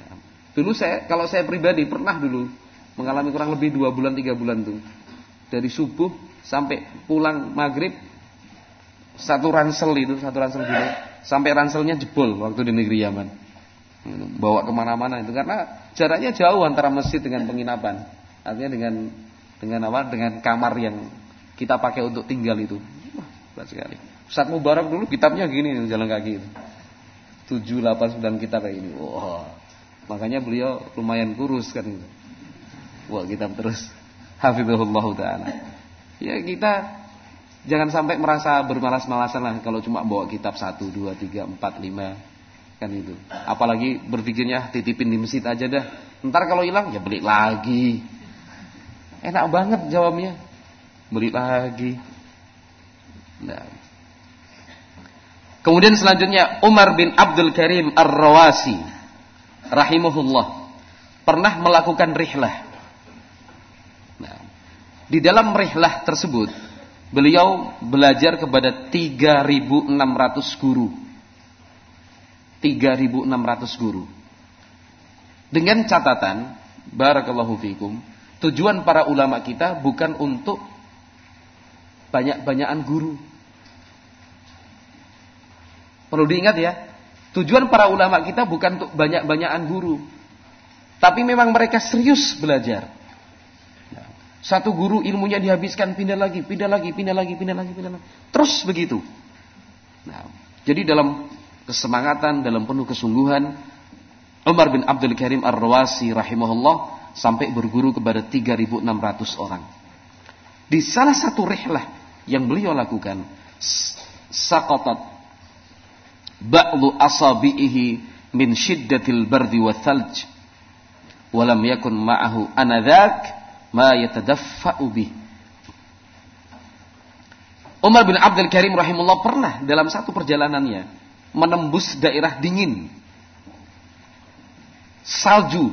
Nah, dulu saya kalau saya pribadi pernah dulu mengalami kurang lebih dua bulan tiga bulan tuh dari subuh sampai pulang maghrib satu ransel itu satu ransel dulu sampai ranselnya jebol waktu di negeri Yaman bawa ke mana-mana itu. Karena jaraknya jauh antara masjid dengan penginapan. Artinya dengan dengan apa? Dengan kamar yang kita pakai untuk tinggal itu. Wah sekali. Ustaz Mubarak dulu kitabnya gini jalan kaki itu. Tujuh delapan sembilan kitab kayak ini wah makanya beliau lumayan kurus kan itu. Wah kitab terus. Hafizahullah taala. Ya kita jangan sampai merasa bermalas-malasan lah kalau cuma bawa kitab satu dua tiga empat lima kan itu. Apalagi berpikirnya titipin di masjid aja dah. Ntar kalau hilang ya beli lagi. Enak banget jawabnya. Beli lagi. Nah. kemudian selanjutnya Umar bin Abdul Karim Ar-Rawasi rahimahullah pernah melakukan rihlah. Nah, di dalam rihlah tersebut beliau belajar kepada 3600 guru 3.600 guru. Dengan catatan, barakallahu fikum, tujuan para ulama kita bukan untuk banyak-banyakan guru. Perlu diingat ya, tujuan para ulama kita bukan untuk banyak-banyakan guru. Tapi memang mereka serius belajar. Satu guru ilmunya dihabiskan, pindah lagi, pindah lagi, pindah lagi, pindah lagi, pindah lagi. Terus begitu. Nah, jadi dalam kesemangatan, dalam penuh kesungguhan. Umar bin Abdul Karim Ar-Rawasi rahimahullah sampai berguru kepada 3.600 orang. Di salah satu rihlah yang beliau lakukan, saqatat ba'lu asabihi min shiddatil bardi wa thalj. Walam yakun ma'ahu anadhak ma yatadaffa'u bih. Umar bin Abdul Karim rahimahullah pernah dalam satu perjalanannya menembus daerah dingin. Salju.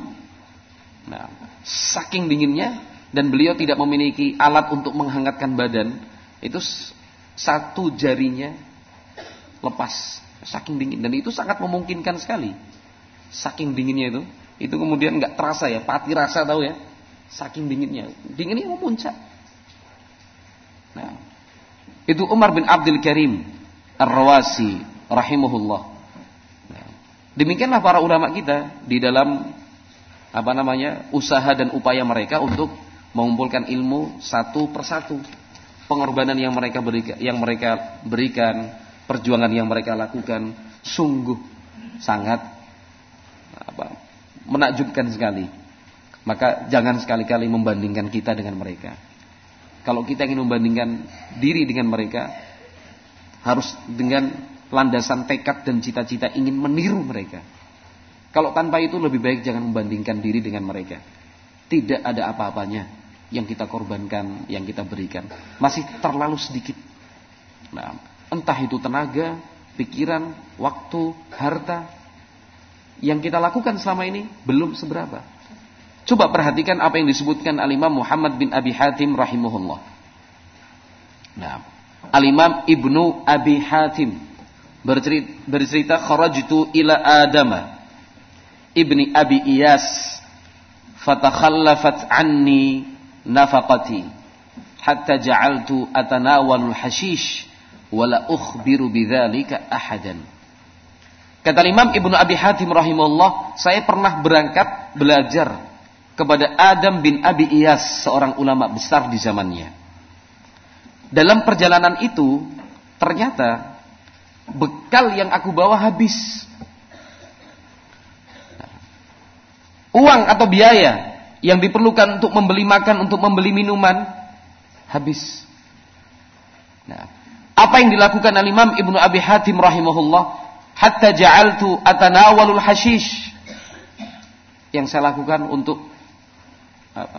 Nah, saking dinginnya dan beliau tidak memiliki alat untuk menghangatkan badan, itu satu jarinya lepas saking dingin dan itu sangat memungkinkan sekali. Saking dinginnya itu, itu kemudian nggak terasa ya, pati rasa tahu ya. Saking dinginnya, dinginnya memuncak. Nah, itu Umar bin Abdul Karim Ar-Rawasi rahimahullah. Demikianlah para ulama kita di dalam apa namanya usaha dan upaya mereka untuk mengumpulkan ilmu satu persatu. Pengorbanan yang mereka berikan, yang mereka berikan, perjuangan yang mereka lakukan sungguh sangat apa, menakjubkan sekali. Maka jangan sekali-kali membandingkan kita dengan mereka. Kalau kita ingin membandingkan diri dengan mereka, harus dengan landasan tekad dan cita-cita ingin meniru mereka. Kalau tanpa itu lebih baik jangan membandingkan diri dengan mereka. Tidak ada apa-apanya yang kita korbankan, yang kita berikan. Masih terlalu sedikit. Nah, entah itu tenaga, pikiran, waktu, harta yang kita lakukan selama ini belum seberapa. Coba perhatikan apa yang disebutkan Al-Imam Muhammad bin Abi Hatim rahimahullah. Nah, Al-Imam Ibnu Abi Hatim bercerita, bercerita kharajtu ila Adama ibni Abi Iyas fatakhallafat anni nafaqati hatta ja'altu atanawalul hashish wala ukhbiru bidzalika ahadan Kata Imam Ibnu Abi Hatim rahimahullah, saya pernah berangkat belajar kepada Adam bin Abi Iyas, seorang ulama besar di zamannya. Dalam perjalanan itu, ternyata bekal yang aku bawa habis. Uang atau biaya yang diperlukan untuk membeli makan, untuk membeli minuman habis. Nah, apa yang dilakukan al-Imam Ibnu Abi Hatim rahimahullah hatta ja'altu atanawalul hashish yang saya lakukan untuk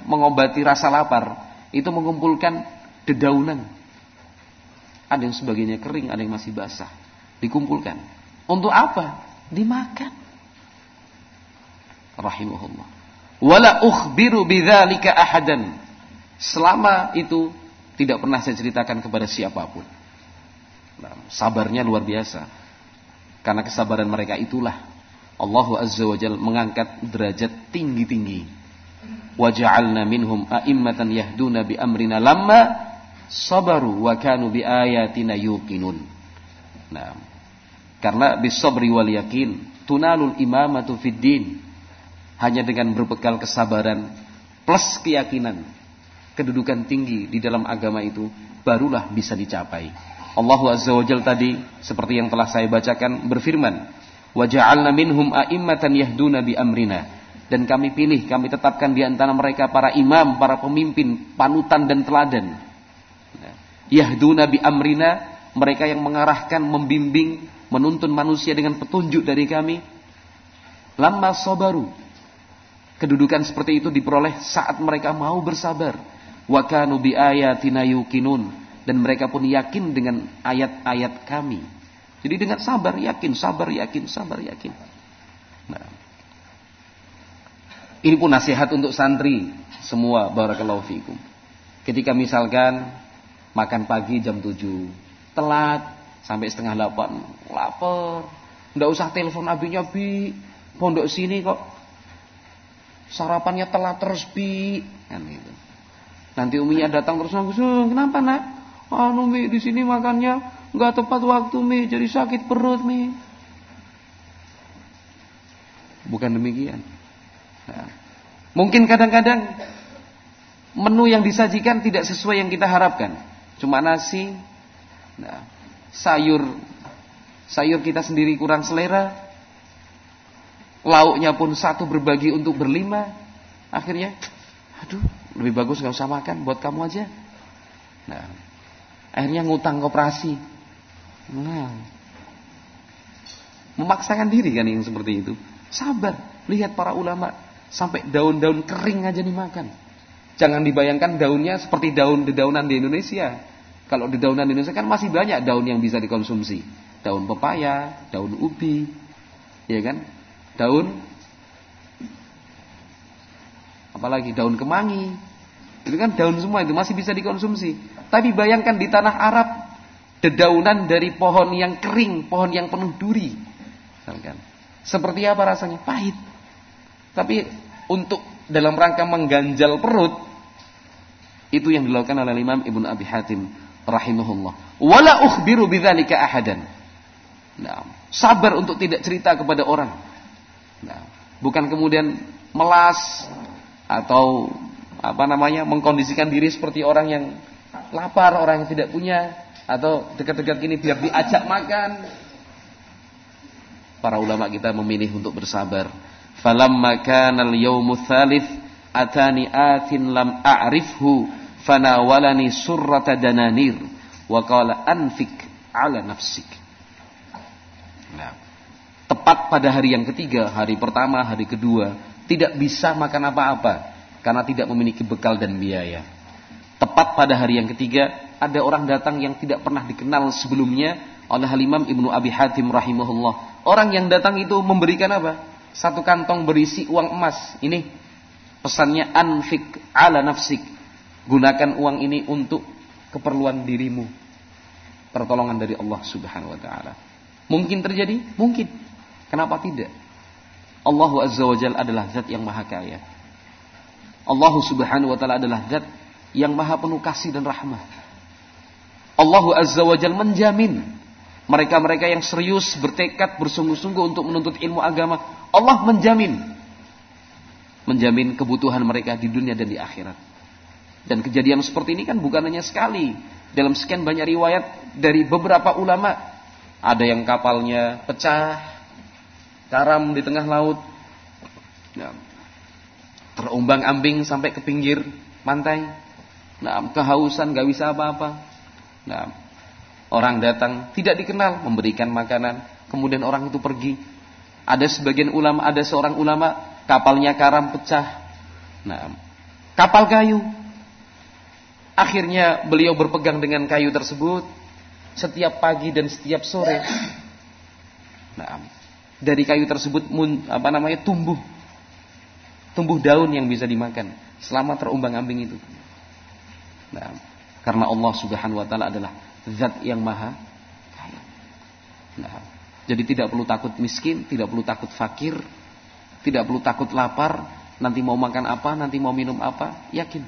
mengobati rasa lapar itu mengumpulkan dedaunan ada yang sebagainya kering ada yang masih basah Dikumpulkan. Untuk apa? Dimakan. Rahimahullah. Wala ukhbiru bidzalika ahadan. Selama itu tidak pernah saya ceritakan kepada siapa pun. Nah, sabarnya luar biasa. Karena kesabaran mereka itulah Allah Azza wa Jal mengangkat derajat tinggi-tinggi. Waja'alna minhum a'immatan yahduna bi amrina lamma sabaru wa kanu bi ayatina yuqinun. Nah, karena bisabri wal yakin tunalul imamatu fid din. Hanya dengan berbekal kesabaran plus keyakinan kedudukan tinggi di dalam agama itu barulah bisa dicapai. Allah Azza wa Jal tadi seperti yang telah saya bacakan berfirman, "Wa ja'alna minhum a'immatan yahduna bi amrina." Dan kami pilih, kami tetapkan di antara mereka para imam, para pemimpin, panutan dan teladan. Yahduna bi amrina, mereka yang mengarahkan, membimbing, menuntun manusia dengan petunjuk dari kami. Lama sobaru. Kedudukan seperti itu diperoleh saat mereka mau bersabar. Wa kanu bi ayatina dan mereka pun yakin dengan ayat-ayat kami. Jadi dengan sabar yakin, sabar yakin, sabar yakin. Nah. Ini pun nasihat untuk santri semua barakallahu fikum. Ketika misalkan makan pagi jam 7, telat sampai setengah 8, lapar. Enggak usah telepon abinya bi, pondok sini kok sarapannya telat terus bi, kan gitu. Nanti uminya datang terus nangis, kenapa nak? Anu Mi, di sini makannya nggak tepat waktu Mi, jadi sakit perut Mi. Bukan demikian. Nah, mungkin kadang-kadang menu yang disajikan tidak sesuai yang kita harapkan. Cuma nasi, nah, sayur, sayur kita sendiri kurang selera, lauknya pun satu berbagi untuk berlima. Akhirnya, aduh, lebih bagus nggak usah makan, buat kamu aja. Nah, Akhirnya ngutang koperasi. Nah. Memaksakan diri kan yang seperti itu. Sabar. Lihat para ulama. Sampai daun-daun kering aja dimakan. Jangan dibayangkan daunnya seperti daun dedaunan di Indonesia. Kalau di Indonesia kan masih banyak daun yang bisa dikonsumsi. Daun pepaya, daun ubi, ya kan? Daun apalagi daun kemangi. Itu kan daun semua itu masih bisa dikonsumsi. Tapi bayangkan di tanah Arab dedaunan dari pohon yang kering, pohon yang penuh duri. Misalkan. Seperti apa rasanya? Pahit. Tapi untuk dalam rangka mengganjal perut itu yang dilakukan oleh Imam Ibnu Abi Hatim rahimahullah. Wala ukhbiru bidzalika ahadan. Nah, sabar untuk tidak cerita kepada orang. Nah, bukan kemudian melas atau apa namanya mengkondisikan diri seperti orang yang lapar, orang yang tidak punya atau dekat-dekat gini biar diajak makan. Para ulama kita memilih untuk bersabar. Falamma kana al-yawmu atani atin lam a'rifhu fanawalani surrata dananir wa qala anfik ala nafsik. Nah, tepat pada hari yang ketiga, hari pertama, hari kedua, tidak bisa makan apa-apa karena tidak memiliki bekal dan biaya. Tepat pada hari yang ketiga, ada orang datang yang tidak pernah dikenal sebelumnya oleh Halimam Ibnu Abi Hatim rahimahullah. Orang yang datang itu memberikan apa? Satu kantong berisi uang emas. Ini pesannya anfik ala nafsik. Gunakan uang ini untuk keperluan dirimu. Pertolongan dari Allah Subhanahu wa taala. Mungkin terjadi? Mungkin. Kenapa tidak? Allah Azza wa Jalla adalah zat yang maha kaya. Allah Subhanahu wa taala adalah zat yang maha penuh kasih dan rahmah. Allah Azza wa Jal menjamin mereka-mereka yang serius bertekad bersungguh-sungguh untuk menuntut ilmu agama. Allah menjamin menjamin kebutuhan mereka di dunia dan di akhirat. Dan kejadian seperti ini kan bukan hanya sekali. Dalam sekian banyak riwayat dari beberapa ulama. Ada yang kapalnya pecah, karam di tengah laut. Ya. Terumbang ambing sampai ke pinggir pantai. Nah, kehausan gak bisa apa-apa. Nah, orang datang tidak dikenal memberikan makanan, kemudian orang itu pergi. Ada sebagian ulama, ada seorang ulama kapalnya karam pecah. Nah, kapal kayu. Akhirnya beliau berpegang dengan kayu tersebut setiap pagi dan setiap sore Nah, dari kayu tersebut mun, apa namanya tumbuh tumbuh daun yang bisa dimakan selama terumbang-ambing itu. Nah, karena Allah Subhanahu wa taala adalah zat yang maha kaya. Nah, jadi tidak perlu takut miskin, tidak perlu takut fakir, tidak perlu takut lapar, nanti mau makan apa, nanti mau minum apa, yakin.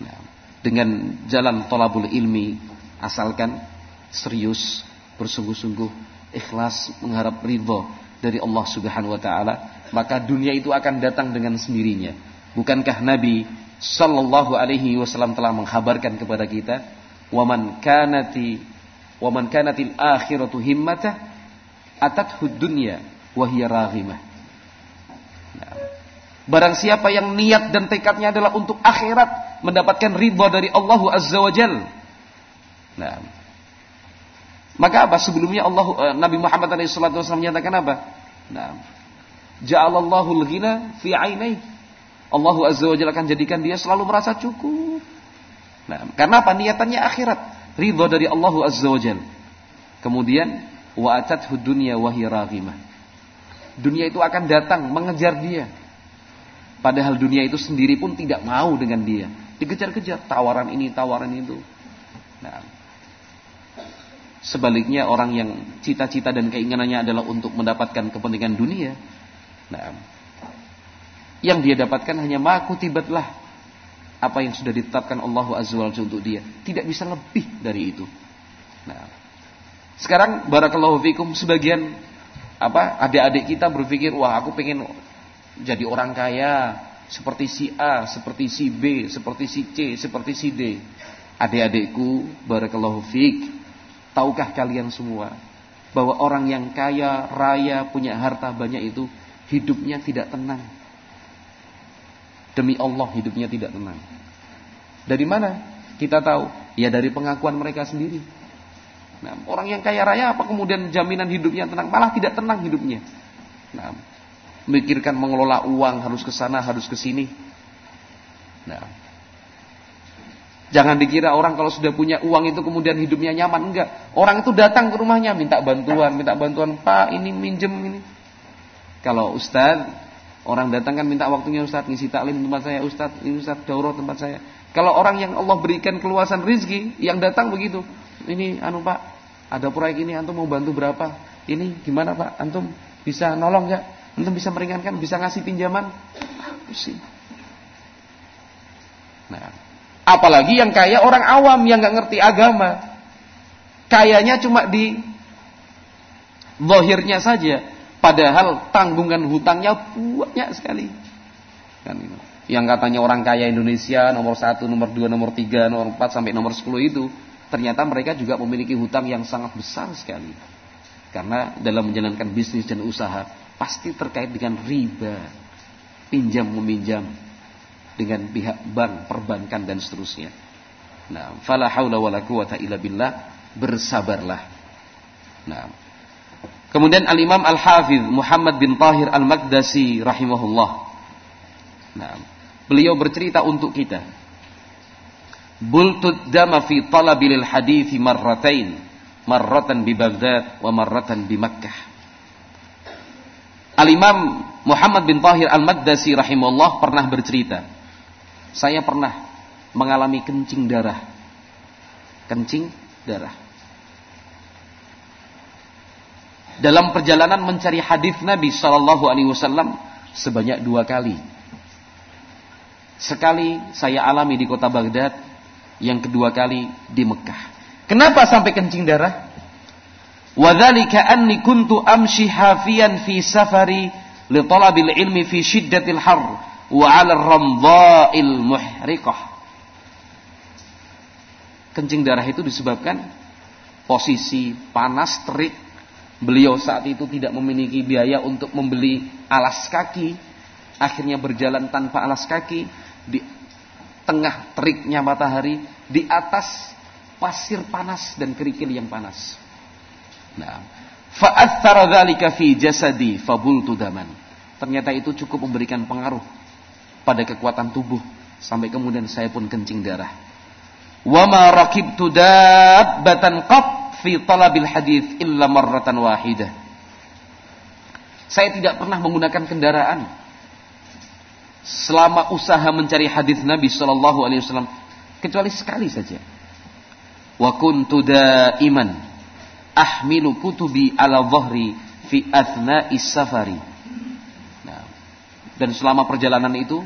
Nah, dengan jalan tolabul ilmi, asalkan serius, bersungguh-sungguh, ikhlas, mengharap ridho dari Allah Subhanahu wa taala, maka dunia itu akan datang dengan sendirinya. Bukankah Nabi sallallahu alaihi wasallam telah menghabarkan kepada kita, "Waman kanati waman kanatil akhiratu himmata atathu dunya wa hiya raghimah." Barang siapa yang niat dan tekadnya adalah untuk akhirat, mendapatkan ridha dari Allah Azza wa Jalla. Nah, maka apa sebelumnya Allah eh, Nabi Muhammad SAW menyatakan apa? Nah, Ja'alallahu al-ghina fi 'ainai. Allah Azza wa Jalla akan jadikan dia selalu merasa cukup. Nah, karena apa? Niatannya akhirat, ridha dari Allah Azza wa Jalla. Kemudian wa atathu dunya wa Dunia itu akan datang mengejar dia. Padahal dunia itu sendiri pun tidak mau dengan dia. Dikejar-kejar tawaran ini, tawaran itu. Nah, Sebaliknya orang yang cita-cita dan keinginannya adalah untuk mendapatkan kepentingan dunia. Nah, yang dia dapatkan hanya makutibatlah apa yang sudah ditetapkan Allah Azza untuk dia. Tidak bisa lebih dari itu. Nah, sekarang barakallahu fikum sebagian apa adik-adik kita berpikir wah aku pengen jadi orang kaya seperti si A, seperti si B, seperti si C, seperti si D. Adik-adikku barakallahu fik Tahukah kalian semua bahwa orang yang kaya, raya, punya harta banyak itu hidupnya tidak tenang. Demi Allah hidupnya tidak tenang. Dari mana? Kita tahu, ya dari pengakuan mereka sendiri. Nah, orang yang kaya raya apa kemudian jaminan hidupnya tenang? Malah tidak tenang hidupnya. Nah, memikirkan mengelola uang harus ke sana, harus ke sini. Nah, Jangan dikira orang kalau sudah punya uang itu kemudian hidupnya nyaman. Enggak. Orang itu datang ke rumahnya minta bantuan. Minta bantuan. Pak ini minjem ini. Kalau Ustaz. Orang datang kan minta waktunya Ustaz. Ngisi taklim tempat saya. Ustaz ini Ustaz daurah tempat saya. Kalau orang yang Allah berikan keluasan rizki. Yang datang begitu. Ini anu Pak. Ada proyek ini antum mau bantu berapa. Ini gimana Pak. Antum bisa nolong enggak? Antum bisa meringankan. Bisa ngasih pinjaman. Pusing. Nah Apalagi yang kaya orang awam yang nggak ngerti agama. Kayanya cuma di lohirnya saja. Padahal tanggungan hutangnya banyak sekali. Kan Yang katanya orang kaya Indonesia nomor satu, nomor dua, nomor tiga, nomor empat sampai nomor sepuluh itu. Ternyata mereka juga memiliki hutang yang sangat besar sekali. Karena dalam menjalankan bisnis dan usaha pasti terkait dengan riba. Pinjam meminjam dengan pihak bank, perbankan dan seterusnya. Nah, fala haula wala quwata illa billah, bersabarlah. Nah. Kemudian Al-Imam Al-Hafiz Muhammad bin Tahir Al-Maqdasi rahimahullah. Nah, beliau bercerita untuk kita. Bultud dama fi talabil hadithi marratain. Marratan di Baghdad wa marratan di Makkah. Al-Imam Muhammad bin Tahir Al-Maqdasi rahimahullah pernah bercerita saya pernah mengalami kencing darah. Kencing darah. Dalam perjalanan mencari hadis Nabi Shallallahu Alaihi Wasallam sebanyak dua kali. Sekali saya alami di kota Baghdad, yang kedua kali di Mekah. Kenapa sampai kencing darah? Kuntu amshi hafiyan fi safari li talabil ilmi fi shiddatil har wa 'ala ramdha'il muhriqah. Kencing darah itu disebabkan posisi panas terik. Beliau saat itu tidak memiliki biaya untuk membeli alas kaki. Akhirnya berjalan tanpa alas kaki di tengah teriknya matahari di atas pasir panas dan kerikil yang panas. Nah, fa'athara dzalika fi jasadi fabultu daman. Ternyata itu cukup memberikan pengaruh pada kekuatan tubuh sampai kemudian saya pun kencing darah. Wa ma raqibtu dabbatan qat fi talabil hadis illa marratan wahidah. Saya tidak pernah menggunakan kendaraan. Selama usaha mencari hadis Nabi Shallallahu Alaihi Wasallam, kecuali sekali saja. Wa kuntu iman ahmilu kutubi ala dhahri fi athna safari. Nah, dan selama perjalanan itu,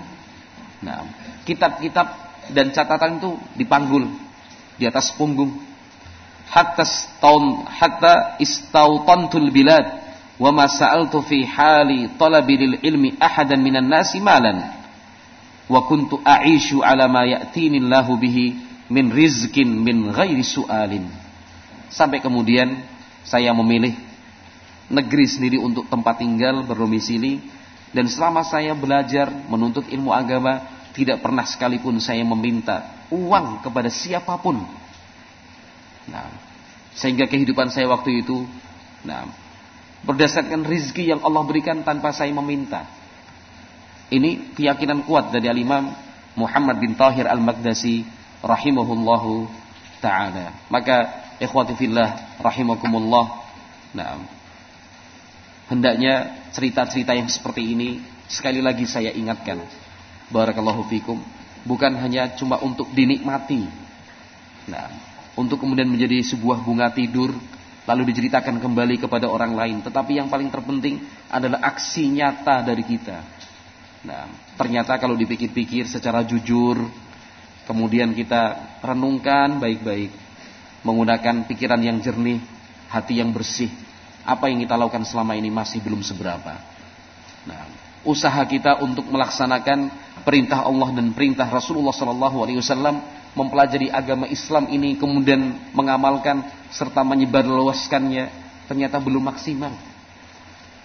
nah, kitab-kitab dan catatan itu dipanggul di atas punggung. Hatta tahun hatta istautantul bilad wa ma sa'altu fi hali talabil ilmi ahadan minan nasi malan wa kuntu a'ishu ala ma ya'tini Allahu bihi min rizkin min ghairi su'alin sampai kemudian saya memilih negeri sendiri untuk tempat tinggal berdomisili dan selama saya belajar menuntut ilmu agama tidak pernah sekalipun saya meminta uang kepada siapa pun nah sehingga kehidupan saya waktu itu nah berdasarkan rizki yang Allah berikan tanpa saya meminta. Ini keyakinan kuat dari Al-Imam Muhammad bin Tahir Al-Magdasi rahimahullahu taala. Maka ikhwati fillah rahimakumullah. Nah, hendaknya cerita-cerita yang seperti ini sekali lagi saya ingatkan. Barakallahu fikum. Bukan hanya cuma untuk dinikmati. Nah, untuk kemudian menjadi sebuah bunga tidur lalu diceritakan kembali kepada orang lain. Tetapi yang paling terpenting adalah aksi nyata dari kita. Nah, ternyata kalau dipikir-pikir secara jujur, kemudian kita renungkan baik-baik, menggunakan pikiran yang jernih, hati yang bersih, apa yang kita lakukan selama ini masih belum seberapa. Nah, usaha kita untuk melaksanakan perintah Allah dan perintah Rasulullah Wasallam mempelajari agama Islam ini kemudian mengamalkan serta menyebarluaskannya ternyata belum maksimal.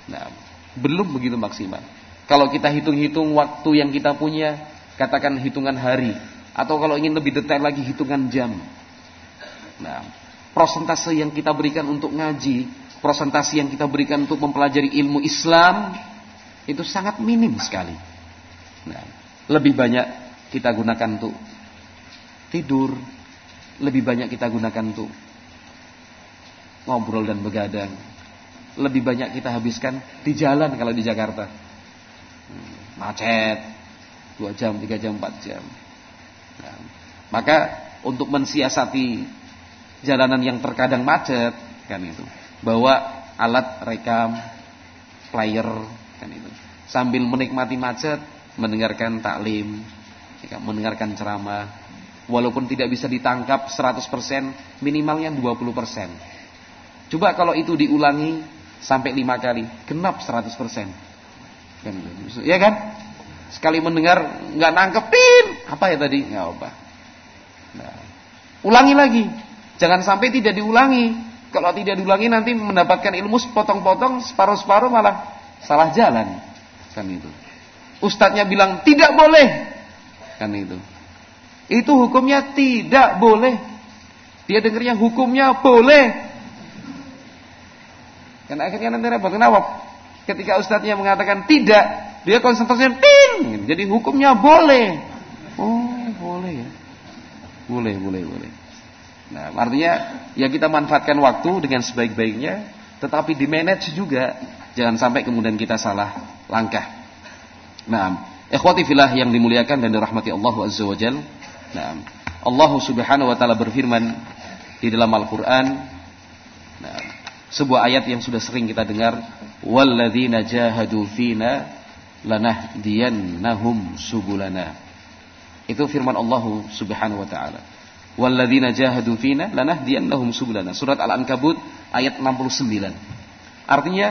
Nah, belum begitu maksimal. Kalau kita hitung-hitung waktu yang kita punya, katakan hitungan hari atau kalau ingin lebih detail lagi hitungan jam. Nah, prosentase yang kita berikan untuk ngaji, prosentase yang kita berikan untuk mempelajari ilmu Islam itu sangat minim sekali. Nah, lebih banyak kita gunakan untuk tidur lebih banyak kita gunakan untuk ngobrol dan begadang. Lebih banyak kita habiskan di jalan kalau di Jakarta. Hmm, macet. dua jam, tiga jam, empat jam. Nah, maka untuk mensiasati jalanan yang terkadang macet kan itu, bawa alat rekam player kan itu. Sambil menikmati macet, mendengarkan taklim, ya kan, mendengarkan ceramah, Walaupun tidak bisa ditangkap 100%, minimalnya 20%. Coba kalau itu diulangi sampai lima kali, genap 100%. Kan, ya kan? Sekali mendengar nggak nangkepin, apa ya tadi? Nggak apa. Nah, ulangi lagi. Jangan sampai tidak diulangi. Kalau tidak diulangi nanti mendapatkan ilmu sepotong-potong, separuh-separuh malah salah jalan. Kan itu. Ustadznya bilang tidak boleh. Kan itu. Itu hukumnya tidak boleh. Dia dengarnya hukumnya boleh. Karena akhirnya nanti repot. Kenapa? Ketika ustadznya mengatakan tidak, dia konsentrasinya tin. Jadi hukumnya boleh. Oh, boleh ya. Boleh, boleh, boleh. Nah, artinya ya kita manfaatkan waktu dengan sebaik-baiknya, tetapi di manage juga. Jangan sampai kemudian kita salah langkah. Nah, ikhwati filah yang dimuliakan dan dirahmati Allah Azza wa Jalla. Nah, Allah Subhanahu wa taala berfirman di dalam Al-Qur'an nah, sebuah ayat yang sudah sering kita dengar walladzina jahadu fina lanahdiyannahum subulana itu firman Allah Subhanahu wa taala walladzina jahadu fina lanahdiyannahum subulana surat Al-Ankabut ayat 69 artinya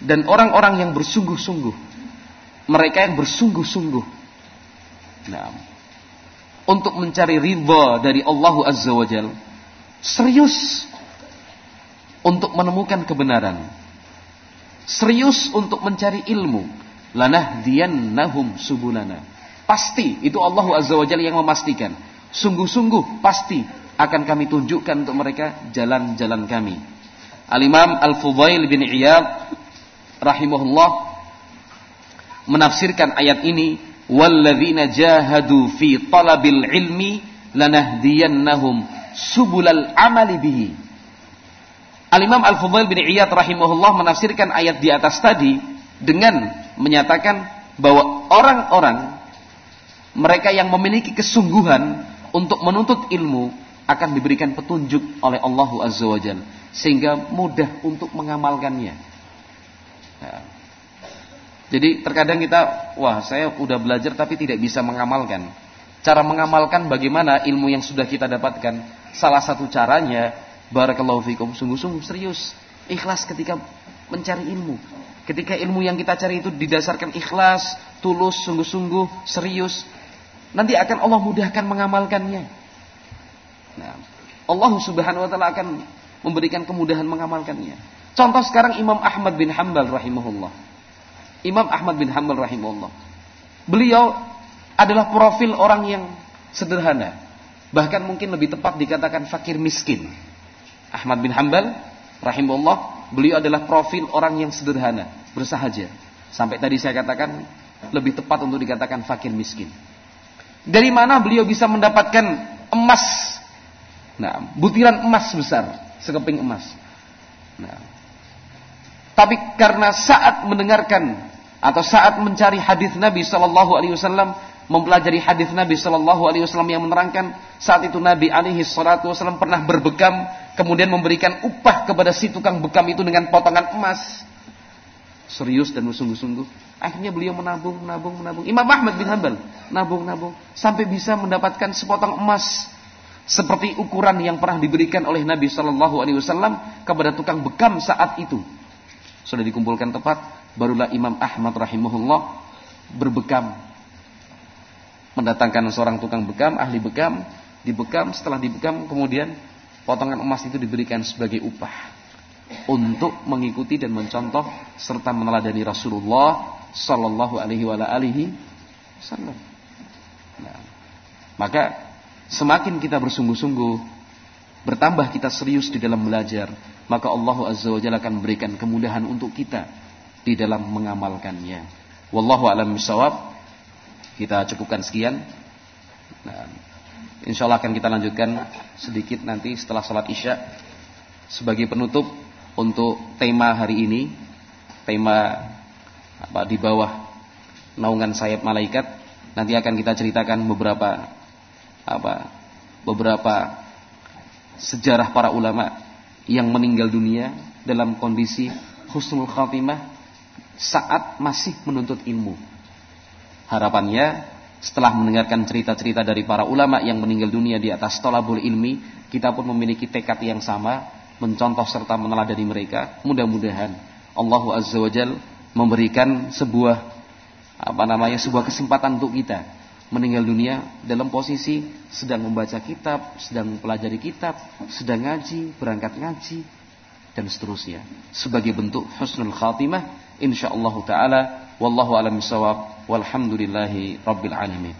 dan orang-orang yang bersungguh-sungguh mereka yang bersungguh-sungguh nah untuk mencari ridha dari Allah Azza wa Jal. Serius untuk menemukan kebenaran. Serius untuk mencari ilmu. Lanah nahum subulana. Pasti itu Allah Azza wa Jalla yang memastikan. Sungguh-sungguh pasti akan kami tunjukkan untuk mereka jalan-jalan kami. Al-Imam Al-Fudail bin Iyad rahimahullah menafsirkan ayat ini walladzina jahadu fi talabil ilmi lanahdiyannahum subulal amali bihi Al-Imam Al-Fudail bin Iyad rahimahullah menafsirkan ayat di atas tadi dengan menyatakan bahwa orang-orang mereka yang memiliki kesungguhan untuk menuntut ilmu akan diberikan petunjuk oleh Allah Azza wa Jal sehingga mudah untuk mengamalkannya. Nah, jadi terkadang kita, wah saya udah belajar tapi tidak bisa mengamalkan. Cara mengamalkan bagaimana ilmu yang sudah kita dapatkan? Salah satu caranya Barakallahu fikum, sungguh-sungguh serius, ikhlas ketika mencari ilmu. Ketika ilmu yang kita cari itu didasarkan ikhlas, tulus, sungguh-sungguh, serius, nanti akan Allah mudahkan mengamalkannya. Nah, Allah Subhanahu wa taala akan memberikan kemudahan mengamalkannya. Contoh sekarang Imam Ahmad bin Hambal rahimahullah. Imam Ahmad bin Hambal rahimahullah. Beliau adalah profil orang yang sederhana. Bahkan mungkin lebih tepat dikatakan fakir miskin. Ahmad bin Hambal rahimahullah, beliau adalah profil orang yang sederhana, bersahaja. Sampai tadi saya katakan lebih tepat untuk dikatakan fakir miskin. Dari mana beliau bisa mendapatkan emas? Nah, butiran emas besar, sekeping emas. Nah, tapi karena saat mendengarkan atau saat mencari hadis Nabi Shallallahu Alaihi Wasallam, mempelajari hadis Nabi Shallallahu Alaihi Wasallam yang menerangkan saat itu Nabi Alaihi Wasallam pernah berbekam kemudian memberikan upah kepada si tukang bekam itu dengan potongan emas. Serius dan sungguh-sungguh akhirnya beliau menabung menabung menabung. Imam Ahmad bin Hanbal nabung nabung. Sampai bisa mendapatkan sepotong emas seperti ukuran yang pernah diberikan oleh Nabi Shallallahu Alaihi Wasallam kepada tukang bekam saat itu. Sudah dikumpulkan tepat barulah Imam Ahmad rahimahullah berbekam mendatangkan seorang tukang bekam, ahli bekam, dibekam, setelah dibekam kemudian potongan emas itu diberikan sebagai upah untuk mengikuti dan mencontoh serta meneladani Rasulullah sallallahu alaihi wasallam. Nah, maka semakin kita bersungguh-sungguh, bertambah kita serius di dalam belajar, maka Allah Azza wa Jalla akan memberikan kemudahan untuk kita di dalam mengamalkannya. Wallahu a'lam bishawab. Kita cukupkan sekian. Nah, insya Allah akan kita lanjutkan sedikit nanti setelah sholat isya sebagai penutup untuk tema hari ini, tema apa di bawah naungan sayap malaikat. Nanti akan kita ceritakan beberapa apa beberapa sejarah para ulama yang meninggal dunia dalam kondisi husnul khatimah saat masih menuntut ilmu. Harapannya setelah mendengarkan cerita-cerita dari para ulama yang meninggal dunia di atas tolabul ilmi, kita pun memiliki tekad yang sama, mencontoh serta meneladani mereka. Mudah-mudahan Allah Azza wa Jal memberikan sebuah apa namanya sebuah kesempatan untuk kita meninggal dunia dalam posisi sedang membaca kitab, sedang mempelajari kitab, sedang ngaji, berangkat ngaji dan seterusnya. Sebagai bentuk husnul khatimah insyaallah taala wallahu alam bisawab walhamdulillahi rabbil alamin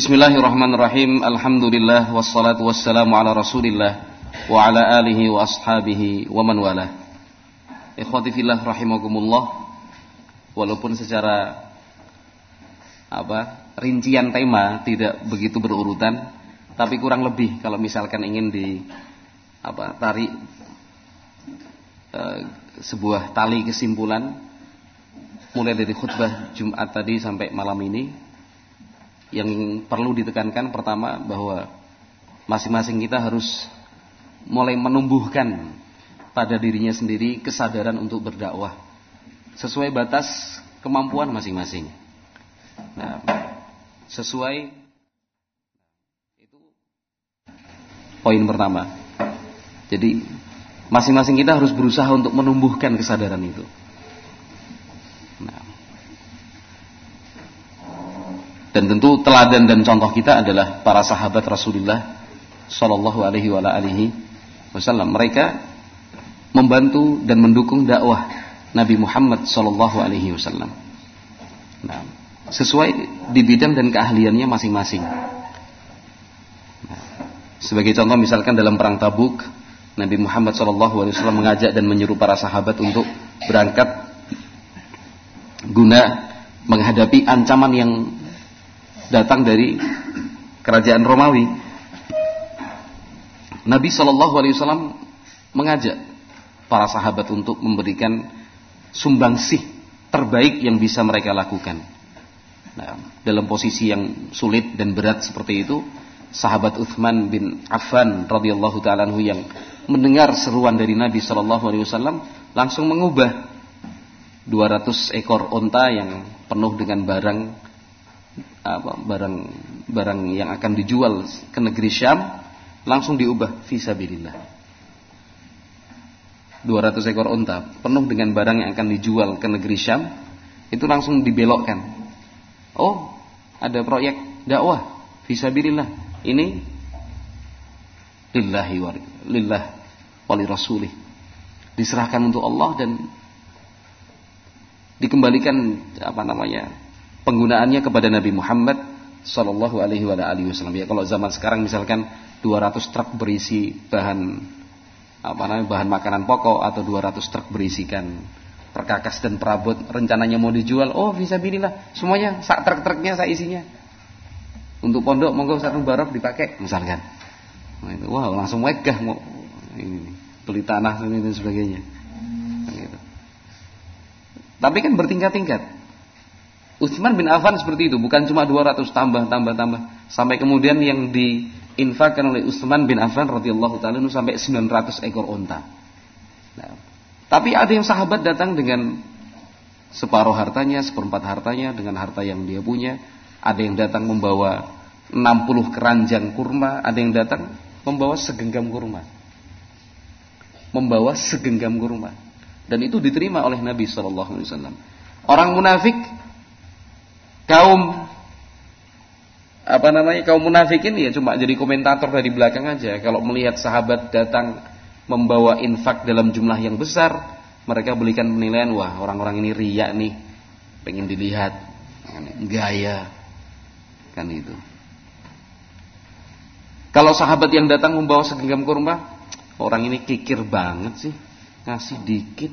Bismillahirrahmanirrahim. Alhamdulillah wassalatu wassalamu ala Rasulillah wa ala alihi wa ashabihi wa man wala. Ikhwati fillah rahimakumullah. Walaupun secara apa? rincian tema tidak begitu berurutan, tapi kurang lebih kalau misalkan ingin di apa? tarik e, sebuah tali kesimpulan mulai dari khutbah Jumat tadi sampai malam ini yang perlu ditekankan pertama bahwa masing-masing kita harus mulai menumbuhkan pada dirinya sendiri kesadaran untuk berdakwah sesuai batas kemampuan masing-masing. Nah, sesuai itu poin pertama. Jadi masing-masing kita harus berusaha untuk menumbuhkan kesadaran itu. Dan tentu teladan dan contoh kita adalah para sahabat Rasulullah Shallallahu Alaihi Wasallam. Mereka membantu dan mendukung dakwah Nabi Muhammad Shallallahu Alaihi Wasallam. Nah, sesuai di bidang dan keahliannya masing-masing. Nah, sebagai contoh misalkan dalam perang Tabuk, Nabi Muhammad Wasallam mengajak dan menyuruh para sahabat untuk berangkat guna menghadapi ancaman yang datang dari kerajaan Romawi. Nabi Shallallahu Alaihi Wasallam mengajak para sahabat untuk memberikan sumbangsih terbaik yang bisa mereka lakukan. Nah, dalam posisi yang sulit dan berat seperti itu, sahabat Uthman bin Affan radhiyallahu taala yang mendengar seruan dari Nabi Shallallahu alaihi wasallam langsung mengubah 200 ekor onta yang penuh dengan barang apa, barang barang yang akan dijual ke negeri Syam langsung diubah visabilillah. 200 ekor unta penuh dengan barang yang akan dijual ke negeri Syam itu langsung dibelokkan. Oh, ada proyek dakwah visabilillah. Ini lillahi wa lillah wali rasulih. Diserahkan untuk Allah dan dikembalikan apa namanya penggunaannya kepada Nabi Muhammad Sallallahu Alaihi Wasallam. Ya kalau zaman sekarang misalkan 200 truk berisi bahan apa namanya bahan makanan pokok atau 200 truk berisikan perkakas dan perabot rencananya mau dijual, oh bisa binilah semuanya sak truk-truknya saya isinya. Untuk pondok monggo satu barok dipakai misalkan. Nah, wah langsung megah mau ini beli tanah dan sebagainya. Nah, gitu. Tapi kan bertingkat-tingkat. Utsman bin Affan seperti itu, bukan cuma 200 tambah tambah tambah sampai kemudian yang diinfakkan oleh Utsman bin Affan radhiyallahu taala sampai 900 ekor unta. Nah, tapi ada yang sahabat datang dengan separuh hartanya, seperempat hartanya dengan harta yang dia punya, ada yang datang membawa 60 keranjang kurma, ada yang datang membawa segenggam kurma. Membawa segenggam kurma. Dan itu diterima oleh Nabi sallallahu alaihi wasallam. Orang munafik kaum apa namanya kaum munafikin ya cuma jadi komentator dari belakang aja. Kalau melihat sahabat datang membawa infak dalam jumlah yang besar, mereka berikan penilaian wah orang-orang ini riak nih, pengen dilihat, gaya, kan itu. Kalau sahabat yang datang membawa segenggam kurma, orang ini kikir banget sih, ngasih dikit,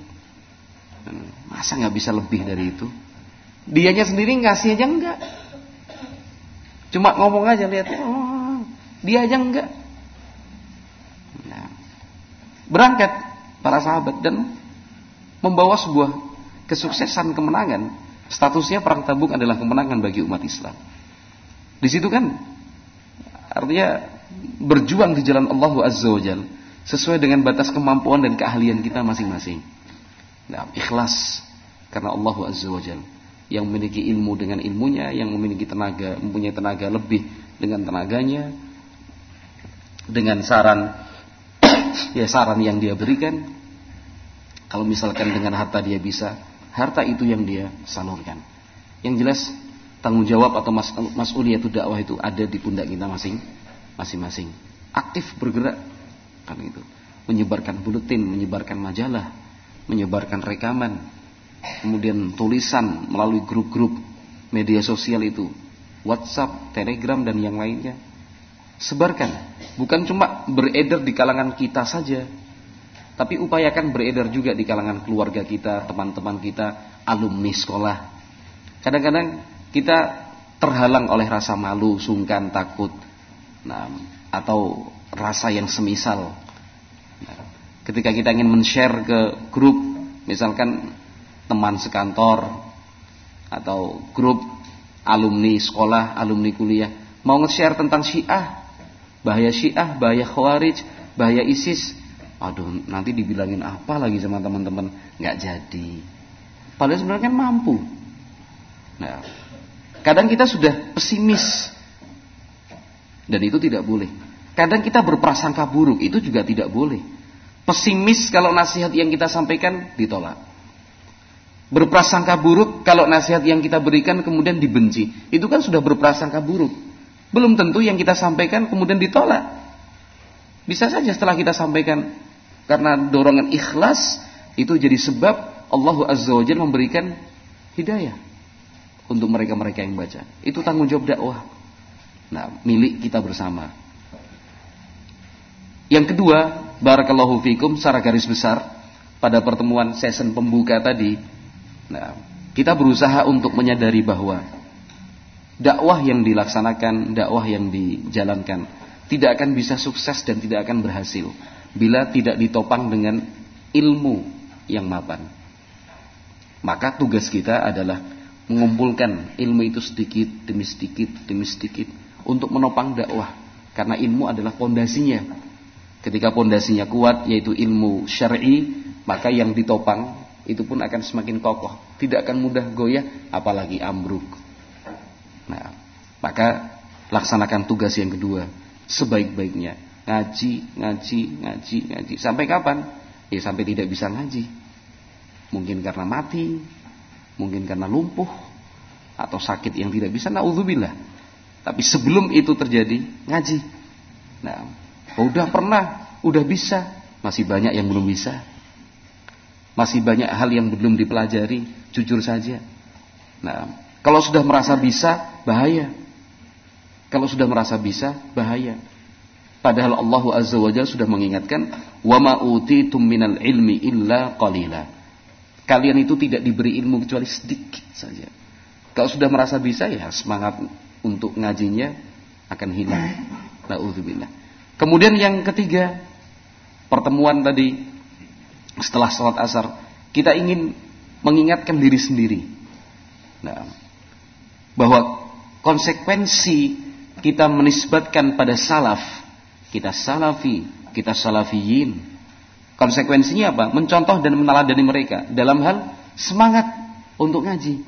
masa nggak bisa lebih dari itu? Dianya sendiri ngasih aja enggak. Cuma ngomong aja lihat, oh, dia aja enggak. Nah, berangkat para sahabat dan membawa sebuah kesuksesan kemenangan. Statusnya perang Tabuk adalah kemenangan bagi umat Islam. Di situ kan artinya berjuang di jalan Allah Azza wa Jal sesuai dengan batas kemampuan dan keahlian kita masing-masing. Nah, ikhlas karena Allah Azza wa Jalla yang memiliki ilmu dengan ilmunya, yang memiliki tenaga, mempunyai tenaga lebih dengan tenaganya, dengan saran, ya saran yang dia berikan. Kalau misalkan dengan harta dia bisa, harta itu yang dia salurkan. Yang jelas tanggung jawab atau mas itu dakwah itu ada di pundak kita masing masing-masing. Aktif bergerak kan itu. Menyebarkan buletin, menyebarkan majalah, menyebarkan rekaman, kemudian tulisan melalui grup-grup media sosial itu WhatsApp, Telegram dan yang lainnya. Sebarkan, bukan cuma beredar di kalangan kita saja, tapi upayakan beredar juga di kalangan keluarga kita, teman-teman kita, alumni sekolah. Kadang-kadang kita terhalang oleh rasa malu, sungkan, takut, nah, atau rasa yang semisal. Nah, ketika kita ingin men-share ke grup, misalkan teman sekantor atau grup alumni sekolah, alumni kuliah, mau nge-share tentang Syiah, bahaya Syiah, bahaya Khawarij, bahaya ISIS. Aduh, nanti dibilangin apa lagi sama teman-teman? Nggak jadi. Padahal sebenarnya kan mampu. Nah, kadang kita sudah pesimis. Dan itu tidak boleh. Kadang kita berprasangka buruk, itu juga tidak boleh. Pesimis kalau nasihat yang kita sampaikan ditolak. Berprasangka buruk kalau nasihat yang kita berikan kemudian dibenci. Itu kan sudah berprasangka buruk. Belum tentu yang kita sampaikan kemudian ditolak. Bisa saja setelah kita sampaikan karena dorongan ikhlas itu jadi sebab Allah Azza wa Jalla memberikan hidayah untuk mereka-mereka yang baca. Itu tanggung jawab dakwah. Nah, milik kita bersama. Yang kedua, barakallahu fikum secara garis besar pada pertemuan season pembuka tadi Nah, kita berusaha untuk menyadari bahwa dakwah yang dilaksanakan, dakwah yang dijalankan tidak akan bisa sukses dan tidak akan berhasil bila tidak ditopang dengan ilmu yang mapan. Maka tugas kita adalah mengumpulkan ilmu itu sedikit demi sedikit demi sedikit untuk menopang dakwah karena ilmu adalah pondasinya. Ketika pondasinya kuat yaitu ilmu syar'i, maka yang ditopang itu pun akan semakin kokoh, tidak akan mudah goyah apalagi ambruk. Nah, maka laksanakan tugas yang kedua sebaik-baiknya. Ngaji, ngaji, ngaji, ngaji. Sampai kapan? Ya sampai tidak bisa ngaji. Mungkin karena mati, mungkin karena lumpuh atau sakit yang tidak bisa naudzubillah. Tapi sebelum itu terjadi, ngaji. Nah, udah pernah, udah bisa, masih banyak yang belum bisa. Masih banyak hal yang belum dipelajari, jujur saja. Nah, kalau sudah merasa bisa, bahaya. Kalau sudah merasa bisa, bahaya. Padahal Allah Azza wa Jalla sudah mengingatkan, "Wa ma utitum minal ilmi illa qalila." Kalian itu tidak diberi ilmu kecuali sedikit saja. Kalau sudah merasa bisa ya semangat untuk ngajinya akan hilang. Nauzubillah. Kemudian yang ketiga, pertemuan tadi setelah sholat asar kita ingin mengingatkan diri sendiri. Nah, bahwa konsekuensi kita menisbatkan pada salaf kita salafi kita salafiyin. Konsekuensinya apa? Mencontoh dan meneladani mereka. Dalam hal semangat untuk ngaji.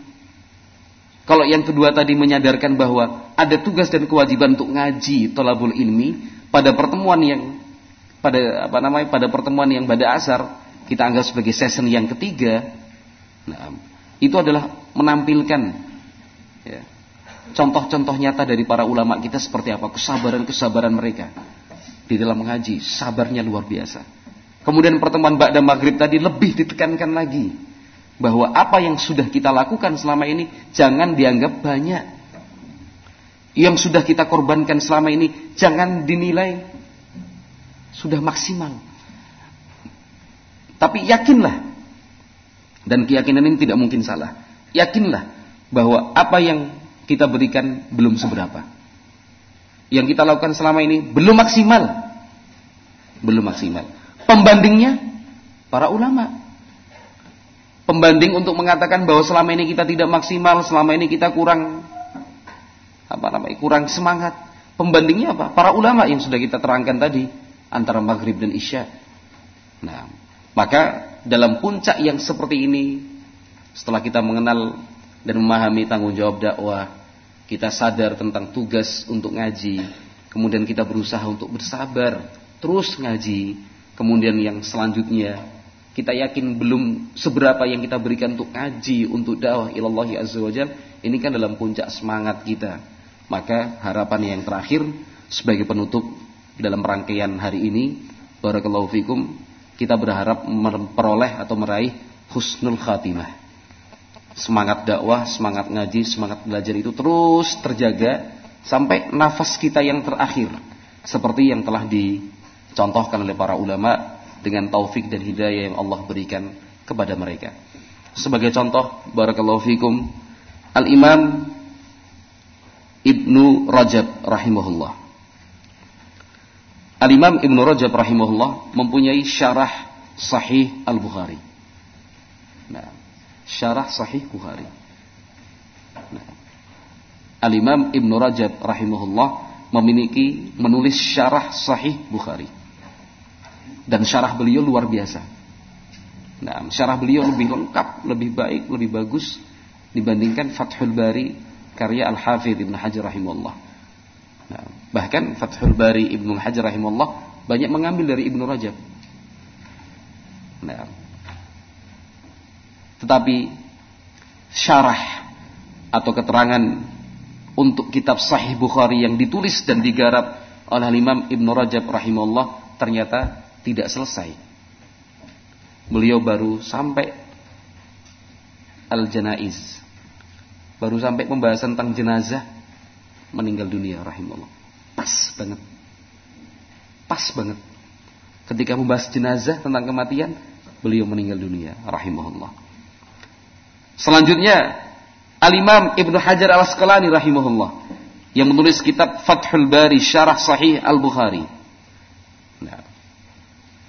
Kalau yang kedua tadi menyadarkan bahwa ada tugas dan kewajiban untuk ngaji tolabul ilmi pada pertemuan yang pada apa namanya pada pertemuan yang pada asar kita anggap sebagai season yang ketiga, nah, itu adalah menampilkan ya, contoh-contoh nyata dari para ulama kita seperti apa kesabaran-kesabaran mereka di dalam mengaji, sabarnya luar biasa. Kemudian pertemuan Ba'da Maghrib tadi lebih ditekankan lagi bahwa apa yang sudah kita lakukan selama ini jangan dianggap banyak. Yang sudah kita korbankan selama ini jangan dinilai sudah maksimal. Tapi yakinlah dan keyakinan ini tidak mungkin salah. Yakinlah bahwa apa yang kita berikan belum seberapa. Yang kita lakukan selama ini belum maksimal. Belum maksimal. Pembandingnya para ulama. Pembanding untuk mengatakan bahwa selama ini kita tidak maksimal, selama ini kita kurang apa namanya? kurang semangat. Pembandingnya apa? Para ulama yang sudah kita terangkan tadi antara maghrib dan isya. Nah, maka dalam puncak yang seperti ini, setelah kita mengenal dan memahami tanggung jawab dakwah, kita sadar tentang tugas untuk ngaji, kemudian kita berusaha untuk bersabar, terus ngaji, kemudian yang selanjutnya kita yakin belum seberapa yang kita berikan untuk ngaji, untuk dakwah ilallahi azza wajal, ini kan dalam puncak semangat kita. Maka harapan yang terakhir sebagai penutup dalam rangkaian hari ini, barakallahu fikum, kita berharap memperoleh atau meraih husnul khatimah. semangat dakwah, semangat ngaji, semangat belajar itu terus terjaga sampai nafas kita yang terakhir seperti yang telah dicontohkan oleh para ulama dengan taufik dan hidayah yang Allah berikan kepada mereka. Sebagai contoh, barakallahu fikum, Al-Imam Ibnu Rajab rahimahullah. Al-Imam Ibnu Rajab rahimahullah mempunyai syarah Sahih Al-Bukhari. Nah, syarah Sahih Bukhari. Nah, Al-Imam Ibnu Rajab rahimahullah memiliki menulis syarah Sahih Bukhari. Dan syarah beliau luar biasa. Nah, syarah beliau lebih lengkap, lebih baik, lebih bagus dibandingkan Fathul Bari karya Al-Hafidh Ibn Hajar rahimahullah. Nah, bahkan Fathul Bari Ibnu Hajar rahimahullah banyak mengambil dari Ibnu Rajab. Nah, tetapi syarah atau keterangan untuk kitab Sahih Bukhari yang ditulis dan digarap oleh Imam Ibnu Rajab rahimahullah ternyata tidak selesai. Beliau baru sampai Al-Janaiz baru sampai pembahasan tentang jenazah meninggal dunia rahimahullah. Pas banget. Pas banget. Ketika membahas jenazah tentang kematian, beliau meninggal dunia rahimahullah. Selanjutnya Al-Imam Ibnu Hajar Al-Asqalani rahimahullah yang menulis kitab Fathul Bari Syarah Sahih Al-Bukhari. Nah,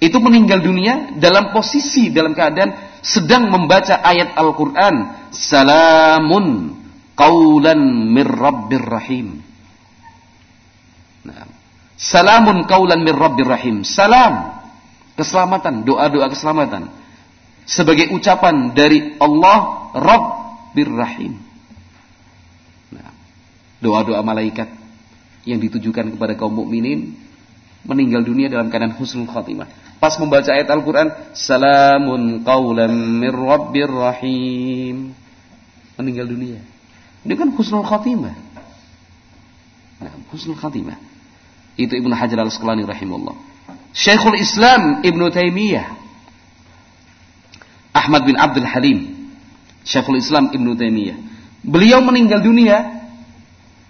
itu meninggal dunia dalam posisi dalam keadaan sedang membaca ayat Al-Qur'an, salamun qaulan mir rabbir rahim. Nah, salamun qaulan mir rabbir rahim. Salam. Keselamatan, doa-doa keselamatan. Sebagai ucapan dari Allah Rabbir Rahim. Nah, doa-doa malaikat yang ditujukan kepada kaum mukminin meninggal dunia dalam keadaan husnul khatimah. Pas membaca ayat Al-Qur'an, salamun qaulan mir rabbir rahim. Meninggal dunia. Kan husnul khatimah. Nah, husnul khatimah. Itu Ibnu Hajar Al-Asqalani rahimahullah. Syekhul Islam Ibnu Taimiyah. Ahmad bin Abdul Halim. Syekhul Islam Ibnu Taimiyah. Beliau meninggal dunia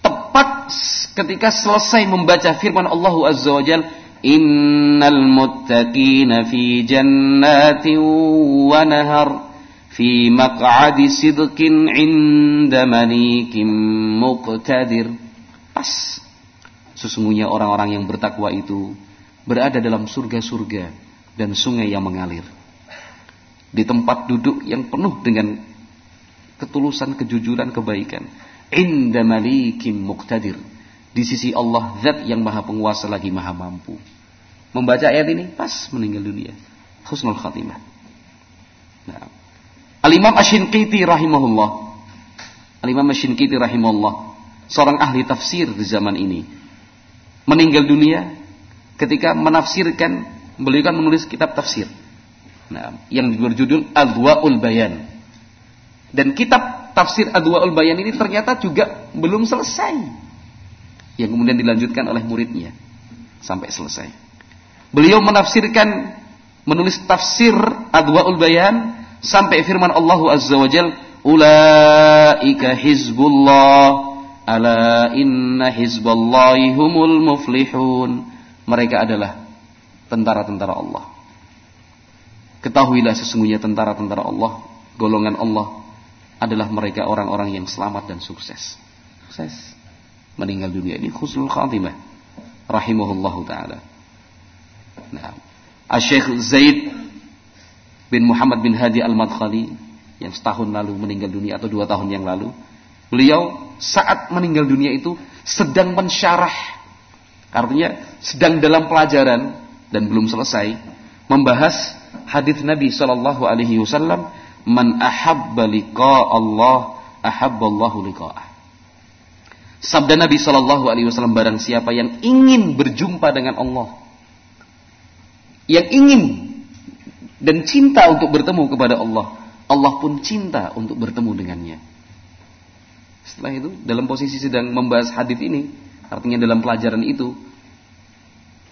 tepat ketika selesai membaca firman Allah Azza wa Jalla Innal muttaqina fi jannatin wa nahar fi maq'adi sidqin 'inda malikim muqtadir. Pas. Sesungguhnya orang-orang yang bertakwa itu berada dalam surga-surga dan sungai yang mengalir. Di tempat duduk yang penuh dengan ketulusan, kejujuran, kebaikan. Inda malikim muqtadir. Di sisi Allah zat yang maha penguasa lagi maha mampu. Membaca ayat ini pas meninggal dunia. Husnul khatimah. Nah, Al-Imam Ashinqiti rahimahullah. Al-Imam Ashinqiti rahimahullah. Seorang ahli tafsir di zaman ini. Meninggal dunia ketika menafsirkan, beliau kan menulis kitab tafsir. Nah, yang berjudul Adwa'ul Bayan. Dan kitab tafsir Adwa'ul Bayan ini ternyata juga belum selesai. Yang kemudian dilanjutkan oleh muridnya sampai selesai. Beliau menafsirkan menulis tafsir Adwa'ul Bayan sampai firman Allah Azza wa Jal ulaika hizbullah ala inna hizballahi humul muflihun. Mereka adalah tentara-tentara Allah. Ketahuilah sesungguhnya tentara-tentara Allah golongan Allah adalah mereka orang-orang yang selamat dan sukses. Sukses. Meninggal dunia ini khusnul khatimah rahimahullahu taala. Nah Syekh Zaid bin Muhammad bin Hadi Al-Madkhali yang setahun lalu meninggal dunia atau dua tahun yang lalu. Beliau saat meninggal dunia itu sedang mensyarah. Artinya sedang dalam pelajaran dan belum selesai membahas hadis Nabi Shallallahu alaihi wasallam, "Man ahabba liqa Allah, ahabballahu liqa'ah." Sabda Nabi Shallallahu alaihi wasallam barang siapa yang ingin berjumpa dengan Allah, yang ingin dan cinta untuk bertemu kepada Allah, Allah pun cinta untuk bertemu dengannya. Setelah itu, dalam posisi sedang membahas hadis ini, artinya dalam pelajaran itu,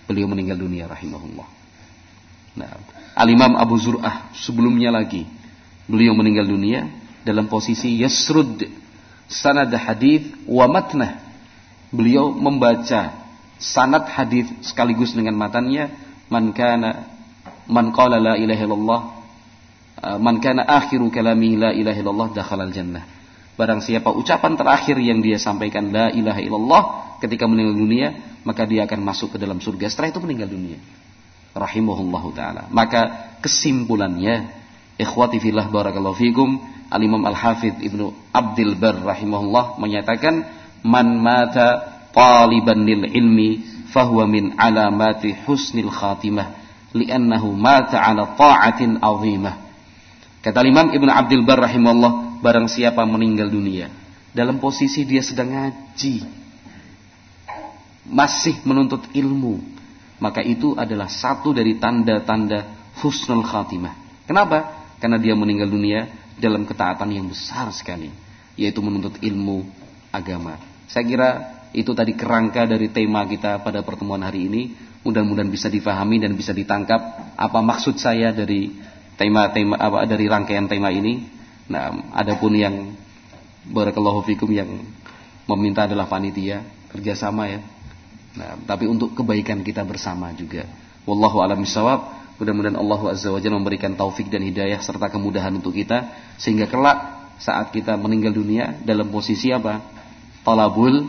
beliau meninggal dunia rahimahullah. Nah, Al-Imam Abu Zur'ah sebelumnya lagi, beliau meninggal dunia dalam posisi yasrud sanad hadis wa matnah. Beliau membaca sanad hadis sekaligus dengan matannya man kana man qala la ilaha illallah uh, man kana akhiru kalami la ilaha illallah dakhala al jannah. Barang siapa ucapan terakhir yang dia sampaikan la ilaha illallah ketika meninggal dunia, maka dia akan masuk ke dalam surga setelah itu meninggal dunia. Rahimahullahu taala. Maka kesimpulannya, ikhwati fillah barakallahu fikum, Al-Imam Al-Hafidh Ibnu Abdul Bar rahimahullah menyatakan man mata taliban lil ilmi fahuwa min alamati husnil khatimah li'annahu mata ala ta'atin azimah. Kata Imam Ibnu Abdul Bar rahimahullah barang siapa meninggal dunia dalam posisi dia sedang ngaji masih menuntut ilmu maka itu adalah satu dari tanda-tanda husnul khatimah. Kenapa? Karena dia meninggal dunia dalam ketaatan yang besar sekali yaitu menuntut ilmu agama. Saya kira itu tadi kerangka dari tema kita pada pertemuan hari ini mudah-mudahan bisa difahami dan bisa ditangkap apa maksud saya dari tema-tema apa dari rangkaian tema ini Nah, adapun yang barakallahu fikum yang meminta adalah panitia kerjasama ya. Nah, tapi untuk kebaikan kita bersama juga. Wallahu a'lam bishawab. Mudah-mudahan Allah Azza wa memberikan taufik dan hidayah serta kemudahan untuk kita sehingga kelak saat kita meninggal dunia dalam posisi apa? Talabul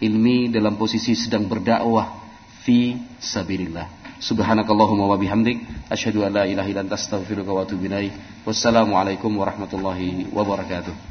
ilmi dalam posisi sedang berdakwah fi sabilillah. Subhanakallahumma wa bihamdik asyhadu an la ilaha illa anta astaghfiruka wa atubu ilaik. Wassalamualaikum warahmatullahi wabarakatuh.